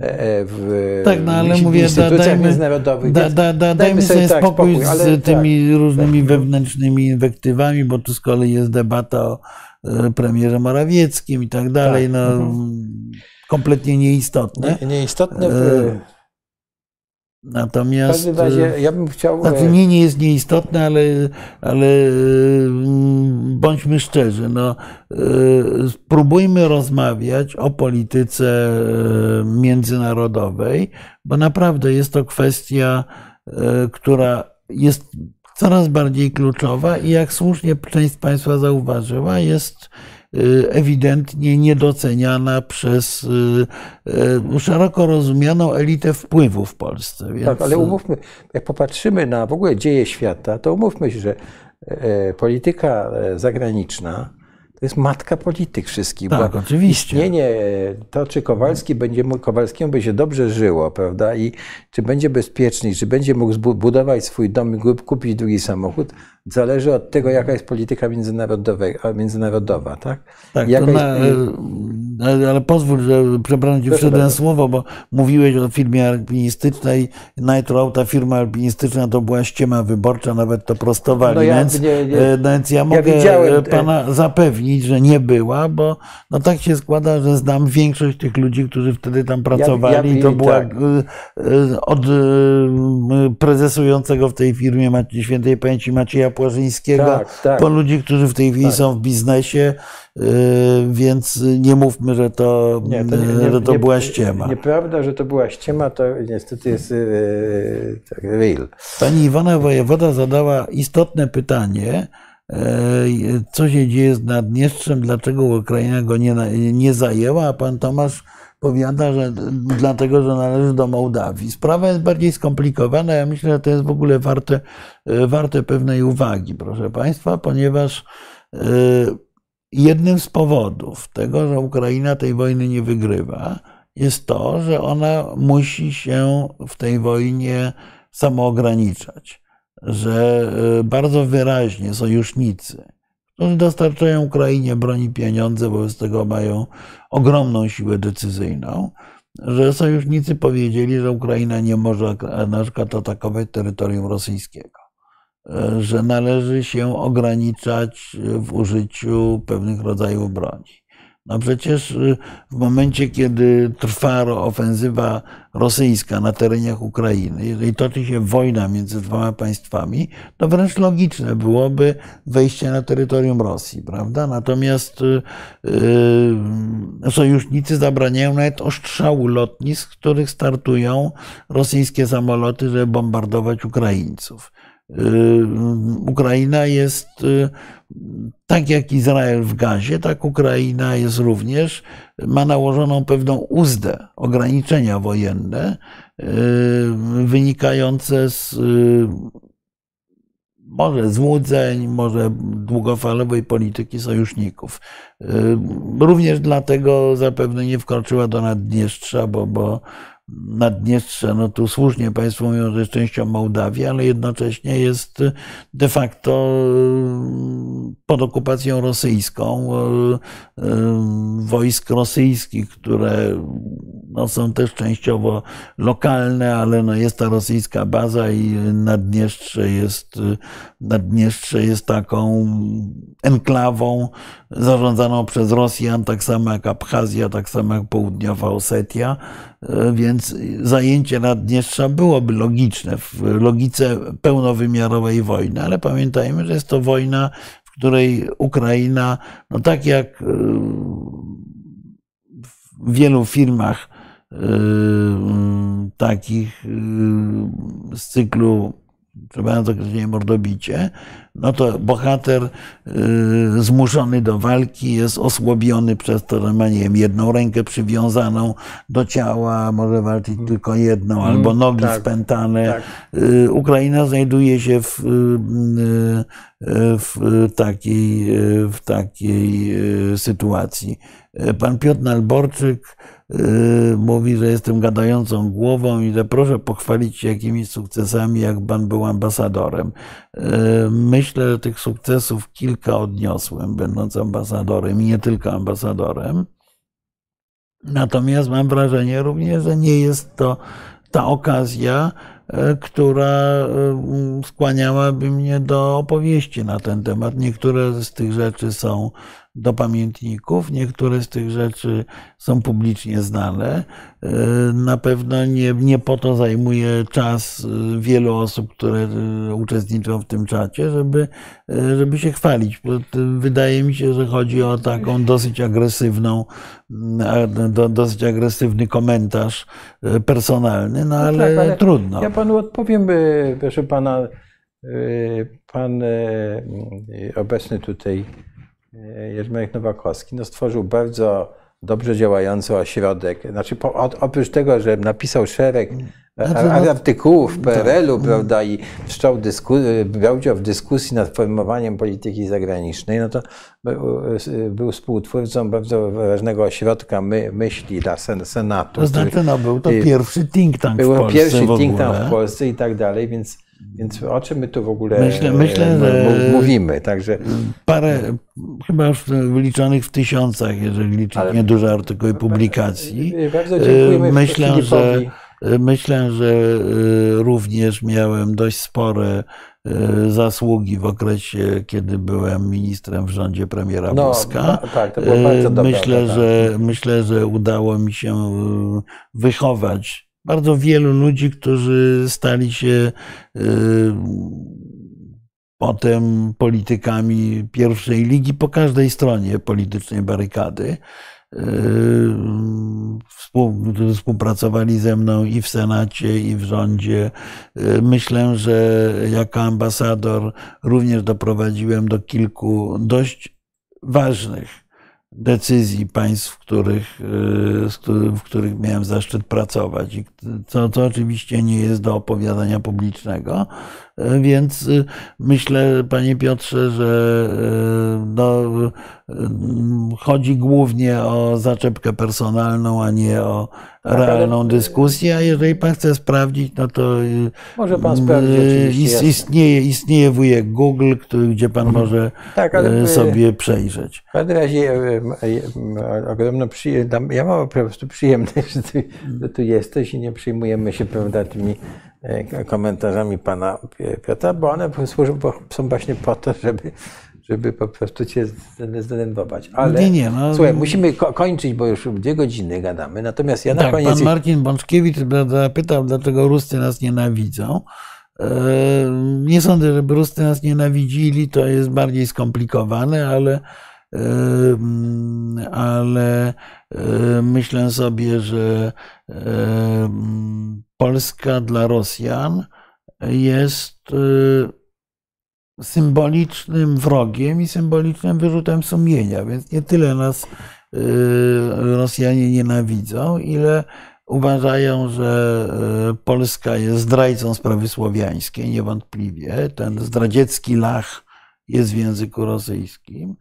e, w,
Tak, no ale mówię, da,
instytucjach
dajmy,
międzynarodowych.
da, da, da, dajmy
sobie tak
spokój,
spokój, ale
z
tak,
tymi różnymi wewnętrznymi inwektywami, bo tu z kolei jest debata o e, premierze Morawieckim i tak dalej,
Tak,
no
mhm.
kompletnie nieistotne.
nie, nieistotne. W,
E,
w
Natomiast
każdym razie ja bym chciał...
Znaczy
e,
nie, nie jest nieistotne, ale, ale mm, bądźmy szczerzy. No, e, spróbujmy rozmawiać o polityce e, międzynarodowej, bo naprawdę jest to kwestia, e, która jest coraz bardziej kluczowa i jak słusznie część z Państwa zauważyła, jest e, ewidentnie niedoceniana przez e, e, szeroko rozumianą elitę wpływu w Polsce. Więc,
Tak, ale umówmy, jak popatrzymy na w ogóle dzieje świata, to umówmy się, że e, polityka e, zagraniczna to jest matka polityk wszystkich.
Tak, oczywiście.
Istnienie e, to, czy Kowalski będzie Kowalskiemu się dobrze żyło, prawda, i czy będzie bezpieczny, czy będzie mógł budować swój dom i kupić drugi samochód, zależy od tego, jaka jest polityka międzynarodowa, tak?
Tak, to na,
jest-
e, ale, ale pozwól, że przepraszam ci
Proszę
wszedłem słowo, bo mówiłeś o firmie alpinistycznej. Night Road, ta firma alpinistyczna to była ściema wyborcza, nawet to prostowali.
No ja
więc,
nie- nie-
e, więc ja mogę
widziałem,
e,
e,
pana zapewnić, że nie była, bo no tak się składa, że znam większość tych ludzi, którzy wtedy tam pracowali.
ja-
I to była
tak.
e, e, od e, prezesującego w tej firmie świętej pamięci Macieja Płażyńskiego
Tak, tak.
po ludzi, którzy w tej chwili
Tak.
są w biznesie, y, więc nie mówmy, że to,
Nie, to, nie,
y,
nie,
że to
nie,
była ściema.
Nieprawda, że to była ściema, to niestety jest e, tak, real.
Pani Iwona Wojewoda zadała istotne pytanie, co się dzieje z Naddniestrzem, dlaczego Ukraina go nie, nie zajęła, a pan Tomasz powiada, że dlatego, że należy do Mołdawii. Sprawa jest bardziej skomplikowana. Ja myślę, że to jest w ogóle warte, warte pewnej uwagi, proszę Państwa, ponieważ jednym z powodów tego, że Ukraina tej wojny nie wygrywa, jest to, że ona musi się w tej wojnie samoograniczać, że e, bardzo wyraźnie sojusznicy, którzy dostarczają Ukrainie broni pieniądze, wobec tego mają ogromną siłę decyzyjną, że sojusznicy powiedzieli, że Ukraina nie może na przykład atakować terytorium rosyjskiego, e, że należy się ograniczać w użyciu pewnych rodzajów broni. No przecież y, w momencie, kiedy trwa ofensywa rosyjska na terenach Ukrainy, jeżeli toczy się wojna między dwoma państwami, to wręcz logiczne byłoby wejście na terytorium Rosji, prawda? Natomiast yy, sojusznicy zabraniają nawet ostrzału lotnisk, z których startują rosyjskie samoloty, żeby bombardować Ukraińców. Yy, Ukraina jest yy, tak jak Izrael w gazie, tak Ukraina jest również, ma nałożoną pewną uzdę, ograniczenia wojenne yy, wynikające z może złudzeń, może długofalowej polityki sojuszników. Również dlatego zapewne nie wkroczyła do Naddniestrza, bo, bo Naddniestrze, no tu słusznie Państwo mówią, że jest częścią Mołdawii, ale jednocześnie jest de facto mm, pod okupacją rosyjską e, e, wojsk rosyjskich, które no, są też częściowo lokalne, ale no, jest ta rosyjska baza i Naddniestrze jest, Naddniestrze jest taką enklawą zarządzaną przez Rosjan, tak samo jak Abchazja, tak samo jak Południowa Osetia, e, więc zajęcie Naddniestrza byłoby logiczne w logice pełnowymiarowej wojny, ale pamiętajmy, że jest to wojna, w której Ukraina, no tak jak e, w wielu firmach e, takich z cyklu przepraszam za określenie mordobicie, no to bohater y, zmuszony do walki jest osłabiony przez to, że ma, nie wiem, jedną rękę przywiązaną do ciała, może walczyć mm. tylko jedną, mm, albo nogi tak, spętane. Tak. Y, Ukraina znajduje się w, y, w, takiej, w takiej sytuacji. Pan Piotr Nalborczyk mówi, że jestem gadającą głową i że proszę pochwalić się jakimiś sukcesami, jak pan był ambasadorem. Yy, myślę, że tych sukcesów kilka odniosłem, będąc ambasadorem i nie tylko ambasadorem. Natomiast mam wrażenie również, że nie jest to ta okazja, yy, która skłaniałaby mnie do opowieści na ten temat. Niektóre z tych rzeczy są do pamiętników. Niektóre z tych rzeczy są publicznie znane. E, na pewno nie, nie po to zajmuje czas e, wielu osób, które e, uczestniczą w tym czacie, żeby, żeby się chwalić. Wydaje mi się, że chodzi o taką dosyć agresywną, dosyć agresywny komentarz personalny, no, no ale, tak, ale trudno.
Ja panu odpowiem, proszę pana, pan obecny tutaj Jerzmarek Nowakowski no, stworzył bardzo dobrze działający ośrodek. Znaczy, po, oprócz tego, że napisał szereg znaczy, artykułów w tak. PRL-u, tak. prawda, i wszczął brał udział w dyskusji nad formowaniem polityki zagranicznej, no to był współtwórcą bardzo ważnego ośrodka my, myśli dla Senatu.
To znaczy, no, był to pierwszy think tank
w
Polsce.
Był pierwszy think tank w Polsce i tak dalej, więc więc o czym my tu w ogóle
myślę, myślę,
e, że mówimy? Także...
Parę, chyba już wyliczonych w tysiącach, jeżeli liczyć Ale... nieduże artykuły publikacji.
Bardzo dziękujemy
myślę, że, myślę, że również miałem dość spore e, zasługi w okresie, kiedy byłem ministrem w rządzie premiera no, Buzka.
Tak, to było bardzo dobre.
Myślę, że, myślę, że udało mi się wychować bardzo wielu ludzi, którzy stali się y, potem politykami pierwszej ligi po każdej stronie politycznej barykady. którzy współpracowali ze mną i w Senacie, i w rządzie. Myślę, że jako ambasador również doprowadziłem do kilku dość ważnych decyzji państw, w których, w których miałem zaszczyt pracować. I co, co oczywiście nie jest do opowiadania publicznego. Więc y, myślę, panie Piotrze, że y, no, y, chodzi głównie o zaczepkę personalną, a nie o tak, realną dyskusję. A jeżeli pan chce sprawdzić, no to
może pan sprawdzić.
Istnieje, istnieje wujek Google, który, gdzie pan mhm. może tak, sobie przejrzeć.
W każdym razie ogromną przyjemność, ja mam po prostu przyjemność, że ty, że tu jesteś i nie przyjmujemy się prawda, tymi komentarzami pana Piotra, bo one służą, bo są właśnie po to, żeby, żeby po prostu cię zdenerwować. Ale nie, nie, no, słuchaj, musimy ko kończyć, bo już dwie godziny gadamy. Natomiast ja na
tak,
koniec.
Pan Marcin Bączkiewicz zapytał, dlaczego Ruscy nas nienawidzą. E, nie sądzę, żeby Ruscy nas nienawidzili, to jest bardziej skomplikowane, ale ale myślę sobie, że Polska dla Rosjan jest symbolicznym wrogiem i symbolicznym wyrzutem sumienia, więc nie tyle nas Rosjanie nienawidzą, ile uważają, że Polska jest zdrajcą sprawy słowiańskiej, niewątpliwie. Ten zdradziecki lach jest w języku rosyjskim.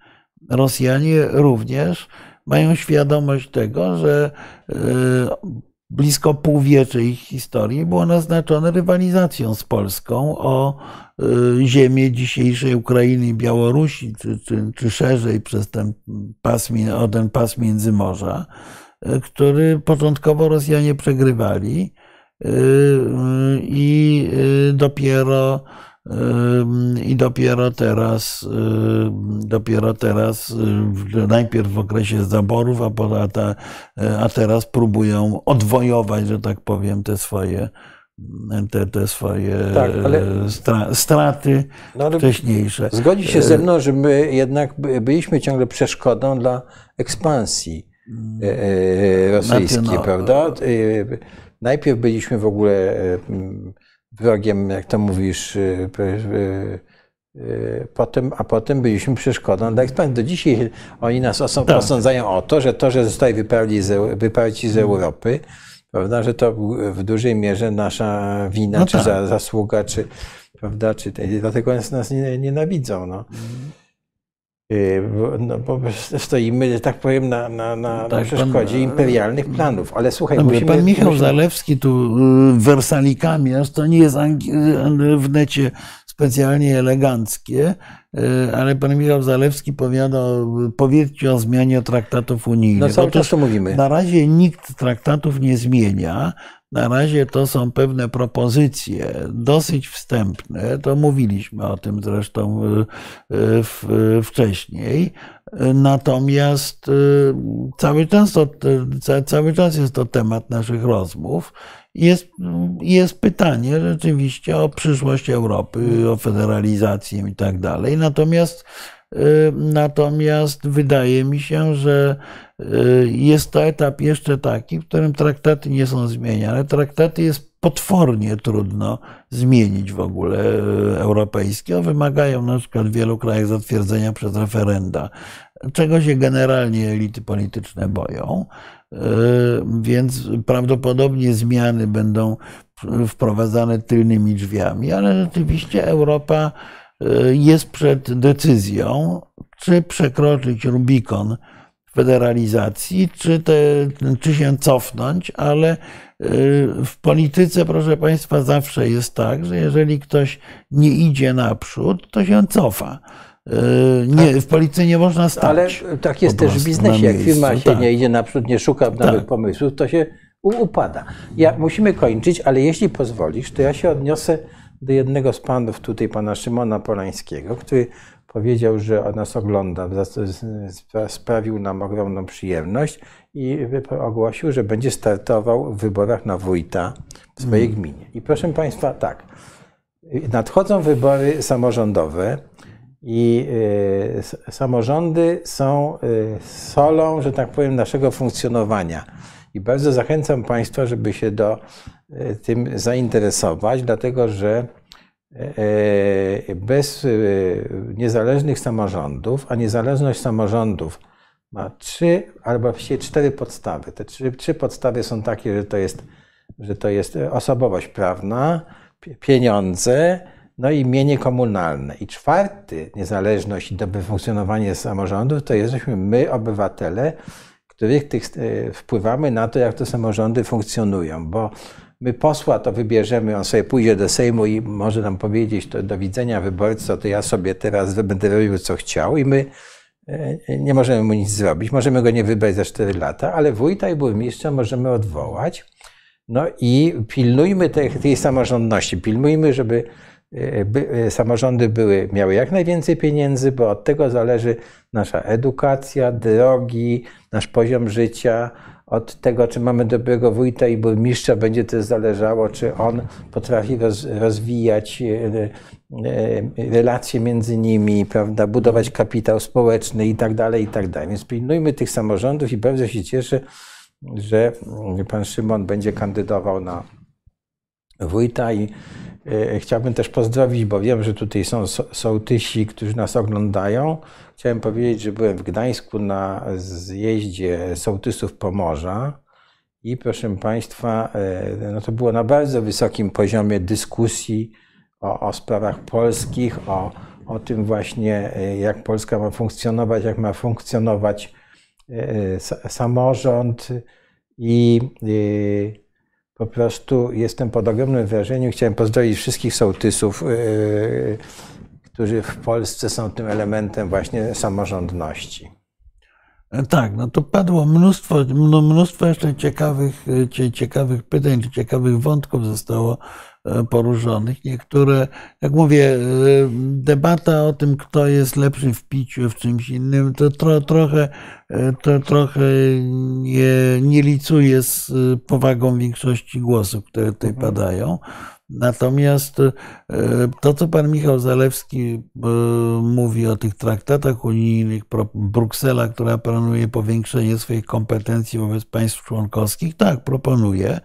Rosjanie również mają świadomość tego, że e, blisko półwiecze ich historii było naznaczone rywalizacją z Polską o e, ziemię dzisiejszej Ukrainy i Białorusi, czy, czy, czy szerzej przez ten pas, o ten pas Międzymorza, e, który początkowo Rosjanie przegrywali i dopiero i dopiero teraz, dopiero teraz, najpierw w okresie zaborów, a, a teraz próbują odwojować, że tak powiem, te swoje, te, te swoje tak, straty no, wcześniejsze.
Zgodzi się ze mną, że my jednak byliśmy ciągle przeszkodą dla ekspansji e, e, rosyjskiej, znaczy, no, prawda? E, najpierw byliśmy w ogóle wrogiem, jak to mówisz, y, y, y, potem, a potem byliśmy przeszkodą dla ekspansji. Do dzisiaj oni nas tak. osądzają o to, że to, że zostali wyparli z, wyparci z Europy, prawda, że to w dużej mierze nasza wina, no czy tak. za, zasługa, czy, prawda, czy dlatego nas, nas nienawidzą. No. No, bo stoimy, że tak powiem, na, na, na, tak, przeszkodzie pan, imperialnych planów. Ale słuchaj,
no,
musimy,
Pan Michał musimy... Zalewski tu wersalikami, aż to nie jest w necie specjalnie eleganckie, ale pan Michał Zalewski powiada, powiedzcie o zmianie traktatów unijnych.
No cały czas to mówimy.
Na razie nikt traktatów nie zmienia. Na razie to są pewne propozycje, dosyć wstępne. To mówiliśmy o tym zresztą wcześniej. Natomiast cały czas, to, cały czas jest to temat naszych rozmów. Jest, jest pytanie rzeczywiście o przyszłość Europy, o federalizację i tak dalej. Natomiast Natomiast wydaje mi się, że y, jest to etap jeszcze taki, w którym traktaty nie są zmieniane. Traktaty jest potwornie trudno zmienić w ogóle y, europejskie. Wymagają na przykład w wielu krajach zatwierdzenia przez referenda, czego się generalnie elity polityczne boją. Y, więc prawdopodobnie zmiany będą wprowadzane tylnymi drzwiami, ale rzeczywiście Europa jest przed decyzją, czy przekroczyć Rubikon federalizacji, czy, te, czy się cofnąć, ale y, w polityce, proszę Państwa, zawsze jest tak, że jeżeli ktoś nie idzie naprzód, to się cofa. Y, nie, w polityce nie można stać.
Ale tak jest też w biznesie. Jak firma się tak. nie idzie naprzód, nie szuka nowych tak. pomysłów, to się upada. Ja, musimy kończyć, ale jeśli pozwolisz, to ja się odniosę do jednego z panów tutaj, pana Szymona Polańskiego, który powiedział, że nas ogląda, sprawił nam ogromną przyjemność i ogłosił, że będzie startował w wyborach na wójta w swojej mm. gminie. I proszę Państwa, tak, nadchodzą wybory samorządowe I samorządy są solą, że tak powiem, naszego funkcjonowania. I bardzo zachęcam Państwa, żeby się do tym zainteresować, dlatego że bez niezależnych samorządów, a niezależność samorządów ma trzy albo właściwie cztery podstawy. Te trzy, trzy podstawy są takie, że to, jest, że to jest osobowość prawna, pieniądze, no i mienie komunalne. I czwarty, niezależność i dobre funkcjonowanie samorządów, to jesteśmy my, obywatele, których tych, e, wpływamy na to, jak te samorządy funkcjonują, bo my posła to wybierzemy, on sobie pójdzie do Sejmu i może nam powiedzieć to do widzenia wyborco, to ja sobie teraz będę robił co chciał i my e, nie możemy mu nic zrobić. Możemy go nie wybrać za 4 lata, ale wójta i burmistrza możemy odwołać. No i pilnujmy tej, tej samorządności, pilnujmy, żeby e, by, e, samorządy były, miały jak najwięcej pieniędzy, bo od tego zależy nasza edukacja, drogi, nasz poziom życia, od tego, czy mamy dobrego wójta i burmistrza, będzie też zależało, czy on potrafi roz, rozwijać e, relacje między nimi, prawda, budować kapitał społeczny i tak dalej, i tak dalej. Więc pilnujmy tych samorządów i bardzo się cieszę, że pan Szymon będzie kandydował na wójta i e, chciałbym też pozdrowić, bo wiem, że tutaj są sołtysi, którzy nas oglądają. Chciałem powiedzieć, że byłem w Gdańsku na zjeździe sołtysów Pomorza i proszę Państwa, e, no to było na bardzo wysokim poziomie dyskusji o, o sprawach polskich, o, o tym właśnie, e, jak Polska ma funkcjonować, jak ma funkcjonować samorząd i po prostu jestem pod ogromnym wrażeniem. Chciałem pozdrowić wszystkich sołtysów, którzy w Polsce są tym elementem właśnie samorządności.
Tak, no to padło mnóstwo, mnóstwo jeszcze ciekawych, ciekawych pytań, ciekawych wątków zostało E, poruszonych. Niektóre, jak mówię, e, debata o tym, kto jest lepszy w piciu, w czymś innym, to tro, trochę, e, to trochę nie, nie licuje z powagą większości głosów, które tutaj mhm. padają. Natomiast to, co pan Michał Zalewski mówi o tych traktatach unijnych, Bruksela, która planuje powiększenie swoich kompetencji wobec państw członkowskich, tak, proponuje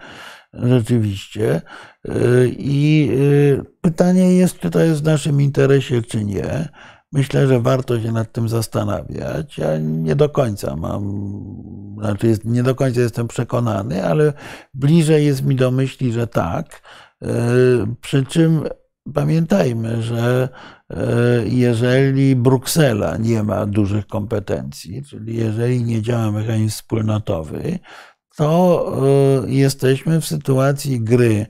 rzeczywiście. Y, I y, pytanie jest, czy to jest w naszym interesie, czy nie. Myślę, że warto się nad tym zastanawiać. Ja nie do końca mam, znaczy nie do końca jestem przekonany, ale bliżej jest mi do myśli, że tak. Y, przy czym pamiętajmy, że jeżeli Bruksela nie ma dużych kompetencji, czyli jeżeli nie działa mechanizm wspólnotowy, to y, jesteśmy w sytuacji gry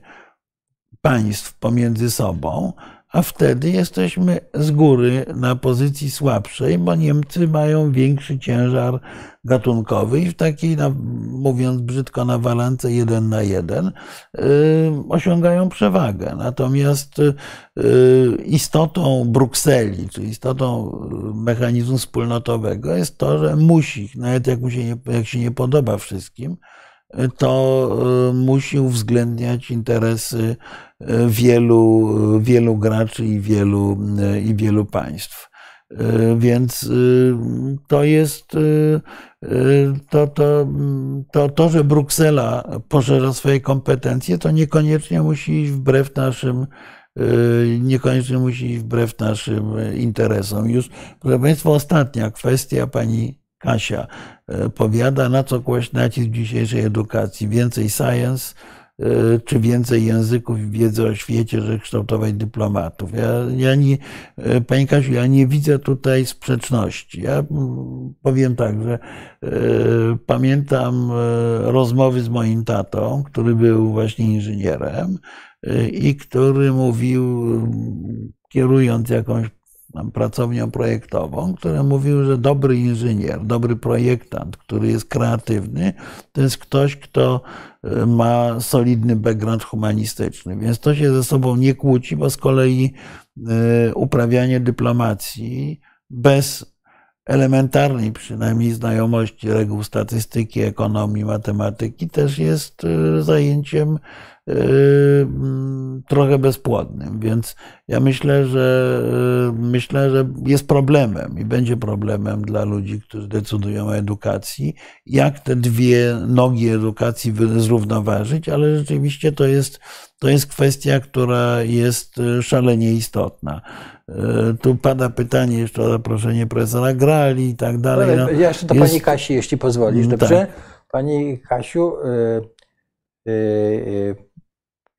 państw pomiędzy sobą, a wtedy jesteśmy z góry na pozycji słabszej, bo Niemcy mają większy ciężar gatunkowy i w takiej, mówiąc brzydko, na walance jeden na jeden yy, osiągają przewagę. Natomiast yy, istotą Brukseli, czy istotą mechanizmu wspólnotowego jest to, że musi, nawet jak, mu się nie, jak się nie podoba wszystkim, to y, musi uwzględniać interesy y, wielu, wielu graczy i wielu, i wielu państw. Więc to jest to, to, to, to, że Bruksela poszerza swoje kompetencje, to niekoniecznie musi iść wbrew naszym niekoniecznie musi iść wbrew naszym interesom. Już, proszę Państwa, ostatnia kwestia, pani Kasia e, powiada, na co kłaść nacisk w dzisiejszej edukacji. Więcej science, e, czy więcej języków i wiedzy o świecie, żeby kształtować dyplomatów. Ja, ja nie, e, Pani Kasiu, ja nie widzę tutaj sprzeczności. Ja powiem tak, że pamiętam rozmowy z moim tatą, który był właśnie inżynierem i który mówił, kierując jakąś pracownią projektową, która mówił, że dobry inżynier, dobry projektant, który jest kreatywny, to jest ktoś, kto ma solidny background humanistyczny. Więc to się ze sobą nie kłóci, bo z kolei e, uprawianie dyplomacji bez elementarnej przynajmniej znajomości reguł statystyki, ekonomii, matematyki też jest e, zajęciem trochę bezpłodnym. Więc ja myślę, że myślę, że jest problemem i będzie problemem dla ludzi, którzy decydują o edukacji, jak te dwie nogi edukacji zrównoważyć, ale rzeczywiście to jest, to jest kwestia, która jest szalenie istotna. Tu pada pytanie jeszcze o zaproszenie profesora Grali i tak dalej.
No, ja jeszcze do jest... pani Kasi, jeśli pozwolisz, mm, dobrze? Tak. Pani Kasiu, y, y, y,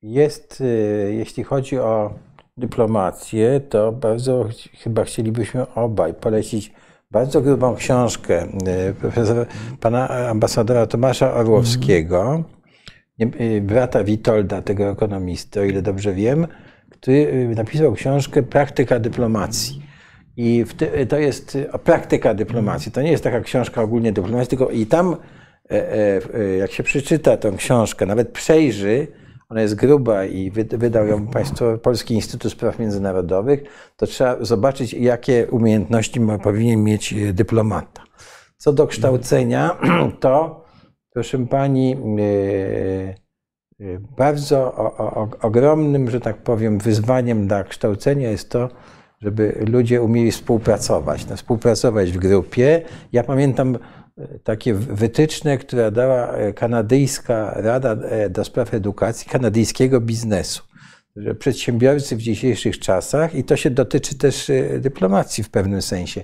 jest, jeśli chodzi o dyplomację, to bardzo chyba chcielibyśmy obaj polecić bardzo grubą książkę profesora, pana ambasadora Tomasza Orłowskiego, brata Witolda, tego ekonomisty, o ile dobrze wiem, który napisał książkę Praktyka dyplomacji. I to jest praktyka dyplomacji. To nie jest taka książka ogólnie dyplomacji, tylko i tam, e, e, jak się przeczyta tę książkę, nawet przejrzy, ona jest gruba i wydał ją Państwo Polski Instytut Spraw Międzynarodowych, to trzeba zobaczyć, jakie umiejętności powinien mieć e, dyplomata. Co do kształcenia, to proszę Pani, bardzo ogromnym, że tak powiem, wyzwaniem dla kształcenia jest to, żeby ludzie umieli współpracować, no, współpracować w grupie. Ja pamiętam e, takie wytyczne, które dała e, kanadyjska Rada e, do Spraw Edukacji kanadyjskiego biznesu. Że przedsiębiorcy w dzisiejszych czasach, i to się dotyczy też dyplomacji w pewnym sensie,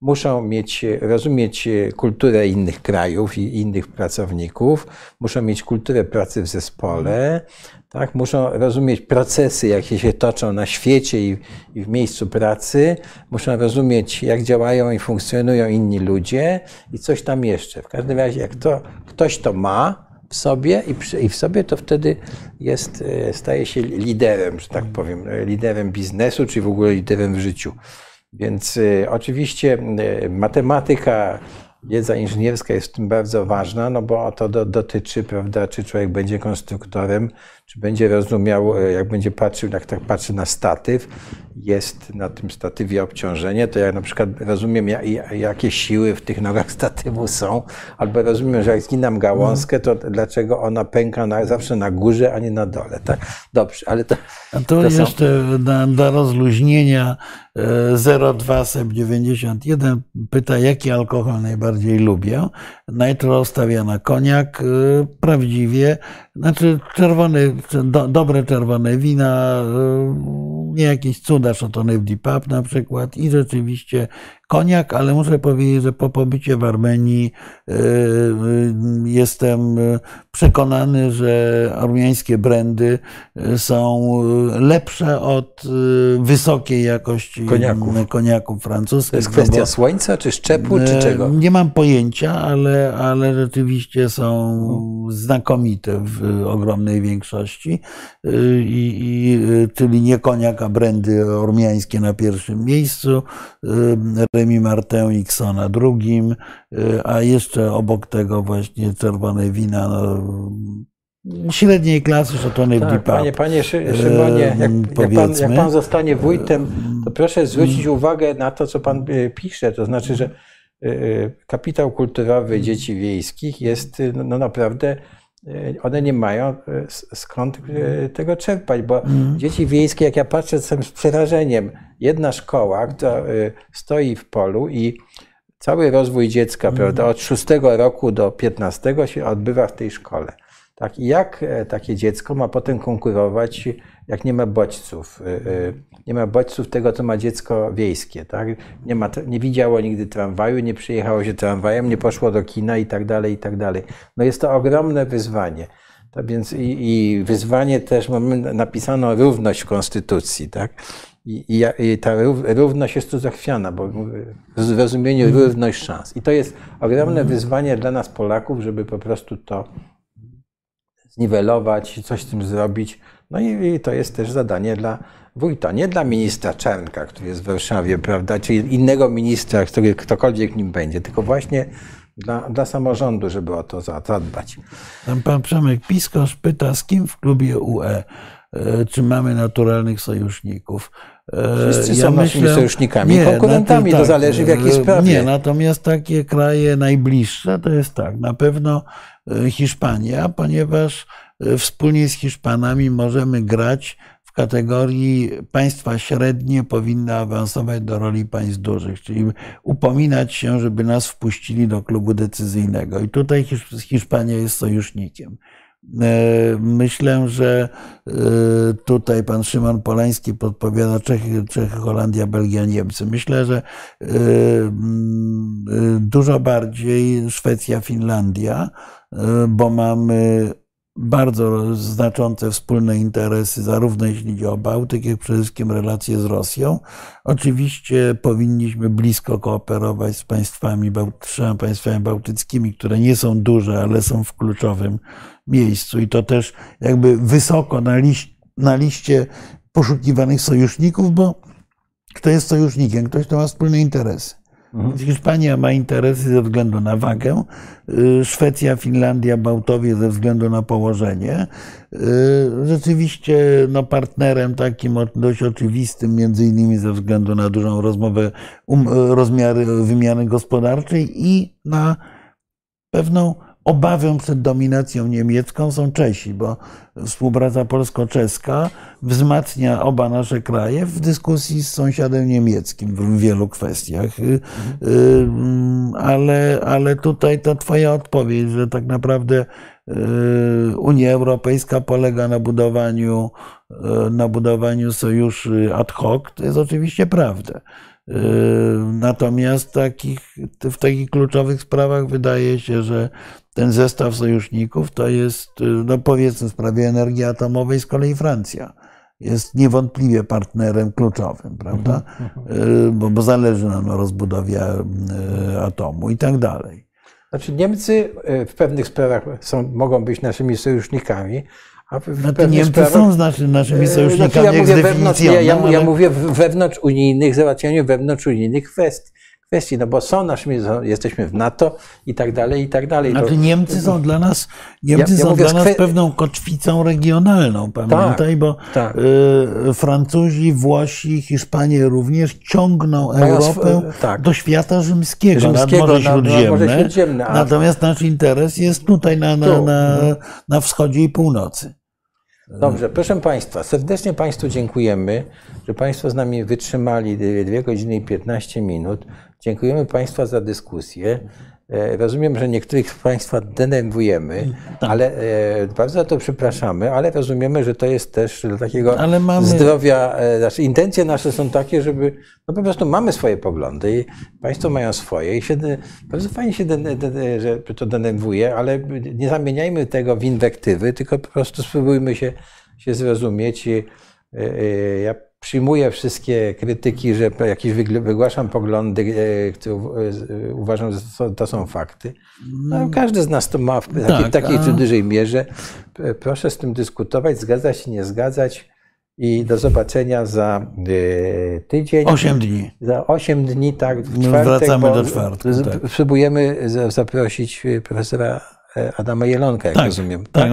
muszą mieć, rozumieć kulturę innych krajów i innych pracowników, muszą mieć kulturę pracy w zespole, tak? muszą rozumieć procesy, jakie się toczą na świecie i, i w miejscu pracy, muszą rozumieć, jak działają i funkcjonują inni ludzie i coś tam jeszcze. W każdym razie, jak to, ktoś to ma, w sobie i, przy, i, w sobie, to wtedy jest, e, staje się liderem, że tak powiem, liderem biznesu, czy w ogóle liderem w życiu. Więc y, oczywiście y, matematyka, wiedza inżynierska jest w tym bardzo ważna, no bo to do, dotyczy, prawda, czy człowiek będzie konstruktorem, czy będzie rozumiał, y, jak będzie patrzył, jak tak patrzy na statyw, jest na tym statywie obciążenie, to ja na przykład rozumiem, jakie siły w tych nogach statywu są, albo rozumiem, że jak zginam gałązkę, to dlaczego ona pęka na, zawsze na górze, a nie na dole. Tak? Dobrze, ale to.
A to, to jeszcze są... dla, dla rozluźnienia 02 SEP 91 pyta, jaki alkohol najbardziej lubię. Nitro stawia na koniak. E, prawdziwie, znaczy czerwone, do, dobre czerwone wina, e, nie jakieś cuda szotony w Pub na przykład i rzeczywiście koniak, ale muszę powiedzieć, że po pobycie w Armenii e, jestem przekonany, że armiańskie brandy są lepsze od wysokiej jakości koniaków, koniaków francuskich. To
jest kwestia no słońca, czy szczepu, czy czego?
Nie mam pojęcia, ale, ale rzeczywiście są znakomite w ogromnej większości. I, i, czyli nie koniak, a brandy ormiańskie na pierwszym miejscu, Remy Martin Ixon na drugim, a jeszcze obok tego właśnie czerwone wina no, średniej klasy szatony tak, w
Panie, panie Szymonie, jak, jak, pan, jak pan zostanie wójtem, to proszę zwrócić uwagę na to, co pan e, pisze. To znaczy, że kapitał kulturowy dzieci wiejskich jest no naprawdę one nie mają skąd tego czerpać, bo mm. dzieci wiejskie, jak ja patrzę z przerażeniem, jedna szkoła, która stoi w polu i cały rozwój dziecka, mm. prawda, od 6 roku do 15 się odbywa w tej szkole. Tak, I jak e, takie dziecko ma potem konkurować, jak nie ma bodźców? E, e, nie ma bodźców tego, co ma dziecko wiejskie. Tak? Nie, ma, nie widziało nigdy tramwaju, nie przyjechało się tramwajem, nie poszło do kina i tak dalej, i tak dalej. No jest to ogromne wyzwanie. Tak więc i, i wyzwanie też, mamy napisano równość w Konstytucji, tak? I, i, I, ta równość jest tu zachwiana, bo w rozumieniu mhm. równość szans. I to jest ogromne mhm. wyzwanie dla nas Polaków, żeby po prostu to zniwelować, coś z tym zrobić. No i, to jest też zadanie dla wójta, nie dla ministra Czernka, który jest w Warszawie, prawda, czy innego ministra, który ktokolwiek nim będzie, tylko właśnie dla, dla samorządu, żeby o to zadbać.
Tam pan Przemek Piskosz pyta, z kim w klubie UE, e, czy mamy naturalnych sojuszników.
Wszyscy ja są myślę, naszymi sojusznikami, nie, konkurentami, to, tak, to zależy w jakiej sprawie.
Nie, natomiast takie kraje najbliższe to jest tak, na pewno e, Hiszpania, ponieważ e, wspólnie z Hiszpanami możemy grać w kategorii państwa średnie powinny awansować do roli państw dużych, czyli upominać się, żeby nas wpuścili do klubu decyzyjnego. I tutaj Hiszpania jest sojusznikiem. E, myślę, że e, tutaj pan Szymon Polański podpowiada Czechy, Czechy, Holandia, Belgia, Niemcy. Myślę, że e, dużo bardziej Szwecja, Finlandia, bo mamy bardzo znaczące wspólne interesy, zarówno jeśli chodzi o Bałtyk, jak przede wszystkim relacje z Rosją. Oczywiście powinniśmy blisko kooperować z państwami, trzema państwami bałtyckimi, które nie są duże, ale są w kluczowym miejscu i to też jakby wysoko na, liś, na liście poszukiwanych sojuszników, bo kto jest sojusznikiem? Ktoś, kto ma wspólne interesy. Mhm. Hiszpania ma interesy ze względu na wagę, y, Szwecja, Finlandia, Bałtowie ze względu na położenie. Y, rzeczywiście no, partnerem takim dość oczywistym, między innymi ze względu na dużą rozmowę, um, rozmiary wymiany gospodarczej i na pewną obawę przed dominacją niemiecką są Czesi, bo współpraca polsko-czeska wzmacnia oba nasze kraje w dyskusji z sąsiadem niemieckim w wielu kwestiach. Y, y, ale, ale tutaj to Twoja odpowiedź, że tak naprawdę y, Unia Europejska polega na budowaniu, na budowaniu sojuszy ad hoc, to jest oczywiście prawda. Natomiast takich, w takich kluczowych sprawach wydaje się, że ten zestaw sojuszników to jest, y, no powiedzmy, w sprawie energii atomowej z kolei Francja. Jest niewątpliwie partnerem kluczowym, prawda? Mhm, mhm. Y, bo, bo zależy nam na rozbudowie y, atomu i tak dalej.
Znaczy Niemcy w pewnych sprawach są, mogą być naszymi sojusznikami,
a w no Niemcy sprawach, są znaczy, naszymi sojusznikami znaczy ja
mówię wewnątrz, ja, ja, ja mówię wewnątrz unijnych, załatwianiu wewnątrz unijnych kwestii kwestii, no bo są naszymi, jesteśmy w NATO i tak dalej, i tak dalej.
Znaczy Niemcy są dla nas, Niemcy ja, ja są dla nas pewną kotwicą regionalną, pamiętaj, tak, bo tak. Y, Francuzi, Włosi, Hiszpanie również ciągną Europę tak. do świata rzymskiego, rzymskiego nad Morze Śródziemne. Na, Śródziemne a... Natomiast nasz interes jest tutaj na, na, na, na wschodzie i północy.
Dobrze, proszę Państwa, serdecznie Państwu dziękujemy, że Państwo z nami wytrzymali 2 godziny i 15 minut. Dziękujemy Państwa za dyskusję. E, rozumiem, że niektórych z Państwa denerwujemy, tak. ale e, bardzo za to przepraszamy, ale rozumiemy, że to jest też dla takiego mamy... zdrowia. E, znaczy, intencje nasze są takie, żeby no po prostu mamy swoje poglądy i Państwo mają swoje i się, bardzo fajnie się, że to denerwuje, ale nie zamieniajmy tego w inwektywy, tylko po prostu spróbujmy się, się zrozumieć. Ja przyjmuję wszystkie krytyki, że jakieś wygłaszam poglądy, e, które e, uważam, że to są fakty. No, mm. każdy z nas to ma w takiej, tak, takiej czy dużej mierze. Proszę z tym dyskutować, zgadzać się, nie zgadzać. I do zobaczenia za e, tydzień.
Osiem dni.
Za osiem dni, tak.
W czwartek, Wracamy do czwartku. Tak.
Spróbujemy zaprosić profesora E, Adama Jelonka, jak
tak,
rozumiem.
Tak,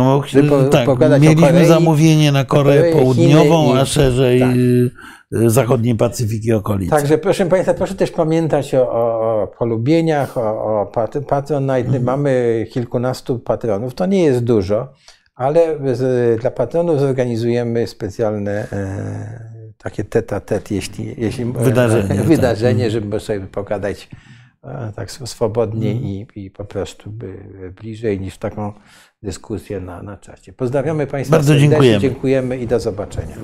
tak, po, tak. mieliśmy Korei, zamówienie na Koreę Południową, i, a szerzej tak. Y, zachodni Pacyfik i okolice.
Także proszę Państwa, proszę też pamiętać o, o, polubieniach, o, o Patronite. Mhm. Mamy kilkunastu patronów, to nie jest dużo, ale z, dla patronów zorganizujemy specjalne e, takie tete tet, jeśli, jeśli
wydarzenie,
e, wydarzenie tak. żeby sobie pogadać tak swobodnie mm. i, i, po prostu by bliżej niż taką dyskusję na, na czacie. Pozdrawiamy Państwa
Bardzo serdecznie, dziękujemy.
dziękujemy i do zobaczenia.